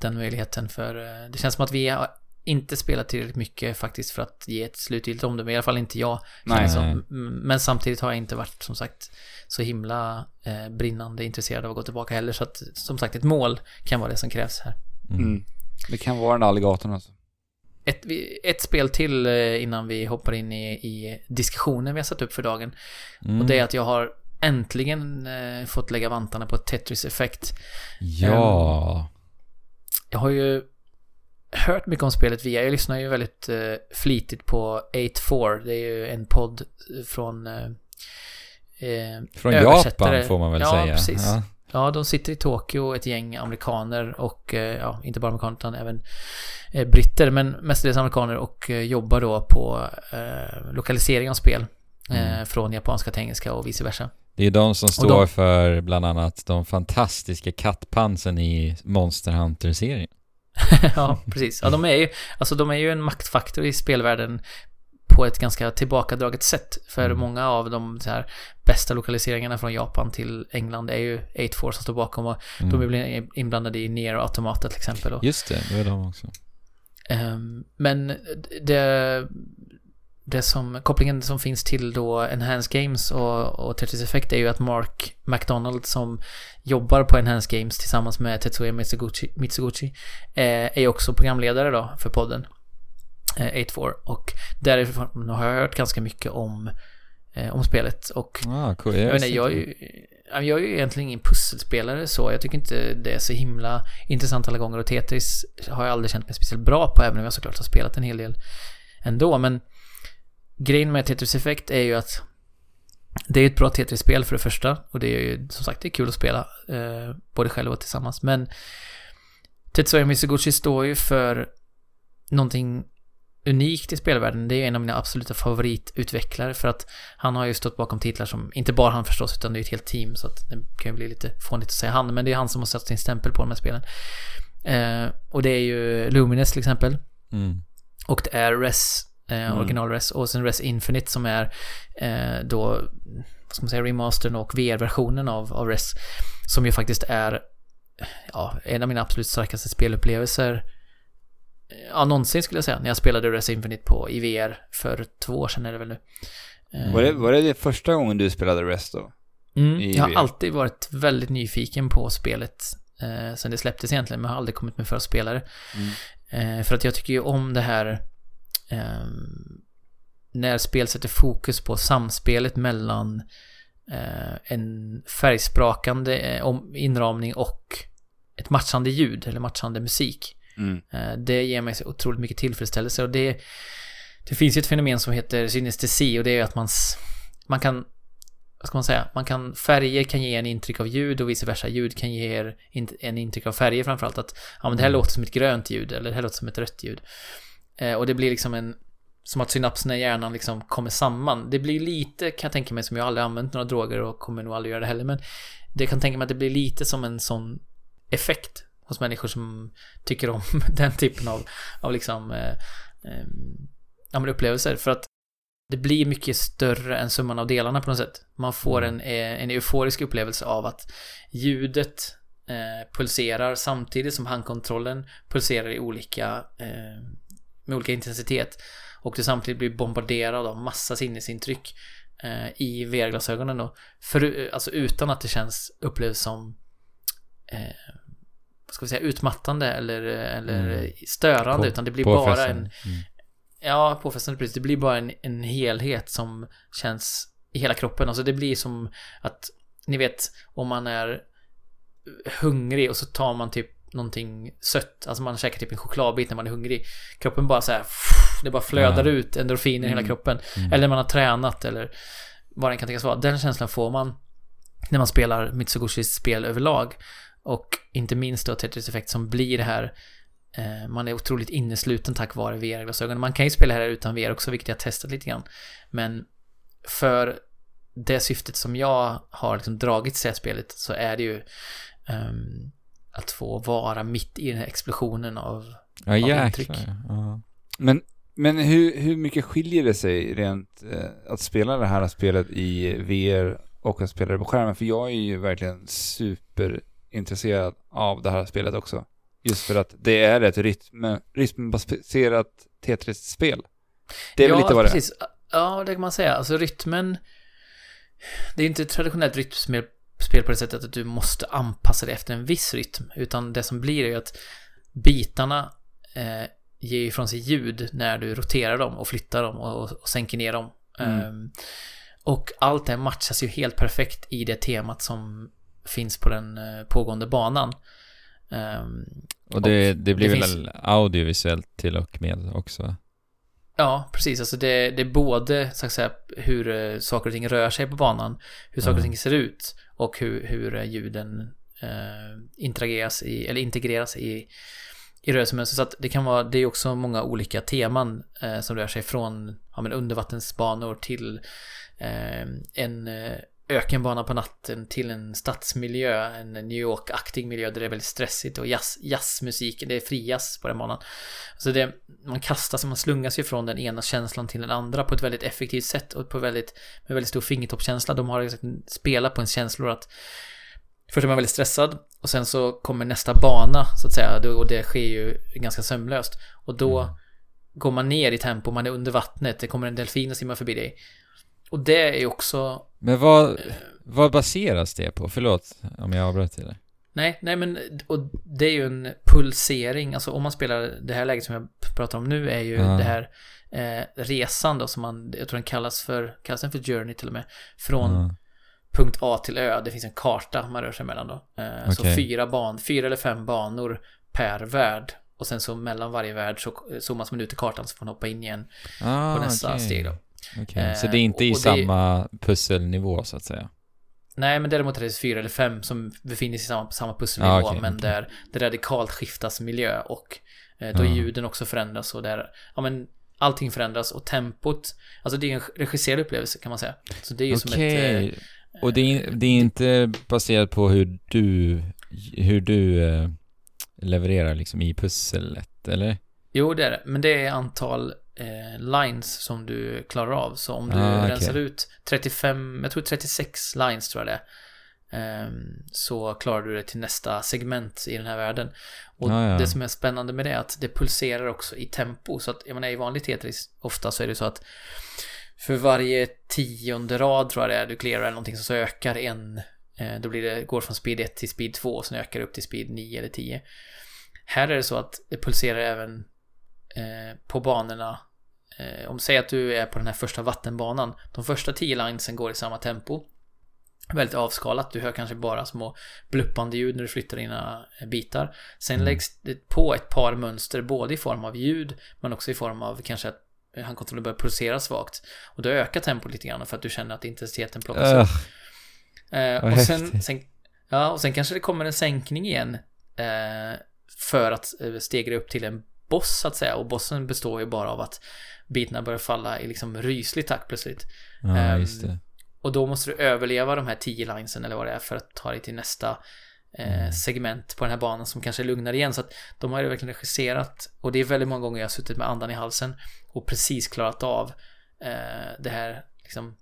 den möjligheten för det känns som att vi har inte spelat tillräckligt mycket faktiskt för att ge ett slutgiltigt omdöme. I alla fall inte jag. Nej. som. Mm, Men samtidigt har jag inte varit som sagt så himla eh, brinnande intresserad av att gå tillbaka heller. Så att som sagt ett mål kan vara det som krävs här. Mm. Mm. Det kan vara den alligatorn alltså. Ett, ett spel till eh, innan vi hoppar in i, i diskussionen vi har satt upp för dagen. Mm. Och det är att jag har äntligen eh, fått lägga vantarna på Tetris Effect. Ja. Jag har ju hört mycket om spelet via, jag lyssnar ju väldigt eh, flitigt på 8-4. Det är ju en podd från... Eh, eh, Från. Japan får man väl Ja, säga. precis. Ja. Ja, de sitter i Tokyo, ett gäng amerikaner och, eh, ja, inte bara amerikaner utan även eh, britter, men mestadels amerikaner och eh, jobbar då på eh, lokalisering av spel. Eh, Mm. Från japanska till engelska och vice versa. Det är de som står de- för bland annat de fantastiska kattpansen i Monster Hunter-serien. ja, precis. Ja, de är ju, alltså de är ju en maktfaktor i spelvärlden på ett ganska tillbakadraget sätt. För Mm. många av de så här, bästa lokaliseringarna från Japan till England är ju 8-4 som står bakom och Mm. de är väl inblandade i Nier och Automata till exempel. Och, Just det, det var de också. Ehm, men det, det som, kopplingen som finns till då Enhanced Games och, och Tetris Effect är ju att Mark McDonald som jobbar på Enhanced Games tillsammans med Tetsuya Mitsuguchi, Mitsuguchi eh, är också programledare då för podden eh, 8-4 och därifrån har jag hört ganska mycket om, eh, om spelet och Ah, cool. jag, vet inte, jag, är ju, ja, jag är ju egentligen ingen pusselspelare så. Jag tycker inte det är så himla intressant alla gånger och Tetris har jag aldrig känt mig speciellt bra på även om jag såklart har spelat en hel del ändå. Men grejen med Tetris Effect är ju att det är ett bra Tetris-spel för det första och det är ju som sagt det är kul att spela eh, både själv och tillsammans. Men Tetsuya Mizuguchi står ju för någonting unikt i spelvärlden. Det är en av mina absoluta favoritutvecklare för att han har ju stått bakom titlar som, inte bara han förstås, utan det är ett helt team så att det kan ju bli lite fånigt att säga han, men det är han som har satt sin stämpel på de här spelen. Eh, och det är ju Lumines till exempel, Mm. och det är Res, eh, Mm. original Res, och sen Res Infinite som är eh, då, vad ska man säga, remastern och VR-versionen av, av Res, som ju faktiskt är, ja, en av mina absolut starkaste spelupplevelser Ja, någonsin skulle jag säga. När jag spelade Res Infinite på i VR för två år sedan är det väl nu. Eh, Var det, var det, det första gången du spelade Rest då? Mm, jag har alltid varit väldigt nyfiken på spelet eh, sen det släpptes egentligen, men jag har aldrig kommit mig för att spela det. Mm. Eh, för att jag tycker ju om det här ehm, när spel sätter fokus på samspelet mellan eh, en färgsprakande eh, inramning och ett matchande ljud eller matchande musik. Mm. Eh, Det ger mig så otroligt mycket tillfredsställelse och det, det finns ju ett fenomen som heter synestesi och det är att man, man kan, vad ska man säga, man kan, färger kan ge en intryck av ljud och vice versa, ljud kan ge er en intryck av färger framförallt att, ja men det här Mm. låter som ett grönt ljud eller det här låter som ett rött ljud. Eh, Och det blir liksom en, som att synapserna i hjärnan liksom kommer samman. Det blir lite, kan jag tänka mig, som jag aldrig använt några droger och kommer nog aldrig göra det heller, men det kan tänka mig att det blir lite som en sån effekt hos människor som tycker om den typen av, av liksom, eh, eh, upplevelser. För att det blir mycket större än summan av delarna på något sätt. Man får en, eh, en euforisk upplevelse av att ljudet eh, pulserar samtidigt som handkontrollen pulserar i olika, eh, med olika intensitet. Och du samtidigt blir bombarderad av massa sinnesintryck eh, i VR-glasögonen då. För, alltså utan att det känns, upplevs som eh, vad ska vi säga, utmattande eller, eller Mm. störande, På- utan det blir bara en, Mm. ja, påfrestande precis, det blir bara en, en helhet som känns i hela kroppen. Alltså det blir som att, ni vet, om man är hungrig och så tar man typ någonting sött, alltså man käkar typ en chokladbit när man är hungrig. Kroppen bara så här, det bara flödar Ja. ut endorfiner i hela Mm. kroppen. Mm. Eller när man har tränat eller vad det kan tänkas vara. Den känslan får man när man spelar Mitsugushis spel överlag. Och inte minst då Tetris Effect som blir det här eh, man är otroligt innesluten tack vare VR-glasögon. Man kan ju spela här utan VR också, vilket jag har testat lite grann. Men för det syftet som jag har liksom dragit till det här spelet så är det ju ehm, att få vara mitt i den här explosionen av Ja, av jäklar. intryck. Ja. Men, men hur, hur mycket skiljer det sig rent eh, att spela det här spelet i VR och att spela det på skärmen? För jag är ju verkligen superintresserad av det här spelet också. Just för att det är ett rytm, rytmbaserat Tetris-spel. Det är väl lite vad det är? Ja, det kan man säga. Alltså rytmen... Det är inte ett traditionellt rytmspel spel på det sättet att du måste anpassa dig efter en viss rytm. Utan det som blir är ju att bitarna eh, ger ifrån sig ljud när du roterar dem och flyttar dem och, och sänker ner dem. Mm. Ehm, och allt det matchas ju helt perfekt i det temat som finns på den eh, pågående banan. Ehm, Och det, Och det blir det väl finns- audiovisuellt till och med också? Ja, precis. Alltså det, det är både så att säga, hur eh, saker och ting rör sig på banan, hur saker och Ja. ting ser ut och hur, hur eh, ljuden eh, interageras i, eller integreras i, i rörelsemönster. Så att det kan vara, det är också många olika teman eh, som rör sig från ja, men undervattensbanor till eh, en eh, ökenbana på natten till en stadsmiljö, en New York-aktig miljö där det är väldigt stressigt och jazz, jazzmusiken, det är frijazz på den banan. Så det, man kastas, man slungas ju från den ena känslan till den andra på ett väldigt effektivt sätt och på väldigt, med väldigt stor fingertoppskänsla. De har liksom spelat på en känslor att först är man väldigt stressad och sen så kommer nästa bana så att säga och det sker ju ganska sömlöst. Och då Mm. går man ner i tempo, man är under vattnet, det kommer en delfin och simmar förbi dig. Och det är också Men vad, vad baseras det på? Förlåt om jag avbröt dig. Nej, nej men och det är ju en pulsering, alltså om man spelar det här läget som jag pratar om nu är ju Ja. det här eh, resan då som man, jag tror den kallas för, kallas den för journey till och med, från Ja. punkt A till Ö, det finns en karta man rör sig mellan då. Eh, Så Okej. fyra ban, fyra eller fem banor per värld. Och sen så mellan varje värld så zoomas man ut i kartan så får man hoppa in igen Ah, på nästa okej. steg då. Så Eh, det är inte i och det samma pusselnivå så att säga? Nej, men däremot är det fyra eller fem som befinner sig i samma, samma pusselnivå, Ah, okej, men okej. där det radikalt skiftas miljö och eh, då Ah. ljuden också förändras och där, ja men allting förändras och tempot, alltså det är en regisserad upplevelse kan man säga. Så det är ju som ett... Eh, Och det är, det är inte baserat på hur du, hur du eh, levererar liksom i pusslet, eller? jo, det är det, men det är antal eh, lines som du klarar av. Så om du Ah, rensar ut 35, jag tror 36 lines tror jag det är. ehm, så klarar du det till nästa segment i den här världen. Och Ah, ja. det som är spännande med det är att det pulserar också i tempo. Så att, jag menar i vanlig Tetris, ofta så är det så att för varje tionde rad tror jag det är, du clearar eller någonting så ökar en, eh, då blir det, går från speed 1 till speed 2 och sen ökar det upp till speed 9 eller 10. Här är det så att det pulserar även eh, på banorna. Eh, om säg att du är på den här första vattenbanan. De första 10 linesen går i samma tempo. Väldigt avskalat. Du hör kanske bara små bluppande ljud när du flyttar dina eh, bitar. Sen Mm. läggs det på ett par mönster både i form av ljud men också i form av kanske att handkontrollen börjar pulsera svagt. Och då ökar tempot lite grann för att du känner att intensiteten plockas upp. Vad och, sen, sen, ja, och sen kanske det kommer en sänkning igen. Eh, för att stegra upp till en boss så att säga. Och bossen består ju bara av att bitarna börjar falla i liksom ryslig takt plötsligt. ja, Ehm, just det. Och då måste du överleva de här 10 linesen eller vad det är för att ta dig till nästa eh, Mm. segment på den här banan som kanske är lugnare igen. Så att de har ju verkligen regisserat och det är väldigt många gånger jag har suttit med andan i halsen och precis klarat av eh, det här liksom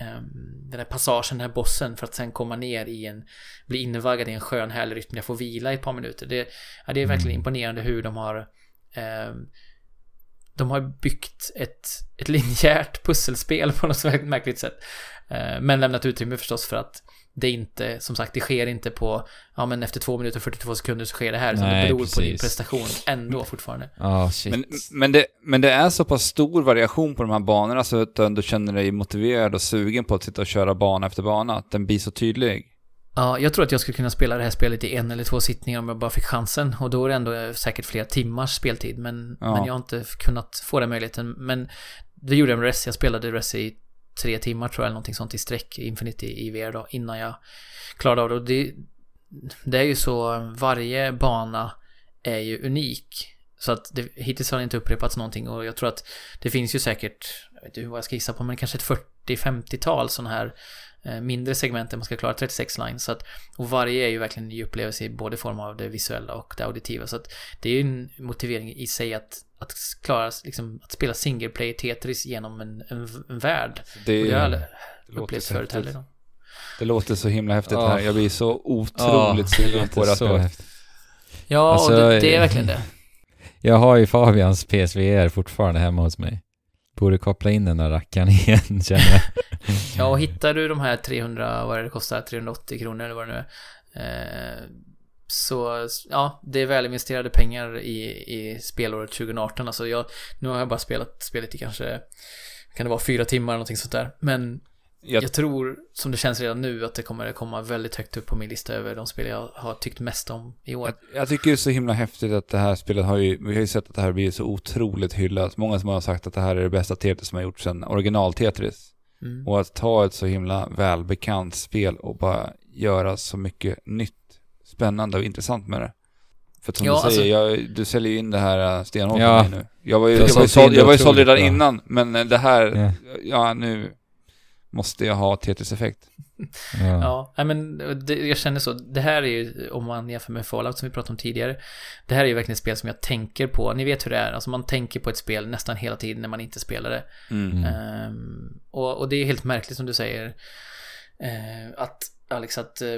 ehm, den här passagen, den här bossen för att sen komma ner i en bli invaggad i en skön härlig rytm. Jag får vila i ett par minuter. Det, ja, det är verkligen Mm. imponerande hur de har ehm, de har byggt ett, ett linjärt pusselspel på något väldigt märkligt sätt. Eh, Men lämnat utrymme förstås för att det inte, som sagt, det sker inte på, ja men efter två minuter och 42 sekunder så sker det här. Utan Nej, det beror på din precis. prestation ändå fortfarande. Shit. Men, men, det, men det är så pass stor variation på de här banorna så att du ändå känner dig motiverad och sugen på att sitta och köra bana efter bana, att den blir så tydlig. Ja, jag tror att jag skulle kunna spela det här spelet i en eller två sittningar om jag bara fick chansen. Och då är det ändå säkert flera timmars speltid. Men, Ja. men jag har inte kunnat få den möjligheten. Men det gjorde jag med Resi. Jag spelade Resi i tre timmar tror jag, eller någonting sånt i sträck, Infinity i VR då, innan jag klarade av det. Och det, det är ju så, varje bana är ju unik. Så att det, hittills har det inte upprepats någonting och jag tror att det finns ju säkert, jag vet inte vad jag ska gissa på, men kanske ett 40-50-tal sådana här mindre segment där man ska klara 36 lines. Så att, och varje är ju verkligen en ny upplevelse i både form av det visuella och det auditiva. Så att det är ju en motivering i sig att, att klara, liksom, att spela single player Tetris genom en, en, en värld. Det, Och det har jag aldrig det låter upplevt så förut heller. Det låter så himla häftigt Ja. här. Jag blir så otroligt det sugen på det. häftigt. Ja, Alltså, och det, det är eh, verkligen det. Jag har ju Fabians PSVR fortfarande hemma hos mig. Borde koppla in den där rackaren igen, känner jag. Ja, och hittar du de här 300, vad är det kostar, 380 kronor eller vad det nu är. Eh, så, ja, det är välinvesterade pengar i, i spelåret 2018. Alltså jag, nu har jag bara spelat spelet i kanske, kan det vara fyra timmar eller någonting sånt där. Men jag, jag tror, som det känns redan nu, att det kommer komma väldigt högt upp på min lista över de spel jag har tyckt mest om i år. jag, jag tycker det är så himla häftigt att det här spelet har ju, vi har ju sett att det här blir så otroligt hyllat. Många som har sagt att det här är det bästa Tetris som har gjorts sedan original-Tetris. Mm. Och att ta ett så himla välbekant spel och bara göra så mycket nytt, spännande och intressant med det. För att som Ja, du säger, alltså- jag, du säljer ju in det här äh, stenhårt Ja. för mig nu. Jag var ju, jag var ju sålt såld, jag var ju såld redan bra. innan, men äh, det här, Ja. ja nu måste jag ha Tetris-effekt. Ja. Ja, men det, jag känner så. Det här är ju, om man jämför med Fallout som vi pratade om tidigare. Det här är ju verkligen ett spel som jag tänker på. Ni vet hur det är. Alltså man tänker på ett spel nästan hela tiden när man inte spelar det. Mm. Ehm, och, och det är helt märkligt som du säger. eh, att Alex, att eh,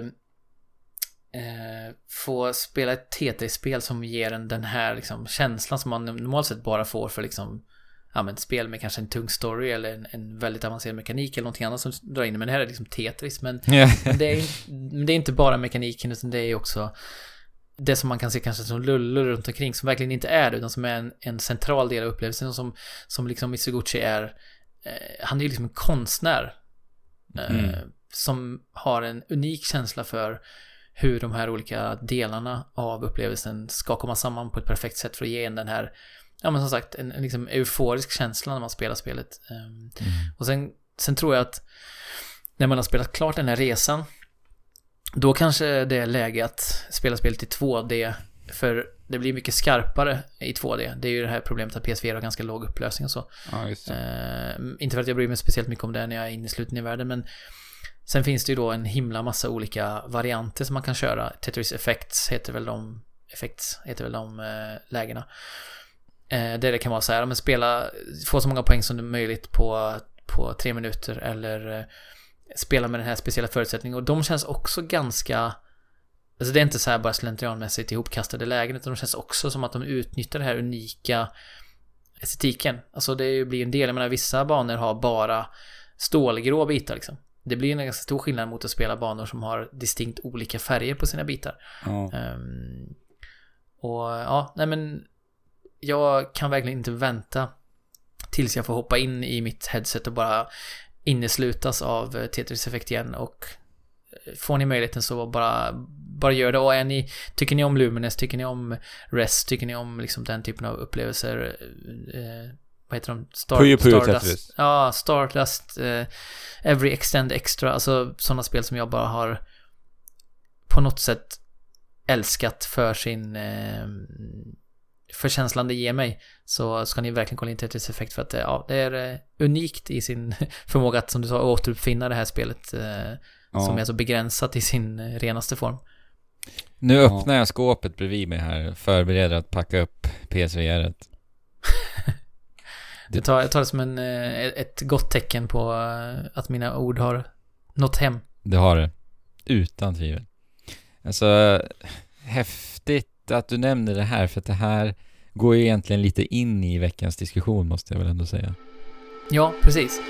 eh, få spela ett Tetris-spel som ger en den här liksom, känslan som man normalt sett bara får för liksom Ja men ett spel med kanske en tung story eller en, en väldigt avancerad mekanik eller någonting annat som drar in. Men det här är liksom Tetris. Men Ja. men det är, men det är inte bara mekaniken utan det är också det som man kan se kanske som lullor runt omkring som verkligen inte är det utan som är en, en central del av upplevelsen som, som liksom Mitsuguchi är eh, han är ju liksom en konstnär eh, Mm. som har en unik känsla för hur de här olika delarna av upplevelsen ska komma samman på ett perfekt sätt för att ge en den här ja men som sagt en, en liksom euforisk känsla när man spelar spelet Ehm, och sen, sen tror jag att när man har spelat klart den här resan då kanske det är läge att spela spelet i 2D för det blir mycket skarpare i 2D. Det är ju det här problemet att PS4 har ganska låg upplösning och så. Ja, just. Eh, inte för att jag bryr mig speciellt mycket om det när jag är inne i sluten i världen men sen finns det ju då en himla massa olika varianter som man kan köra. Tetris Effects heter väl de Effects heter väl de eh, lägena. Eh, där det kan vara så här, men spela, få så många poäng som möjligt på, på tre minuter eller eh, spela med den här speciella förutsättningen och de känns också ganska Alltså det är inte så här bara slentrianmässigt ihopkastade lägen utan de känns också som att de utnyttjar det här unika estetiken. Alltså det blir en del, jag menar vissa banor har bara stålgrå bitar liksom. Det blir en ganska stor skillnad mot att spela banor som har distinkt olika färger på sina bitar. Ja. Ehm, och ja, nej men jag kan verkligen inte vänta tills jag får hoppa in i mitt headset och bara inneslutas av eh, Tetris Effect igen och eh, får ni möjligheten så bara, bara gör det. Och är ni, tycker ni om Lumines, tycker ni om Rest, tycker ni om liksom den typen av upplevelser, eh, vad heter de? Star, Puyo Puyo Stardust. Tetris. Ja, Stardust, eh, Every Extend Extra, alltså sådana spel som jag bara har på något sätt älskat för sin eh, för känslan det ger mig så ska ni verkligen kolla in Tetris Effect för att det, ja, det är eh, unikt i sin förmåga att som du sa återuppfinna det här spelet eh, Ja. som är så begränsat i sin eh, renaste form. Nu Ja. öppnar jag skåpet bredvid mig här, förbereder att packa upp PSVR. Jag tar, jag tar det som en, eh, ett gott tecken på eh, att mina ord har nått hem. Det har det. Utan tvivel. Alltså, häftigt att du nämner det här, för att det här går ju egentligen lite in i veckans diskussion, måste jag väl ändå säga. Ja, precis.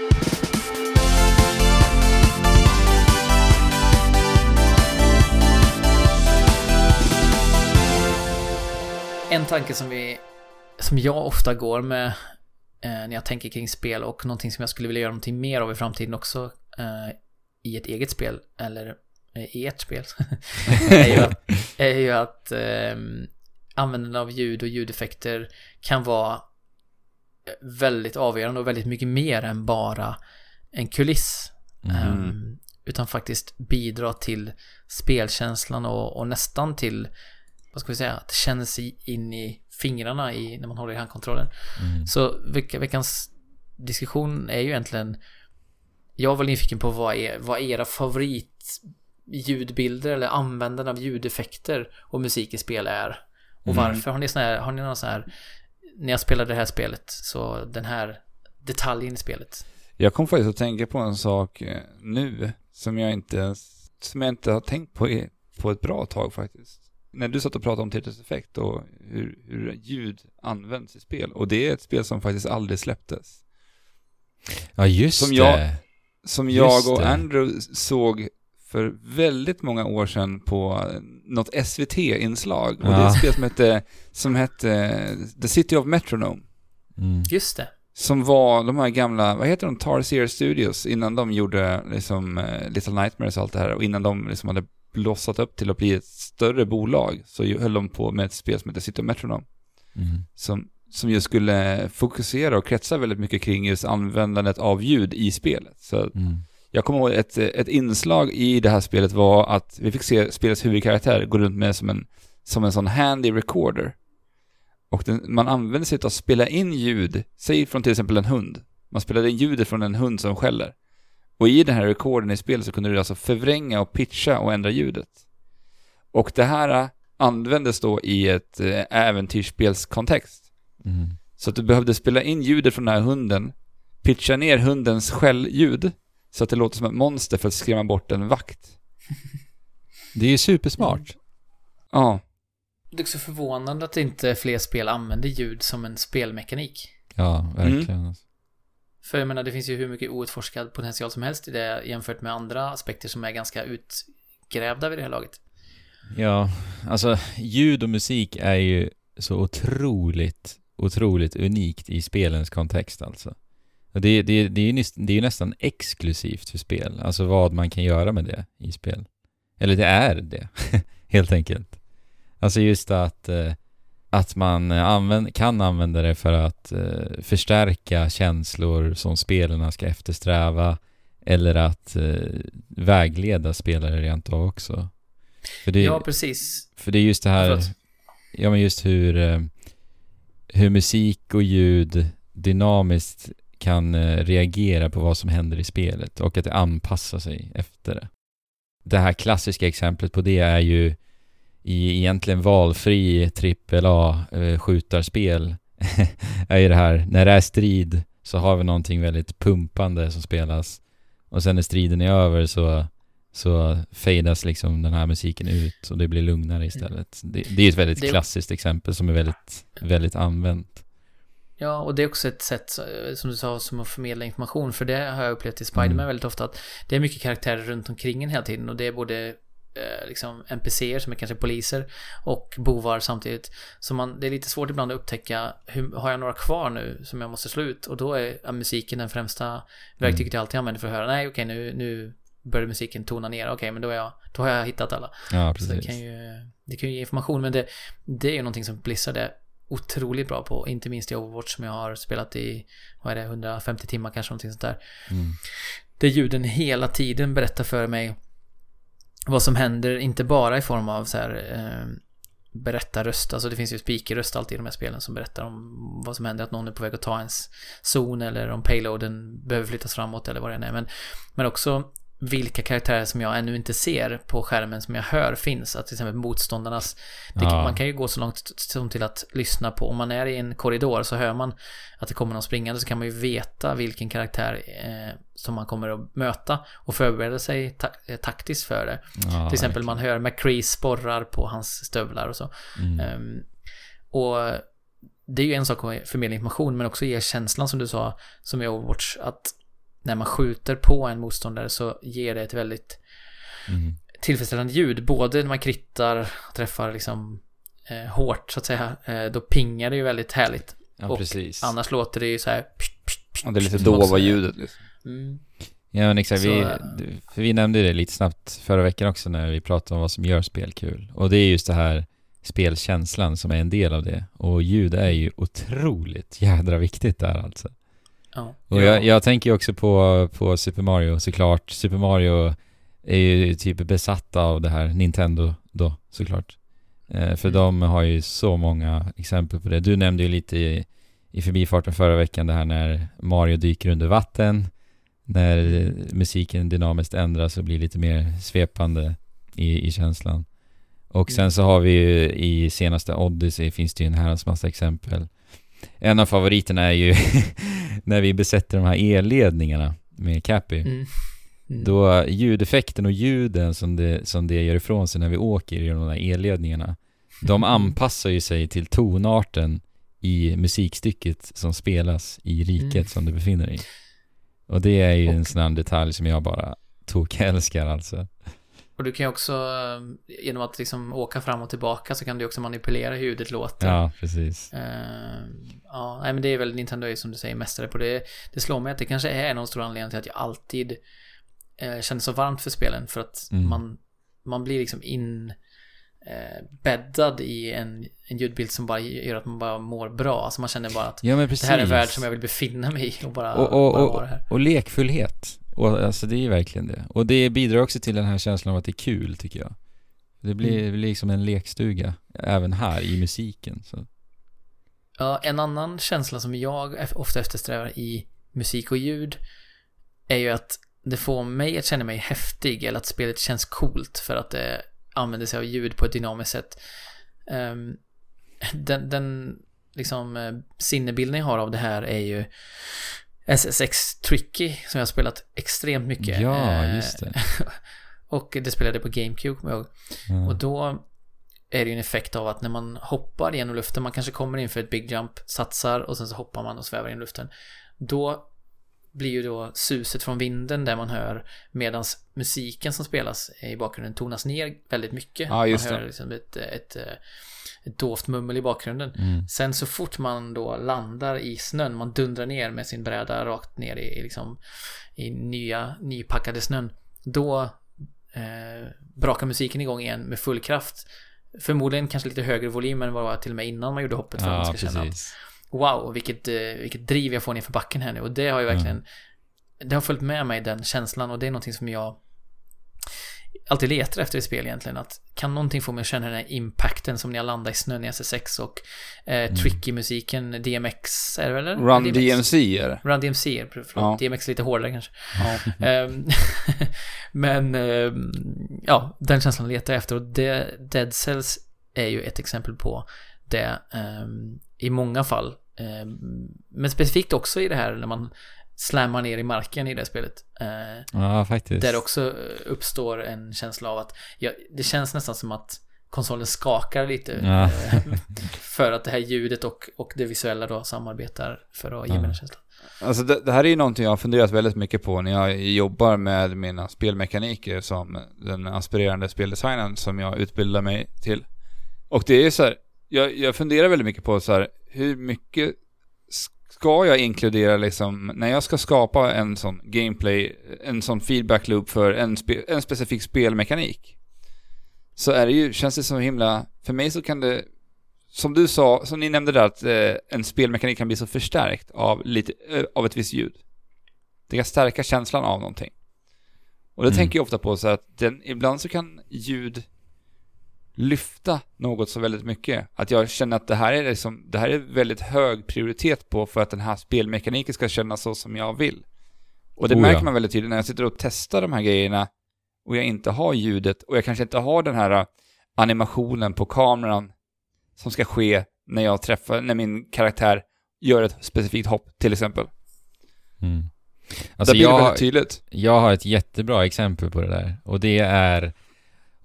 En tanke som vi som jag ofta går med eh, när jag tänker kring spel och någonting som jag skulle vilja göra någonting mer av i framtiden också eh, i ett eget spel eller eh, i ett spel är ju att, är ju att eh, användande av ljud och ljudeffekter kan vara väldigt avgörande och väldigt mycket mer än bara en kuliss. Mm. Ehm, utan faktiskt bidra till spelkänslan och, och nästan till, vad ska vi säga, att det känns i, in i fingrarna i, när man håller i handkontrollen. Mm. Så veck, veckans diskussion är ju egentligen, jag var nyfiken på vad, är, vad era favorit ljudbilder eller användande av ljudeffekter och musik i spel är. Och Mm. varför? Har ni sån här, har ni någon sån här, när jag spelade det här spelet, så den här detaljen i spelet. Jag kom faktiskt att tänka på en sak eh, nu som jag inte, som jag inte har tänkt på i, på ett bra tag faktiskt. När du satt och pratade om Tetris Effect och hur, hur ljud används i spel. Och det är ett spel som faktiskt aldrig släpptes. Ja, just Som det. jag- Som Just jag och det. Andrew såg för väldigt många år sedan på något SVT-inslag. Och Ja. det är ett spel som hette, som hette The City of Metronome. Mm. Just det. Som var de här gamla, vad heter de, Tarsier Studios, innan de gjorde liksom eh, Little Nightmares och allt det här och innan de liksom hade blossat upp till att bli ett större bolag så höll de på med ett spel som heter City of Metronome. Mm. Som, som just skulle fokusera och kretsa väldigt mycket kring just användandet av ljud i spelet. Så Mm. Jag kommer ihåg ett, ett inslag i det här spelet var att vi fick se spelets huvudkaraktär gå runt med som en, som en sån handy recorder. Och den, man använde sig av att spela in ljud, säg från till exempel en hund. Man spelade in ljudet från en hund som skäller. Och i den här recordern i spelet så kunde du alltså förvränga och pitcha och ändra ljudet. Och det här äh, användes då i ett äh, äventyrsspelskontext. Mm. Så att du behövde spela in ljudet från den här hunden, pitcha ner hundens skällljud så att det låter som ett monster för att skrämma bort en vakt. Det är ju supersmart. Ja, Det är också förvånande att inte fler spel använder ljud som en spelmekanik. Ja, verkligen. alltså. För jag menar, det finns ju hur mycket outforskad potential som helst i det jämfört med andra aspekter som är ganska utgrävda vid det här laget. Ja, alltså ljud och musik är ju så otroligt, otroligt unikt i spelens kontext alltså. Det, det, det, är ju det är ju nästan exklusivt för spel, alltså vad man kan göra med det i spel. Eller det är det, helt enkelt. Alltså just att, eh, att man använd, kan använda det för att eh, förstärka känslor som spelarna ska eftersträva eller att eh, vägleda spelare rent av också. För det, Ja, precis. för det är just det här, Förlåt. ja men just hur, hur musik och ljud dynamiskt kan eh, reagera på vad som händer i spelet och att det anpassar sig efter det. Det här klassiska exemplet på det är ju i egentligen valfri AAA eh, skjutarspel är ju det här, när det är strid så har vi någonting väldigt pumpande som spelas och sen när striden är över så så fadas liksom den här musiken ut och det blir lugnare istället. Det, det är ett väldigt klassiskt exempel som är väldigt, väldigt använt. Ja, och det är också ett sätt, eh, som du sa, som att förmedla information. För det har jag upplevt i Spiderman Mm. väldigt ofta, att det är mycket karaktärer runt omkring en hela tiden. Och det är både eh, liksom NPCer som är kanske poliser och bovar samtidigt. Så man, det är lite svårt ibland att upptäcka, hur, har jag några kvar nu som jag måste slå ut? Och då är ja, musiken den främsta verktyget jag alltid använder för att höra, nej okej nu, nu börjar musiken tona ner, okej men då, är jag, då har jag hittat alla. Ja, Så det precis. kan ju, det kan ju ge information, men det, det är ju någonting som Blizzard är otroligt bra på. Inte minst i Overwatch som jag har spelat i, vad är det, 150 timmar kanske, någonting sånt där. Mm. Där ljuden hela tiden berättar för mig vad som händer, inte bara i form av så här eh, berättarröst, alltså det finns ju speakerröst alltid i de här spelen som berättar om vad som händer, att någon är på väg att ta ens zon eller om payloaden behöver flyttas framåt eller vad det än är. Men, men också vilka karaktärer som jag ännu inte ser på skärmen som jag hör finns. Att till exempel motståndarnas... Det, Ja. Man kan ju gå så långt som till att lyssna på, om man är i en korridor så hör man att det kommer någon springande så kan man ju veta vilken karaktär eh, som man kommer att möta och förbereda sig ta eh, taktiskt för det. Ja, till exempel man hör McCree sporrar på hans stövlar och så. Mm. Ehm, och det är ju en sak att förmedla information men också ge känslan som du sa, som i Overwatch, att när man skjuter på en motståndare så ger det ett väldigt Mm. tillfredsställande ljud. Både när man krittar, träffar liksom eh, hårt så att säga. Eh, då pingar det ju väldigt härligt. Ja, och precis. Annars låter det ju så här... och det är lite dova ljudet liksom. Mm. Ja men exakt, Så, vi, för vi nämnde det lite snabbt förra veckan också när vi pratade om vad som gör spel kul. Och det är just det här spelkänslan som är en del av det. Och ljud är ju otroligt jädra viktigt där alltså. Ja. Och jag, jag tänker också på, på Super Mario såklart. Super Mario är ju typ besatta av det här Nintendo då såklart. Eh, för Mm. de har ju så många exempel på det. Du nämnde ju lite i, i förbifarten förra veckan det här när Mario dyker under vatten. När musiken dynamiskt ändras och blir lite mer svepande i, i känslan. Och sen Mm. så har vi ju i senaste Odyssey finns det ju en herrans massa exempel. En av favoriterna är ju när vi besätter de här elledningarna med Cappy. Mm. Mm. Då ljudeffekten och ljuden som det, som det gör ifrån sig när vi åker i de där elledningarna. De anpassar ju sig till tonarten i musikstycket som spelas i riket Mm. som du befinner dig i. Och det är ju en Och- sån här detalj som jag bara tokälskar alltså. Och du kan ju också, eh, genom att liksom åka fram och tillbaka så kan du också manipulera hur ljudet låter. Ja, precis. Eh, ja, nej men det är väl Nintendo är som du säger mästare på det. Det slår mig att det kanske är de stora anledningarna till att jag alltid uh, känner så varmt för spelen. För att Mm. man, man blir liksom in bäddad i en, en ljudbild som bara gör att man bara mår bra. Alltså man känner bara att Ja, det här är en värld som jag vill befinna mig i och bara, och, och, bara vara här. och lekfullhet. Och alltså det är verkligen det. Och det bidrar också till den här känslan av att det är kul tycker jag. Det blir, Mm. liksom en lekstuga även här i musiken. Så. Ja, en annan känsla som jag ofta eftersträvar i musik och ljud är ju att det får mig att känna mig häftig eller att spelet känns coolt för att det använder sig av ljud på ett dynamiskt sätt. Ehm, den, den liksom eh, sinnebilden jag har av det här är ju SSX Tricky som jag har spelat extremt mycket. Ja, Eh, just det. och det spelade på GameCube, kommer jag ihåg. Ja. Och då är det ju en effekt av att när man hoppar genom luften, man kanske kommer in för ett big jump, satsar och sen så hoppar man och svävar genom luften. Då blir ju då suset från vinden där man hör medan musiken som spelas i bakgrunden tonas ner väldigt mycket. Ja, just man hör det. liksom ett, ett, ett dovt mummel i bakgrunden. Mm. Sen så fort man då landar i snön, man dundrar ner med sin bräda rakt ner i, i liksom i nya, nypackade snön. Då eh, brakar musiken igång igen med full kraft. Förmodligen kanske lite högre volym än vad det var till och med innan man gjorde hoppet för att man Ja, ska känna att precis. wow, vilket, eh, vilket driv jag får ner för backen här nu. Och det har ju verkligen, det har följt med mig den känslan och det är någonting som jag alltid letar efter i spel egentligen. Att kan någonting få mig att känna den här impacten som när jag landar i snön i SSX och eh, tricky-musiken, DMX är det väl? eller? Run DMX? DMC är det. Run DMC, förlåt. Ja. DMX är lite hårdare kanske. Ja. Ehm, Men ehm, ja, den känslan letar jag efter och det, Dead Cells är ju ett exempel på det ehm, i många fall. Ehm, men specifikt också i det här när man slammar ner i marken i det spelet. Eh, Ja, faktiskt. där också uppstår en känsla av att ja, det känns nästan som att konsolen skakar lite. Ja. för att det här ljudet och, och det visuella då samarbetar för att ge Ja. mig den känslan. Alltså det, det här är ju någonting jag har funderat väldigt mycket på när jag jobbar med mina spelmekaniker som den aspirerande speldesignern som jag utbildar mig till. Och det är så här, jag, jag funderar väldigt mycket på så här, hur mycket ska jag inkludera liksom, när jag ska skapa en sån gameplay, en sån feedback loop för en, spe, en specifik spelmekanik. Så är det ju, känns det så himla, för mig så kan det som du sa, som ni nämnde där, att eh, en spelmekanik kan bli så förstärkt av, lite, eh, av ett visst ljud. Det kan stärka känslan av någonting. Och det Mm. tänker jag ofta på så att den, ibland så kan ljud lyfta något så väldigt mycket. Att jag känner att det här är liksom, det här är väldigt hög prioritet på för att den här spelmekaniken ska kännas så som jag vill. Och det Oh, märker ja. man väldigt tydligt när jag sitter och testar de här grejerna och jag inte har ljudet och jag kanske inte har den här eh, animationen på kameran som ska ske när jag träffar, när min karaktär gör ett specifikt hopp till exempel. Mm. Alltså det blir jag, väldigt tydligt. jag har ett jättebra exempel på det där. Och det är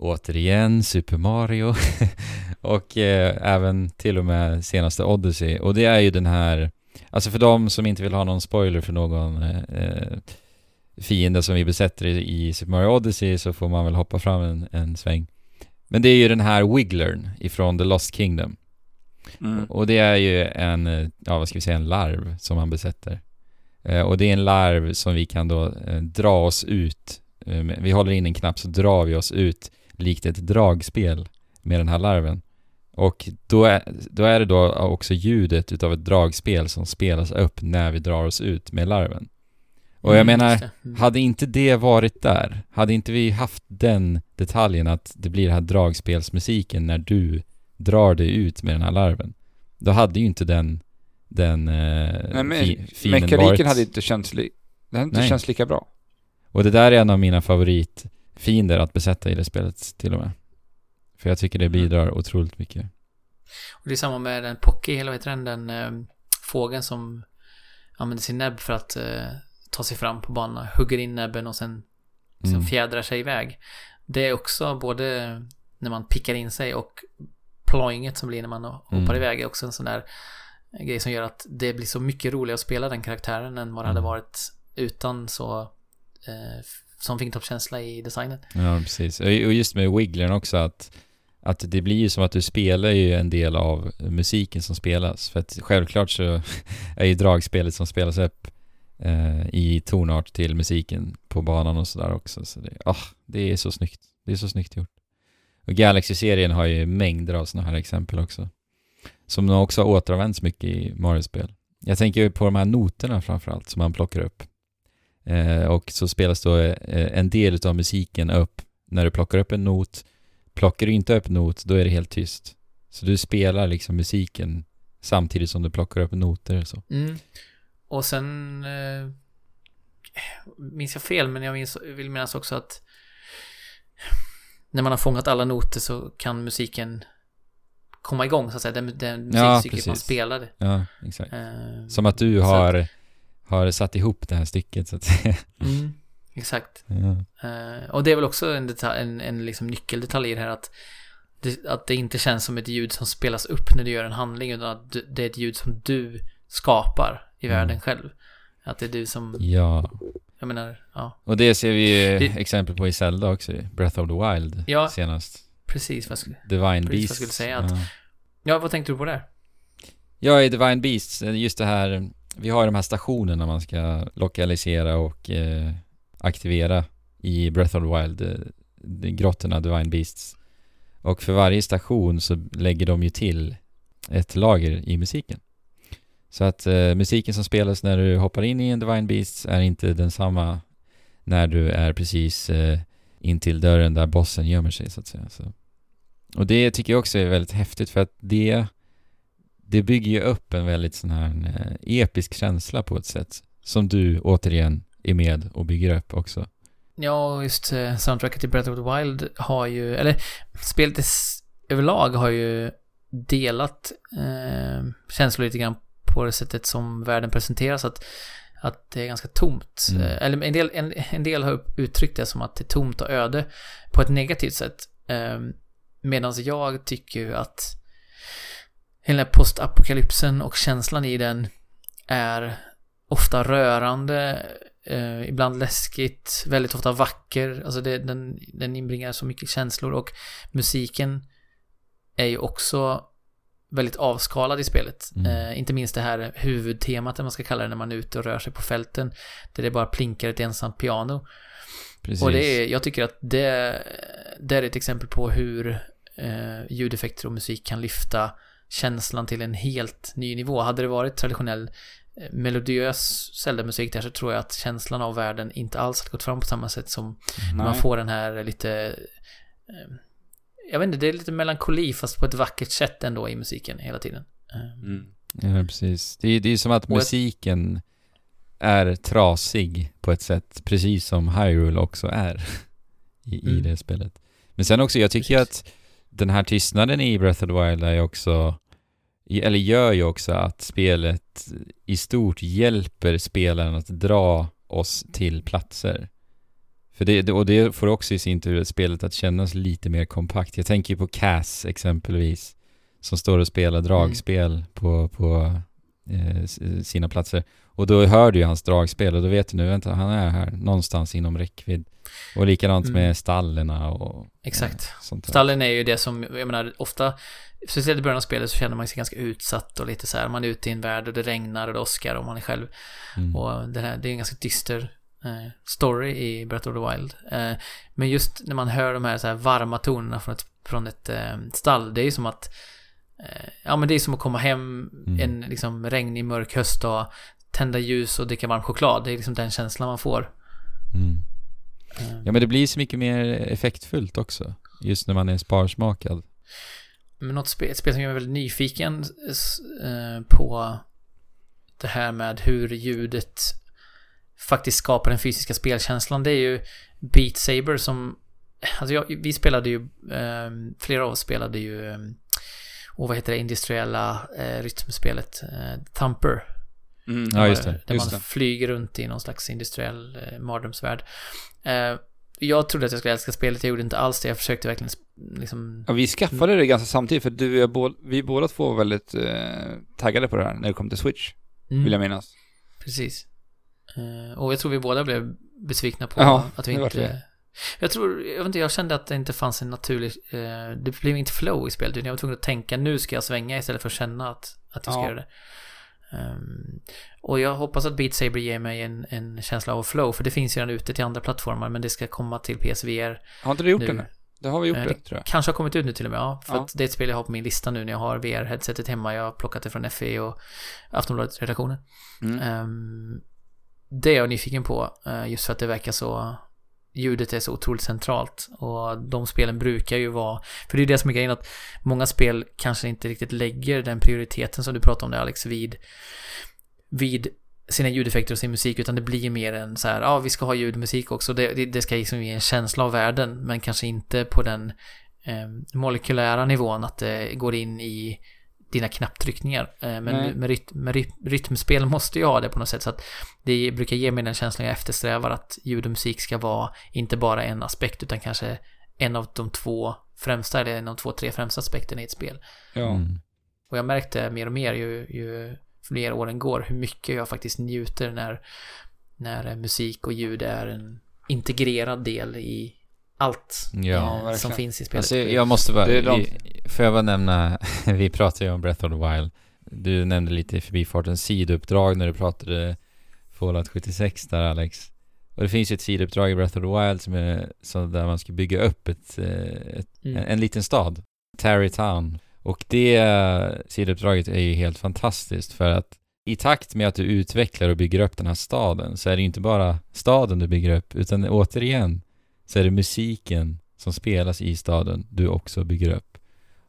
återigen Super Mario och eh, även till och med senaste Odyssey. Och det är ju den här, alltså för de som inte vill ha någon spoiler för någon eh, eh, fiende som vi besätter i, i Super Mario Odyssey så får man väl hoppa fram en, en sväng. Men det är ju den här Wigglern ifrån The Lost Kingdom. Mm. Och det är ju en, ja vad ska vi säga, en larv som man besätter. Eh, och det är en larv som vi kan då eh, dra oss ut. Eh, vi håller in en knapp så drar vi oss ut likt ett dragspel med den här larven. Och då är, då är det då också ljudet utav ett dragspel som spelas upp när vi drar oss ut med larven. Och jag Mm, menar. Mm. hade inte det varit där, hade inte vi haft den detaljen att det blir den här dragspelsmusiken när du drar dig ut med den här larven, då hade ju inte den, den eh, Nej, men fi, fienden mekaniken varit... hade inte känts, li- det hade inte Nej. känts lika bra. Och det där är en av mina favoritfiender att besätta i det spelet till och med. För jag tycker det Mm. bidrar otroligt mycket. Och det är samma med den Pocky, eller vad heter den, den eh, fågeln som använder sin näbb för att eh, ta sig fram på banan, hugger in näbben och sen liksom Mm. fjädrar sig iväg. Det är också både när man pickar in sig och ploinget som blir när man hoppar Mm. iväg är också en sån där grej som gör att det blir så mycket roligare att spela den karaktären än vad det hade Mm. varit utan så eh, som fingertoppskänsla i designen. Ja, precis. Och just med wigglern också att, att det blir ju som att du spelar ju en del av musiken som spelas. För att självklart så är ju dragspelet som spelas upp eh, i tonart till musiken på banan och sådär också. Så det, ah, det är så snyggt. Det är så snyggt gjort. Och Galaxy-serien har ju mängder av sådana här exempel också. Som nog också har återanvänts mycket i Mario-spel. Jag tänker ju på de här noterna framförallt som man plockar upp. Eh, och så spelas då eh, en del av musiken upp när du plockar upp en not. Plockar du inte upp not, då är det helt tyst. Så du spelar liksom musiken samtidigt som du plockar upp noter och så. Mm. Och sen... Eh, minns jag fel, men jag minns, vill minnas också att när man har fångat alla noter så kan musiken komma igång så att säga. Den, den Ja, musikstycket man spelade. Ja, exakt. Eh, Som att du har, har satt ihop det här stycket så att säga. Mm, exakt. Ja. Eh, och det är väl också en, detalj, en, en liksom nyckeldetalj i det här att det, att det inte känns som ett ljud som spelas upp när du gör en handling utan att du, det är ett ljud som du skapar i Mm. världen själv. Att det är du som, ja. jag menar, ja, Och det ser vi ju Det- exempel på i Zelda också, Breath of the Wild Ja. senast. precis vad jag skulle, Divine Precis vad jag Beasts. skulle säga, att- ja. Ja, vad tänkte du på där? Ja, i Divine Beasts, just det här, vi har de här stationerna man ska lokalisera och eh, aktivera i Breath of the Wild, eh, grottorna Divine Beasts. Och för varje station så lägger de ju till ett lager i musiken. Så att eh, musiken som spelas när du hoppar in i en Divine Beasts är inte densamma när du är precis eh, in till dörren där bossen gömmer sig så att säga. Så. Och det tycker jag också är väldigt häftigt för att det det bygger ju upp en väldigt sån här eh, episk känsla på ett sätt. Som du återigen är med och bygger upp också. Ja, just eh, soundtracket till Breath of the Wild har ju, eller spelet överlag har ju delat eh, känslor lite grann på det sättet som världen presenteras. Att, att det är ganska tomt. Mm. Eh, eller en del, en, en del har uttryckt det som att det är tomt och öde på ett negativt sätt. Eh, Medan jag tycker att hela postapokalypsen och känslan i den är ofta rörande, eh, ibland läskigt, väldigt ofta vacker. Alltså det, den, den inbringar så mycket känslor och musiken är ju också väldigt avskalad i spelet. Mm. Eh, inte minst det här huvudtemat, eller man ska kalla det, när man är ute och rör sig på fälten. Där det bara plinkar ett ensamt piano. Precis. Och det är, jag tycker att det, det är ett exempel på hur eh, ljudeffekter och musik kan lyfta känslan till en helt ny nivå. Hade det varit traditionell eh, melodiös Zelda-musik där så tror jag att känslan av världen inte alls hade gått fram på samma sätt som Nej. man får den här lite eh, jag vet inte, det är lite melankoli fast på ett vackert sätt ändå i musiken hela tiden. Eh, Mm. Ja, precis. Det är, det är som att musiken är trasig på ett sätt, precis som Hyrule också är i, i Mm. det spelet. Men sen också, jag tycker Precis. att den här tystnaden i Breath of the Wild är ju också, i- eller gör ju också att spelet i stort hjälper spelaren att dra oss till platser. För det, och det får också i sin tur spelet att kännas lite mer kompakt. Jag tänker ju på Cass exempelvis, som står och spelar dragspel på, på eh, sina platser. Och då hör du ju hans dragspel och då vet du nu, vänta, han är här någonstans inom räckvidd. Och likadant Mm. med stallerna och Exakt. eh, sånt där. Stallen är ju det som, jag menar, ofta, speciellt i början av spelet så känner man sig ganska utsatt och lite så här, man är ute i en värld och det regnar och det åskar och man är själv. Mm. Och det, här, det är en ganska dyster eh, story i Breath of the Wild. Eh, men just när man hör de här, så här varma tonerna från ett, från ett eh, stall, det är ju som att eh, Ja men det är som att komma hem Mm. en liksom regnig mörk höstdag, tända ljus och dricka varm choklad. Det är liksom den känslan man får. Mm. Eh, Ja men det blir så mycket mer effektfullt också. Just när man är sparsmakad. Men något spel, ett spel som gör mig väldigt nyfiken eh, på det här med hur ljudet faktiskt skapar den fysiska spelkänslan. Det är ju Beat Saber som... Alltså jag, vi spelade ju... Eh, flera av oss spelade ju... Eh, och vad heter det industriella eh, rytmspelet? Eh, Thumper. Mm. Ja, just det. Där Just man det. flyger runt i någon slags industriell eh, mardrömsvärld. Jag trodde att jag skulle älska spelet, jag gjorde inte alls det. Jag försökte verkligen liksom... Ja, vi skaffade det ganska samtidigt för du och vi båda två var väldigt eh, taggade på det här när det kom till Switch, Mm. vill jag minnas. Precis. Eh, och jag tror vi båda blev besvikna på Ja, att vi inte... Jag tror, jag vet inte, jag kände att det inte fanns en naturlig, eh, det blev inte flow i spelet utan jag var tvungen att tänka nu ska jag svänga istället för att känna att, att jag ska Ja. göra det. Ehm, och jag hoppas att Beat Saber ger mig en, en känsla av flow för det finns ju redan ute till andra plattformar men det ska komma till PSVR Har inte du gjort nu. det nu? Det har vi gjort Eh, det, tror jag. Kanske har kommit ut nu till och med, ja. För Ja. att det är ett spel jag har på min lista nu när jag har VR-headsetet hemma. Jag har plockat det från FE och Aftonbladet-redaktionen. Mm. Ehm, det är jag nyfiken på, eh, just för att det verkar så... Ljudet är så otroligt centralt och de spelen brukar ju vara... För det är ju det som är grejen att många spel kanske inte riktigt lägger den prioriteten som du pratade om där Alex vid, vid sina ljudeffekter och sin musik utan det blir mer en så här, ja vi ska ha ljudmusik också, det, det, det ska liksom ge en känsla av världen men kanske inte på den eh, molekylära nivån att det går in i dina knapptryckningar. Eh, men Nej. med, ryt, med ryt, rytmspel måste jag ha det på något sätt så att det brukar ge mig den känslan jag eftersträvar att ljud och musik ska vara inte bara en aspekt utan kanske en av de två främsta eller en av de två, tre främsta aspekterna i ett spel. Ja. Mm. Och jag märkte mer och mer ju, ju fler åren går hur mycket jag faktiskt njuter när, när musik och ljud är en integrerad del i allt Ja, eh, som finns i spelet. Alltså, jag måste bara, de- får jag bara nämna, vi pratade ju om Breath of the Wild. Du nämnde lite i förbifarten sidouppdrag när du pratade Fallout 76 där Alex. Och det finns ju ett sidouppdrag i Breath of the Wild som är så där man ska bygga upp ett, eh, ett Mm. en, en liten stad, Tarrytown. Och det eh, sidouppdraget är ju helt fantastiskt för att i takt med att du utvecklar och bygger upp den här staden så är det ju inte bara staden du bygger upp utan återigen så är det musiken som spelas i staden du också bygger upp.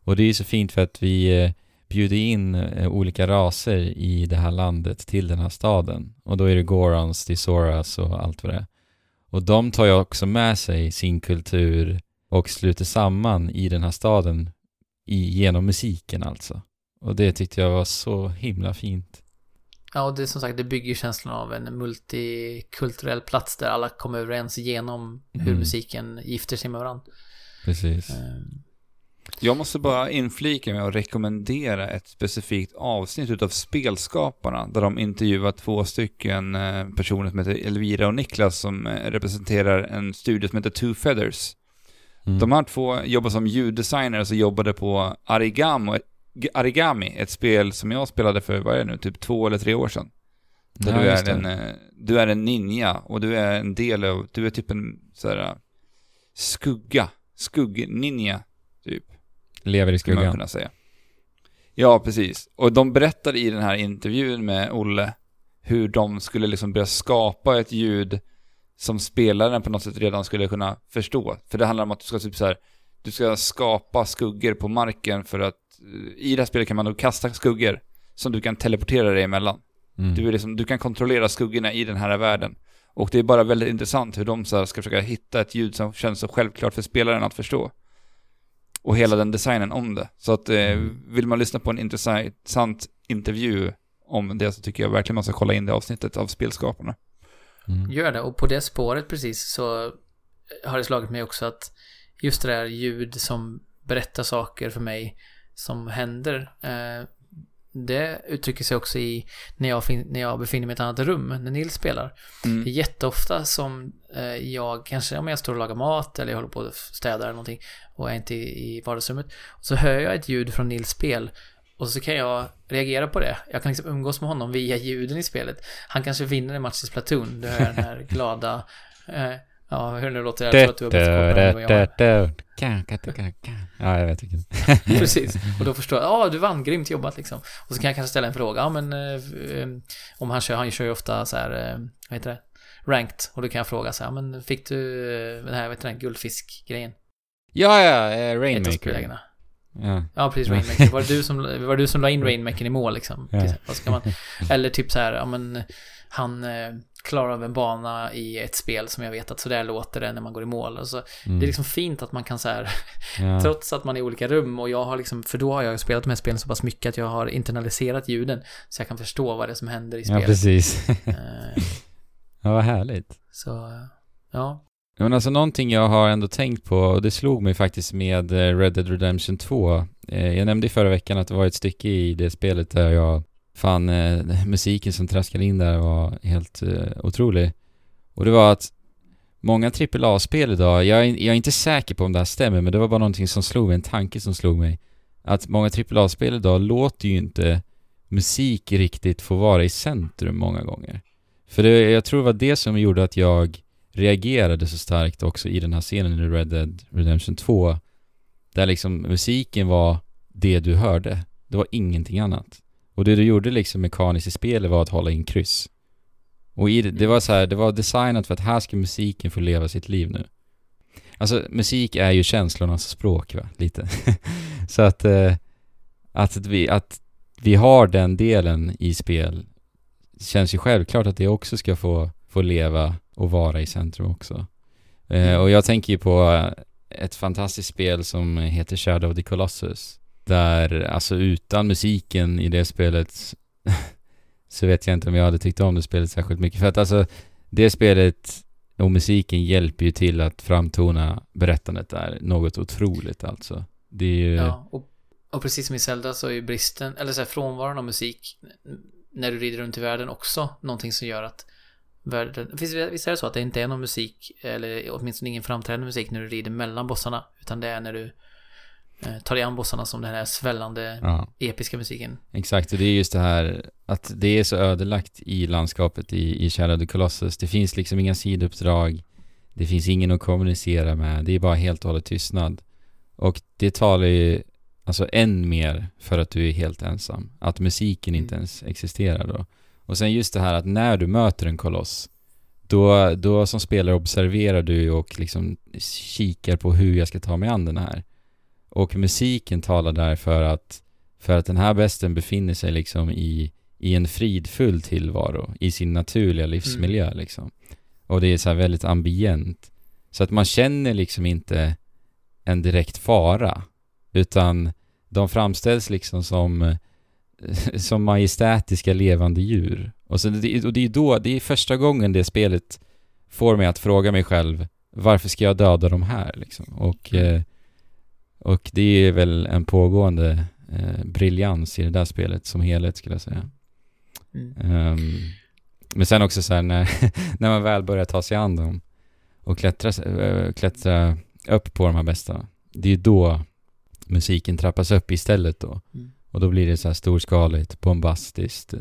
Och det är ju så fint för att vi eh, bjuder in eh, olika raser i det här landet till den här staden. Och då är det Gorons, det är Soras och allt vad det är. Och de tar ju också med sig sin kultur och sluter samman i den här staden i, genom musiken alltså. Och det tyckte jag var så himla fint. Ja, och det är som sagt, det bygger känslan av en multikulturell plats där alla kommer överens genom hur Mm. musiken gifter sig med varandra. Precis. Ehm, Jag måste bara inflika med att rekommendera ett specifikt avsnitt utav Spelskaparna där de intervjuar två stycken eh, personer som heter Elvira och Niklas som eh, representerar en studio som heter Two Feathers. Mm. De här två jobbar som ljuddesigners och jobbade på Arigamo, Arigami, ett spel som jag spelade för, vad är det nu, typ två eller tre år sedan. Där Ja, du, är en, eh, du är en ninja och du är en del av, du är typ en så här eh, skugga, skugg-ninja typ. Lever i Skulle man skuggan. kunna säga. Ja, precis. Och de berättade i den här intervjun med Olle hur de skulle liksom börja skapa ett ljud som spelaren på något sätt redan skulle kunna förstå. För det handlar om att du ska typ så här, du ska skapa skuggor på marken för att eh, i det här spelet kan man då kasta skuggor som du kan teleportera dig emellan. Mm. Du, är liksom, du kan kontrollera skuggorna i den här världen. Och det är bara väldigt intressant hur de så här ska försöka hitta ett ljud som känns så självklart för spelaren att förstå. Och hela den designen om det. Så att eh, Mm. vill man lyssna på en intressant intervju om det så tycker jag verkligen man ska kolla in det avsnittet av Spelskaparna. Mm. Gör det, och på det spåret precis så har det slagit mig också att just det där ljud som berättar saker för mig som händer. Eh, det uttrycker sig också i när jag, när jag befinner mig i ett annat rum, när Nils spelar. Det är Mm. jätteofta som eh, jag kanske, om jag står och lagar mat eller jag håller på och städar eller någonting och är inte i, i vardagsrummet. Så hör jag ett ljud från Nils spel och så kan jag reagera på det. Jag kan liksom umgås med honom via ljuden i spelet. Han kanske vinner en match i Splatoon. Du hör den här glada... Eh, ja, hur det nu låter. Jag tror att du har bättre koll på. Ja, jag vet vilken. Precis. Och då förstår jag, ja du vann, grymt jobbat liksom. Och så kan jag kanske ställa en fråga, ja men eh, eh, om han kör, han kör ju ofta så här, eh, vad heter det? Ranked. Och då kan jag fråga så här, men fick du den här, vad heter den, guldfisk-grejen? Ja, ja, eh, Rainmaker. Ja. Ja, precis, Rainmaker. Var det du som, var det du som la in Rainmaker i mål liksom? Ja. Vad ska man, eller typ så här, ja men han klarar av en bana i ett spel som jag vet att sådär låter det när man går i mål. Och så, Mm. Det är liksom fint att man kan så här ja. Trots att man är i olika rum och jag har liksom, för då har jag spelat med spelen så pass mycket att jag har internaliserat ljuden så jag kan förstå vad det är som händer i ja, spelet. precis. Eh, ja, vad härligt. så, ja. Ja, Men alltså någonting jag har ändå tänkt på, och det slog mig faktiskt med eh, Red Dead Redemption 2. Eh, Jag nämnde i förra veckan att det var ett stycke i det spelet där jag Fan, eh, musiken som traskade in där var helt eh, otrolig. Och det var att många AAA-spel idag, jag är, jag är inte säker på om det här stämmer, men det var bara någonting som slog mig, en tanke som slog mig. Att många AAA-spel idag låter ju inte musik riktigt få vara i centrum många gånger. För det, jag tror det var det som gjorde att jag reagerade så starkt också i den här scenen i Red Dead Redemption 2. Där liksom musiken var det du hörde. Det var ingenting annat. Och det du gjorde liksom mekaniskt i spelet var att hålla in kryss. Och i det, det var så här, det var designat för att här ska musiken få leva sitt liv nu. Alltså musik är ju känslornas språk va, lite. så att, eh, att, vi, att vi har den delen i spel känns ju självklart att det också ska få, få leva och vara i centrum också. Eh, och jag tänker ju på eh, ett fantastiskt spel som heter Shadow of the Colossus. Där, alltså utan musiken i det spelet så vet jag inte om jag hade tyckt om det spelet särskilt mycket. För att alltså, det spelet och musiken hjälper ju till att framtona berättandet där något otroligt alltså. Det är ju... Ja, och, och precis som i Zelda så är ju bristen, eller så här, frånvaron av musik när du rider runt i världen också någonting som gör att världen, visst, visst är det så att det inte är någon musik, eller åtminstone ingen framträdande musik när du rider mellan bossarna, utan det är när du tar dig an bossarna som den här svällande Ja, episka musiken. exakt. Och det är just det här att det är så ödelagt i landskapet i, i Shadow of the Colossus. Det finns liksom inga sidouppdrag. Det finns ingen att kommunicera med. Det är bara helt och hållet tystnad. Och det talar ju alltså än mer för att du är helt ensam. Att musiken inte Mm. ens existerar då. Och sen just det här att när du möter en koloss då, då som spelare observerar du och liksom kikar på hur jag ska ta mig an den här. Och musiken talar där för att, för att den här besten befinner sig liksom i, i en fridfull tillvaro, i sin naturliga livsmiljö liksom. Och det är så här väldigt ambient. Så att man känner liksom inte en direkt fara, utan de framställs liksom som, som majestätiska levande djur. Och, så det, och det är då, det är första gången det spelet får mig att fråga mig själv varför ska jag döda de här liksom? Och, Mm. eh, och det är väl en pågående eh, briljans i det där spelet som helhet skulle jag säga. Mm. Ehm, men sen också så här när, när man väl börjar ta sig an dem och klättra, eh, klättra upp på de här bästa, det är ju då musiken trappas upp istället då. Mm. Och då blir det så här storskaligt, bombastiskt. eh,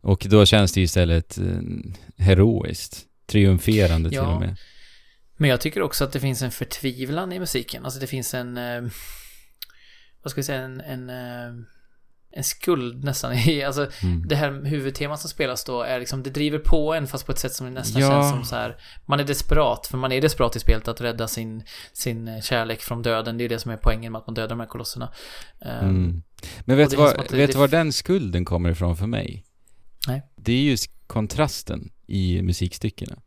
Och då känns det istället eh, heroiskt, triumferande till Ja. och med. Men jag tycker också att det finns en förtvivlan i musiken. Alltså det finns en... Eh, vad ska vi säga? En... En, eh, en skuld nästan. Alltså Mm. det här huvudtemat som spelas då är liksom... Det driver på en fast på ett sätt som nästan Ja. känns som så här... Man är desperat. För man är desperat i spelet att rädda sin, sin eh, kärlek från döden. Det är det som är poängen med att man dödar de här kolosserna. Mm. Men vet du det- vet det- var den skulden kommer ifrån för mig? Nej. Det är just kontrasten i musikstyckena.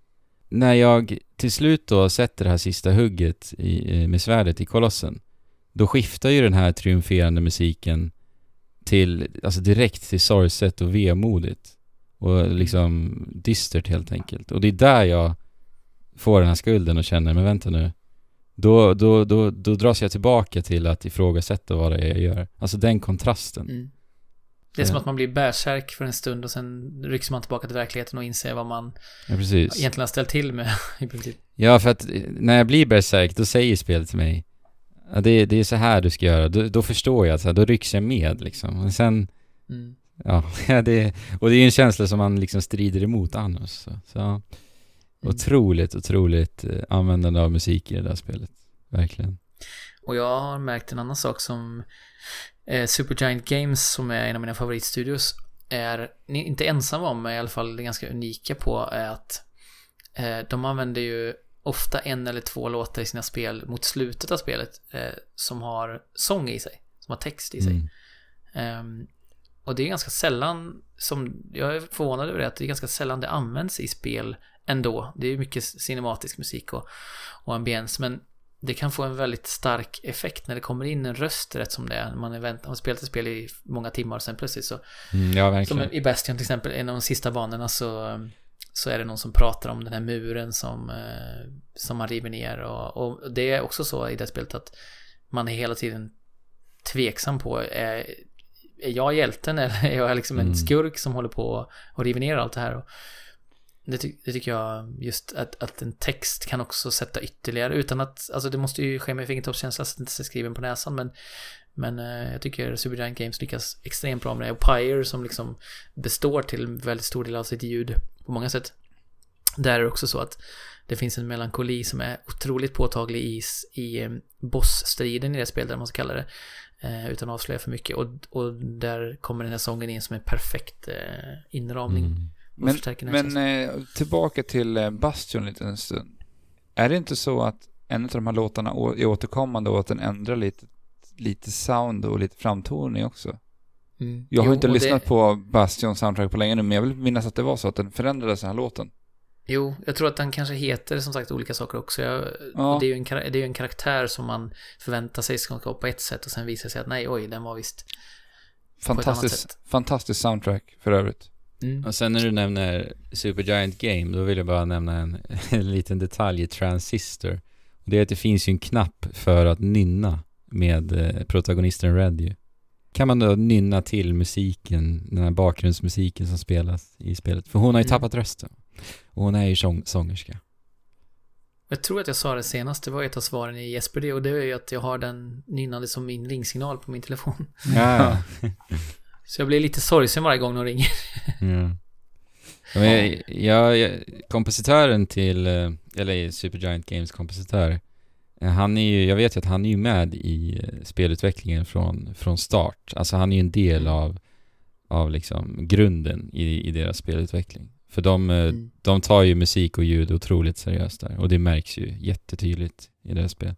När jag till slut då sätter det här sista hugget i, eh, med svärdet i kolossen, då skiftar ju den här triumferande musiken till, alltså direkt till sorgset och vemodigt. Och liksom dystert helt enkelt. Och det är där jag får den här skulden och känner, men vänta nu. Då, då, då, då dras jag tillbaka till att ifrågasätta vad det är jag gör. Alltså den kontrasten. Mm. Det är som att man blir bärsärk för en stund och sen rycks man tillbaka till verkligheten och inser vad man Ja, egentligen har ställt till med i princip. Ja, för att eh, när jag blir berserk, då säger spelet till mig ja, det, det är så här du ska göra. Då, då förstår jag, så här, då rycks jag med liksom. Och sen, Mm. ja, det, och det är en känsla som man liksom strider emot annars. Så, så. Mm. otroligt, otroligt eh, användande av musik i det där spelet. Verkligen. Och jag har märkt en annan sak som eh, Supergiant Games, som är en av mina favoritstudios, är inte ensamma om, men i alla fall ganska unika på, är att eh, de använder ju ofta en eller två låtar i sina spel mot slutet av spelet eh, som har sång i sig, som har text i sig. Mm. Ehm, och det är ganska sällan som, jag är förvånad över det, att det är ganska sällan det används i spel ändå. Det är mycket cinematisk musik och, och ambiens, men det kan få en väldigt stark effekt när det kommer in en röst rätt som det är. Man är vänt, har spelat ett spel i många timmar och sen plötsligt så, Mm, ja, som verkligen. i Bastion till exempel, en av de sista banorna så, så är det någon som pratar om den här muren som, eh, som man river ner och, och det är också så i det spelet att man är hela tiden tveksam på, är, är jag hjälten eller är jag liksom en Mm. skurk som håller på och river ner allt det här? Och, det, ty det, tycker jag, just att, att en text kan också sätta ytterligare, utan att, alltså det måste ju ske med fingertoppskänsla så att det inte är skriven på näsan, men men eh, jag tycker Supergiant Games lyckas extremt bra med det. Och Pyre som liksom består till väldigt stor del av sitt ljud på många sätt. Där är det också så att det finns en melankoli som är otroligt påtaglig i, i eh, bossstriden i det spelet, där man ska kalla det. Eh, utan att avslöja för mycket. Och, och där kommer den här sången in som en perfekt eh, inramning. Mm. Men, men eh, tillbaka till eh, Bastion lite en stund. Är det inte så att en av de här låtarna är återkommande och att den ändrar lite, lite sound och lite framtoning också? Mm. Jag har jo, inte lyssnat det... på Bastion soundtrack på länge nu, men jag vill minnas att det var så att den förändrades den här låten. Jo, jag tror att den kanske heter som sagt olika saker också. Jag, ja. Det är ju en, det är en karaktär som man förväntar sig ska vara på ett sätt och sen visar sig att nej, oj, den var visst Fantastisk, fantastisk soundtrack för övrigt. Mm. Och sen när du nämner Supergiant Game, då vill jag bara nämna en, en liten detalj i Transistor. Det är att det finns ju en knapp för att nynna med eh, protagonisten Red ju. Kan man då nynna till musiken, den här bakgrundsmusiken som spelas i spelet. För hon har ju mm. tappat rösten. Och hon är ju sång sångerska. Jag tror att jag sa det senast, det var ett av svaren i Jesper och det är ju att jag har den nynnande som min ringsignal på min telefon. Ja. Så jag blir lite sorgsen varje gång de ringer. ja. Men jag, jag, kompositören till, eh, eller Supergiant Games kompositör, eh, han är ju, jag vet ju att han är ju med i eh, spelutvecklingen från, från start. Alltså han är ju en del mm. av, av liksom grunden i, i deras spelutveckling. För de, mm. de tar ju musik och ljud otroligt seriöst där och det märks ju jättetydligt i deras spel.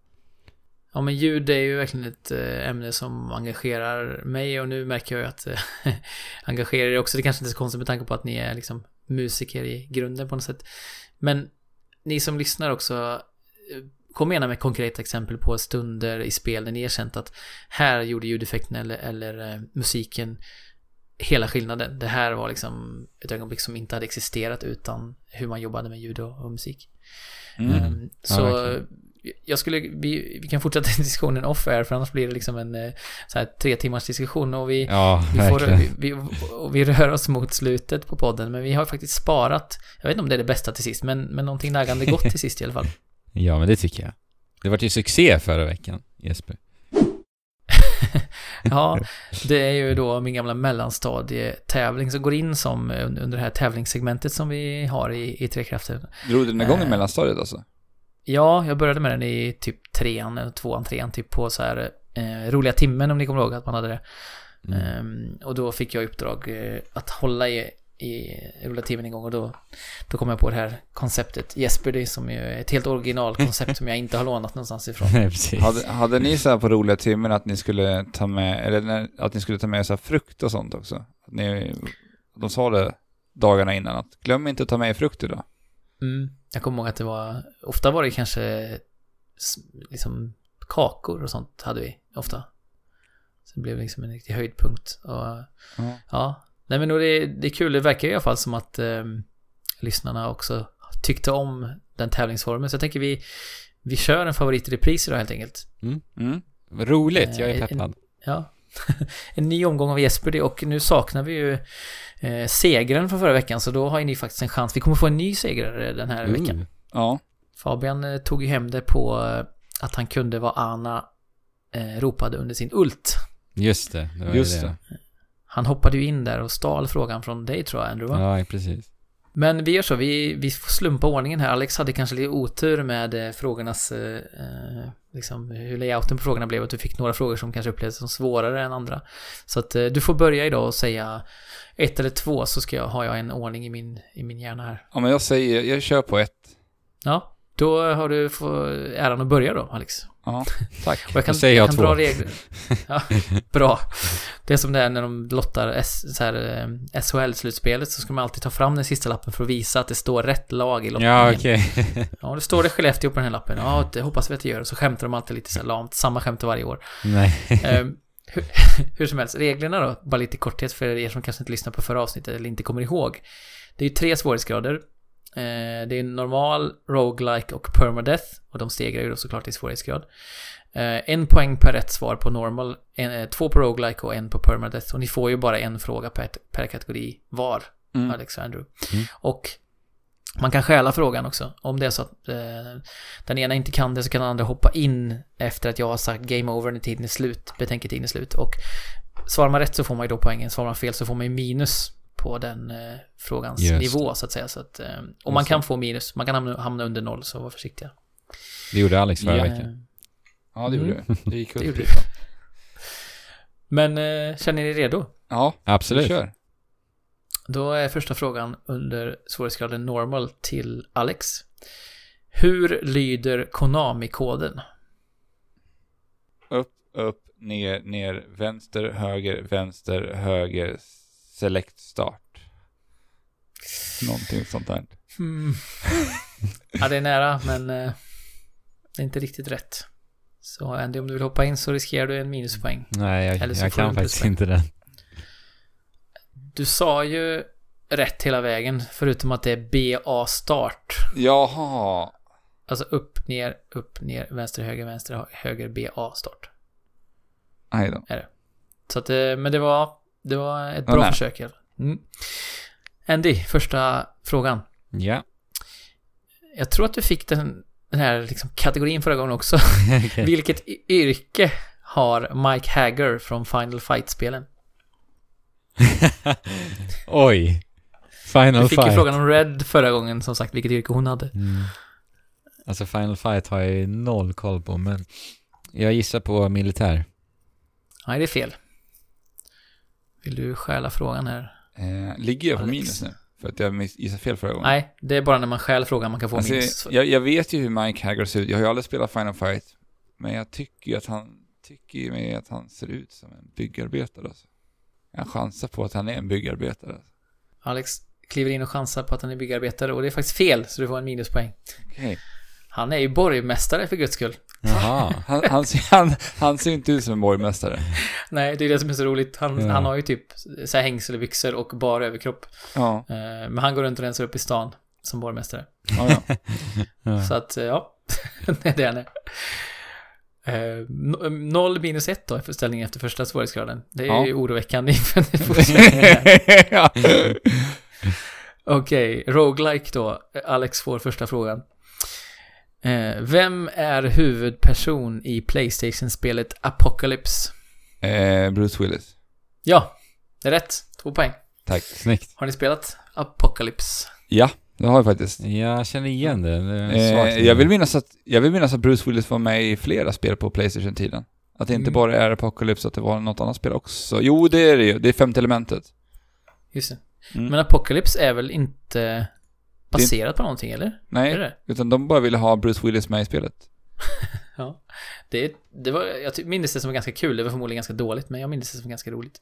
Ja men ljud är ju verkligen ett äh, ämne som engagerar mig och nu märker jag ju att äh, engagerar er också. Det kanske inte är så konstigt med tanke på att ni är liksom musiker i grunden på något sätt. Men ni som lyssnar också, eh, kom gärna med konkreta exempel på stunder i spel där ni erkänt att här gjorde ljudeffekten eller, eller musiken hela skillnaden. Det här var liksom ett ögonblick som inte hade existerat utan hur man jobbade med ljud och, och musik. Mm. Um, så ja, jag skulle, vi, vi kan fortsätta diskussionen off-air för annars blir det liksom en eh, så här, tre timmars diskussion och vi, ja, vi, får, vi, vi, och vi rör oss mot slutet på podden men vi har faktiskt sparat, jag vet inte om det är det bästa till sist men, men någonting naggande gott till sist i alla fall. Ja men det tycker jag. Det var ju succé förra veckan, Jesper. ja, det är ju då min gamla mellanstadietävling som går in som under det här tävlingssegmentet som vi har i, i Trekrafter. Drog du den igång i eh, mellanstadiet alltså? Ja, jag började med den i typ trean, eller tvåan, trean, typ på så här eh, roliga timmen om ni kommer ihåg att man hade det. Mm. Um, och då fick jag uppdrag eh, att hålla i, i roliga timmen igång och då, då kom jag på det här konceptet Jesperdy som ju är ett helt originalkoncept som jag inte har lånat någonstans ifrån. Nej, hade, hade ni så här på roliga timmen att ni skulle ta med, eller att ni skulle ta med så här frukt och sånt också? Att ni, de sa det dagarna innan att glöm inte att ta med frukt idag. Mm. Jag kommer ihåg att det var, ofta var det kanske liksom kakor och sånt hade vi ofta. Så det blev liksom en riktig höjdpunkt. Och, mm. Ja, nej men det, det är kul. Det verkar i alla fall som att eh, lyssnarna också tyckte om den tävlingsformen. Så jag tänker vi, vi kör en favorit i repris idag helt enkelt. Mm. Mm. Roligt, jag är eh, peppad. ja, en ny omgång av Jesper och nu saknar vi ju eh, segraren från förra veckan så då har ju ni faktiskt en chans. Vi kommer få en ny segrare den här mm. veckan. Ja. Fabian eh, tog ju hem det på eh, att han kunde vad Anna eh, ropade under sin ult. Just det, det var Just det. det. Han hoppade ju in där och stal frågan från dig tror jag, Andrew va? Ja, precis. Men vi gör så, vi, vi får slumpa ordningen här. Alex hade kanske lite otur med eh, frågornas, eh, eh, liksom hur layouten på frågorna blev. Att du fick några frågor som kanske upplevdes som svårare än andra. Så att eh, du får börja idag och säga ett eller två så ska jag, har jag en ordning i min, i min hjärna här. Ja men jag säger, jag kör på ett. Ja, då har du äran att börja då, Alex. Ja, tack. Och jag kan, säger jag, jag kan två. dra regler. Ja, bra. Det är som det är när de lottar eh, SHL-slutspelet så ska man alltid ta fram den sista lappen för att visa att det står rätt lag i lottningen. Ja, okej. Okay. ja, det står det Skellefteå på den här lappen. Ja, det hoppas vi att det gör. Så skämtar de alltid lite så här lamt. Samma skämt varje år. Nej. Um, hur, hur, som helst, reglerna då, bara lite korthet för er som kanske inte lyssnar på förra avsnittet eller inte kommer ihåg. Det är ju tre svårighetsgrader. Eh, det är normal, roguelike och permadeath. Och de stegrar ju då såklart i svårighetsgrad. Eh, en poäng per rätt svar på normal, en, eh, två på roguelike och en på permadeath. Och ni får ju bara en fråga per, per kategori var, mm. Alex och Andrew. Mm. Och Man kan stjäla frågan också. Om det är så att eh, den ena inte kan det så kan den andra hoppa in efter att jag har sagt game over när tiden är slut, betänketiden är slut. Och svarar man rätt så får man ju då poängen, svarar man fel så får man ju minus på den eh, frågans Just nivå så att säga. Så att, eh, och man kan få minus, man kan hamna, hamna under noll så var försiktiga. Det gjorde Alex förra Ja. veckan. Ja, det gjorde Mm. det. Det gick Det upp gjorde lite. Men eh, känner ni er redo? Ja, Absolut. kör. Då är första frågan under svårighetsgraden normal till Alex. Hur lyder Konami-koden? Upp, upp, ner, ner, vänster, höger, vänster, höger, select start. Någonting sånt där. Hmm. ja, det är nära, men eh, det är inte riktigt rätt. Så Andy, om du vill hoppa in så riskerar du en minuspoäng. Nej, jag, Eller så jag kan faktiskt inte den. Du sa ju rätt hela vägen, förutom att det är BA start. Jaha. Alltså upp, ner, upp, ner, vänster, höger, vänster, höger, BA start. Nej då. Så att, eh, men det var, det var ett bra försök. Mm. Andy, första frågan. Ja. Jag tror att du fick den, den här liksom kategorin förra gången också. Okej. Vilket yrke har Mike Hagger från Final Fight-spelen? Oj. Final Du fick Fight. ju frågan om Red förra gången, som sagt, vilket yrke hon hade. Mm. Alltså Final Fight har jag ju noll koll på, men jag gissar på militär. Nej, det är fel. Vill du stjäla frågan här? Eh, ligger jag på Alex. minus nu? För att jag gissade fel förra gången. Nej, det är bara när man stjäl frågan man kan få minus. Alltså, jag, jag vet ju hur Mike Hagger ser ut. Jag har ju aldrig spelat Final Fight. Men jag tycker ju att han, tycker ju mig att han ser ut som en byggarbetare alltså. Jag chansar på att han är en byggarbetare. Alltså. Alex kliver in och chansar på att han är byggarbetare och det är faktiskt fel, så du får en minuspoäng. Okej. Han är ju borgmästare för guds skull. Jaha. Han, han, ser- han, han ser inte ut som en borgmästare. Nej, det är det som är så roligt. Han, Ja. han har ju typ så här hängselbyxor och bar överkropp. Ja, Eh, Men han går runt och rensar upp i stan som borgmästare. ja, ja. Så att, eh, ja, det är det han är. No- Noll minus ett då, för ställningen efter första svårighetsgraden. Det är Ja. ju oroväckande. Okej, roguelike då. Alex får första frågan. Eh, Vem är huvudperson i Playstation-spelet Apocalypse? Eh, Bruce Willis. Ja, det är rätt. Två poäng. Tack. Snyggt. Har ni spelat Apocalypse? Ja, det har jag faktiskt. Jag känner igen det. det Eh, jag, vill minnas att, jag vill minnas att Bruce Willis var med i flera spel på Playstation-tiden. Att det inte Mm. bara är Apocalypse, att det var något annat spel också. Jo, det är det ju. Det är femte elementet. Just det. Mm. Men Apocalypse är väl inte baserat på någonting, eller? Är Nej, det utan de bara ville ha Bruce Willis med i spelet. Ja. Det, det var, jag minns det som ganska kul, det var förmodligen ganska dåligt, men jag minns det som ganska roligt.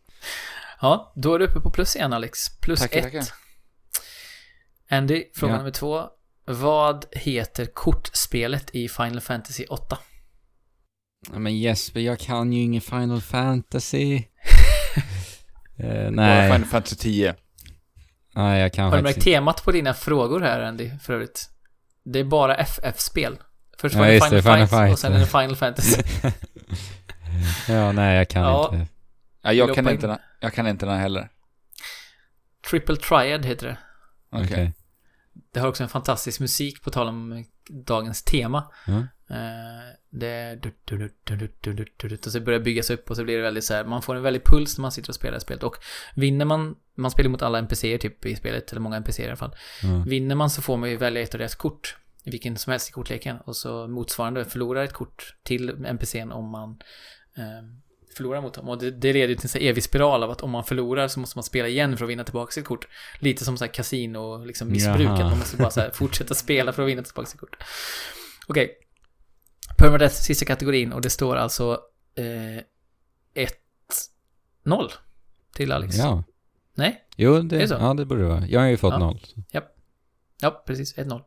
Ja, då är du uppe på plus igen Alex. Plus Tackar, ett. tackar. Andy, fråga Ja. nummer två. Vad heter kortspelet i Final Fantasy 8? Ja, Men Jesper, jag kan ju ingen Final Fantasy. Bara nej. Final Fantasy 10. Nej, jag kan Har du märkt faktiskt temat på dina frågor här Andy, för övrigt? Det är bara FF-spel. Först Ja, var det just Final, det, Final Fight, och sen är det Final Fantasy. Ja, nej, jag kan Ja. inte. Ja, jag kan, inte in? den, jag kan inte den heller. Triple Triad heter det. Okej. Okej. Det har också en fantastisk musik på tal om dagens tema. Ja. Eh, det... Du, du, du, och så börjar det byggas upp och så blir det väldigt så här, man får en väldig puls när man sitter och spelar spelet. Och vinner man, man spelar mot alla NPCer typ i spelet, eller många NPCer i alla fall. Mm. Vinner man så får man ju välja ett av deras kort, vilken som helst i kortleken. Och så motsvarande förlorar ett kort till NPCn om man eh, förlorar mot dem. Och det, det leder till en evig spiral av att om man förlorar så måste man spela igen för att vinna tillbaka sitt kort. Lite som så här kasino, liksom missbruk, Jaha. att man måste bara så här, fortsätta spela för att vinna tillbaka sitt kort. Okej, okay. Permadeath, sista kategorin och det står alltså eh, 1-0 till Alex. ja. Nej? Jo, det, Är det så? ja, det borde det vara. Jag har ju fått Ja. noll. Ja, precis. 1-0.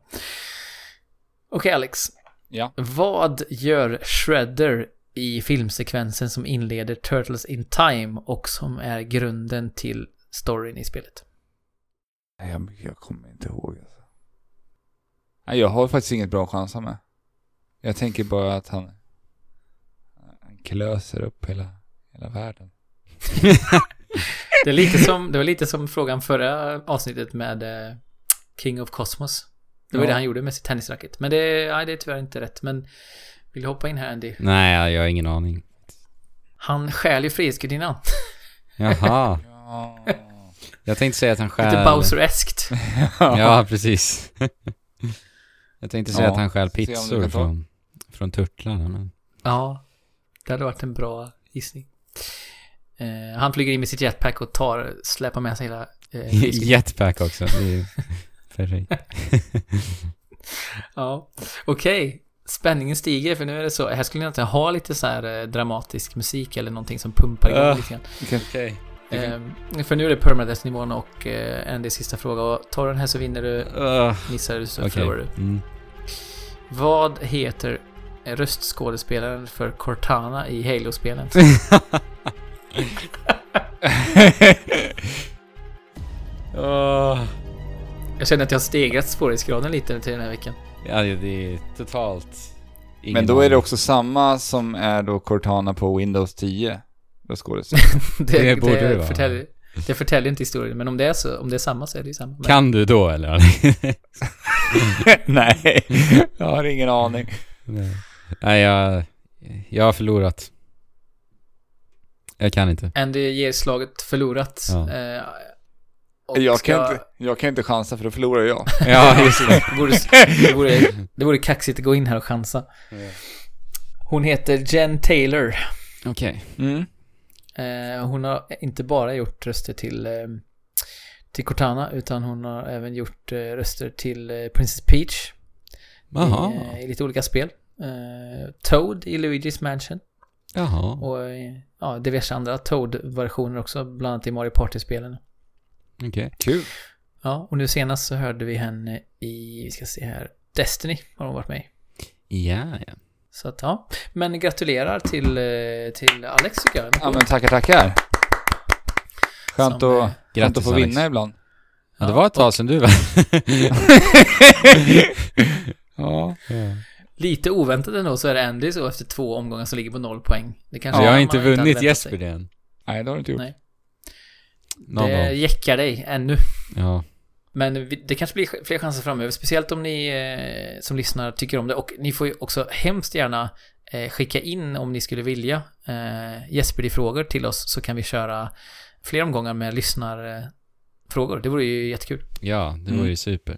Okej Alex. Ja. Vad gör Shredder i filmsekvensen som inleder Turtles in Time och som är grunden till storyn i spelet? Nej, jag, jag kommer inte ihåg alltså. Nej, jag har faktiskt inget bra att chansa med. Jag tänker bara att han, han klöser upp hela, hela världen. Det, är lite som, det var lite som frågan förra avsnittet med eh, King of Cosmos. Det var Ja. det han gjorde med sitt tennisracket. Men det, nej, det är tyvärr inte rätt. Men vill du hoppa in här Andy? Nej, jag har ingen aning. Han stjäl ju Frihetsgudinnan. Jaha. Ja. Jag tänkte säga att han stjäl... Lite Bowser-eskt. Ja, precis. Jag tänkte säga Ja, att han stjäl pizzor från, från turtlarna, men... Ja, det hade varit en bra gissning. Eh, han flyger in med sitt jetpack och tar, släpar med sig hela... Eh. Jetpack också. Det är ju perfekt. ja, okej. Spänningen stiger för nu är det så. Här skulle ni inte ha lite så här eh, dramatisk musik eller någonting som pumpar igång Ja. lite grann. Okej. Eh, för nu är det permadeath-nivån och eh, Andys sista fråga. Och tar du den här så vinner du, missar du så Okej. förlorar du. Mm. Vad heter röstskådespelaren för Cortana i Halo-spelen? Jag känner att jag har stegrat svårighetsgraden lite till den här veckan. Ja, det är totalt... ingen Men då är det också samma som är då Cortana på Windows 10. Skådis. Det, Det borde det vara. förtäljer, det förtäljer inte historien, men om det är så, om det är samma så är det ju samma. Men, Kan du då eller? Nej, jag har ingen aning. Nej. Nej, jag... Jag har förlorat. Jag kan inte. Andy ger slaget förlorat. Ja. Eh, Jag ska- kan, inte, jag kan inte chansa för då förlorar jag. Ja, just det. Det vore, det, vore, det vore kaxigt att gå in här och chansa. Hon heter Jen Taylor. Okej. Mm. Eh, hon har inte bara gjort röster till, eh, till Cortana, utan hon har även gjort eh, röster till Princess Peach Jaha. i, i lite olika spel. Toad i Luigi's Mansion Jaha. och ja, diverse andra Toad-versioner också, bland annat i Mario Party-spelen. Okej. Kul. Ja, och nu senast så hörde vi henne i, vi ska se här, Destiny har hon varit med i. Ja, ja. Så att ja, men gratulerar till, eh, till Alex tycker jag. Ja men tackar, tackar. Skönt, Som, eh, att, skönt att få Alex. vinna ibland. Ja, det var ett tag sedan du var... Ja. Lite oväntat ändå så är det Andy så efter två omgångar som ligger på noll poäng. Det kanske Så jag har inte vunnit väntat Jesper det än. Nej, det har du inte gjort. Nej. Någon det jäckar dig ännu. Ja. Men det kanske blir fler chanser framöver, speciellt om ni eh, som lyssnar tycker om det. Och ni får ju också hemskt gärna eh, skicka in om ni skulle vilja eh, Jesper-frågor till oss så kan vi köra fler omgångar med lyssnarfrågor. Det vore ju jättekul. Ja, det Mm. vore ju super.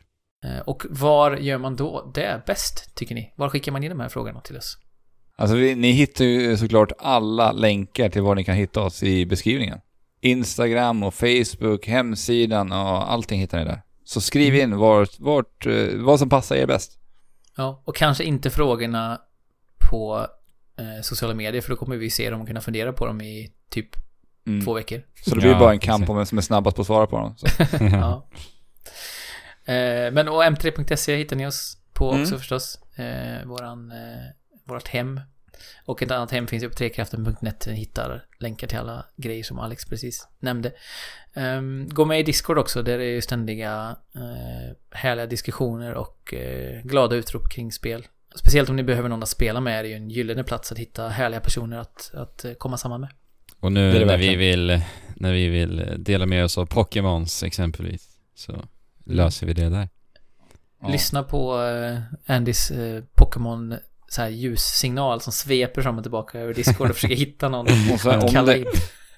Och var gör man då det bäst, tycker ni? Var skickar man in de här frågorna till oss? Alltså vi, ni hittar ju såklart alla länkar till var ni kan hitta oss i beskrivningen. Instagram och Facebook, hemsidan och allting hittar ni där. Så skriv in vart, vart, eh, vad som passar er bäst. Ja, och kanske inte frågorna på eh, sociala medier, för då kommer vi se dem och kunna fundera på dem i typ Mm. två veckor. Så det blir Ja, bara en kamp om vem som är snabbast på att svara på dem. Så. Ja. Eh, men och m3.se hittar ni oss på Mm. också förstås. Eh, våran, eh, vårat hem. Och ett annat hem finns ju på trekraften.net. Ni hittar länkar till alla grejer som Alex precis nämnde. Ehm, gå med i Discord också. Där är ju ständiga eh, härliga diskussioner och eh, glada utrop kring spel. Speciellt om ni behöver någon att spela med är det ju en gyllene plats att hitta härliga personer att, att eh, komma samman med. Och nu Det är det när vi vill, när vi vill dela med oss av Pokémons exempelvis, så löser vi det där. Ja. Lyssna på Andys Pokémon så här ljussignal som sveper fram och tillbaka över Discord och försöker hitta någon Och så, om, det,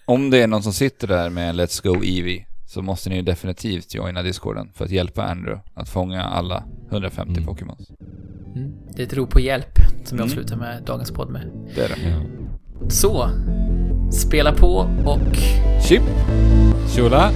om det är någon som sitter där med Let's Go Eevee så måste ni ju definitivt joina discorden för att hjälpa Andrew att fånga alla 150 Mm. Pokémons. Mm. Det är ett rop på hjälp som jag Mm. avslutar med dagens podd med. Det är det. Ja. Så, spela på och Chip! Tjola!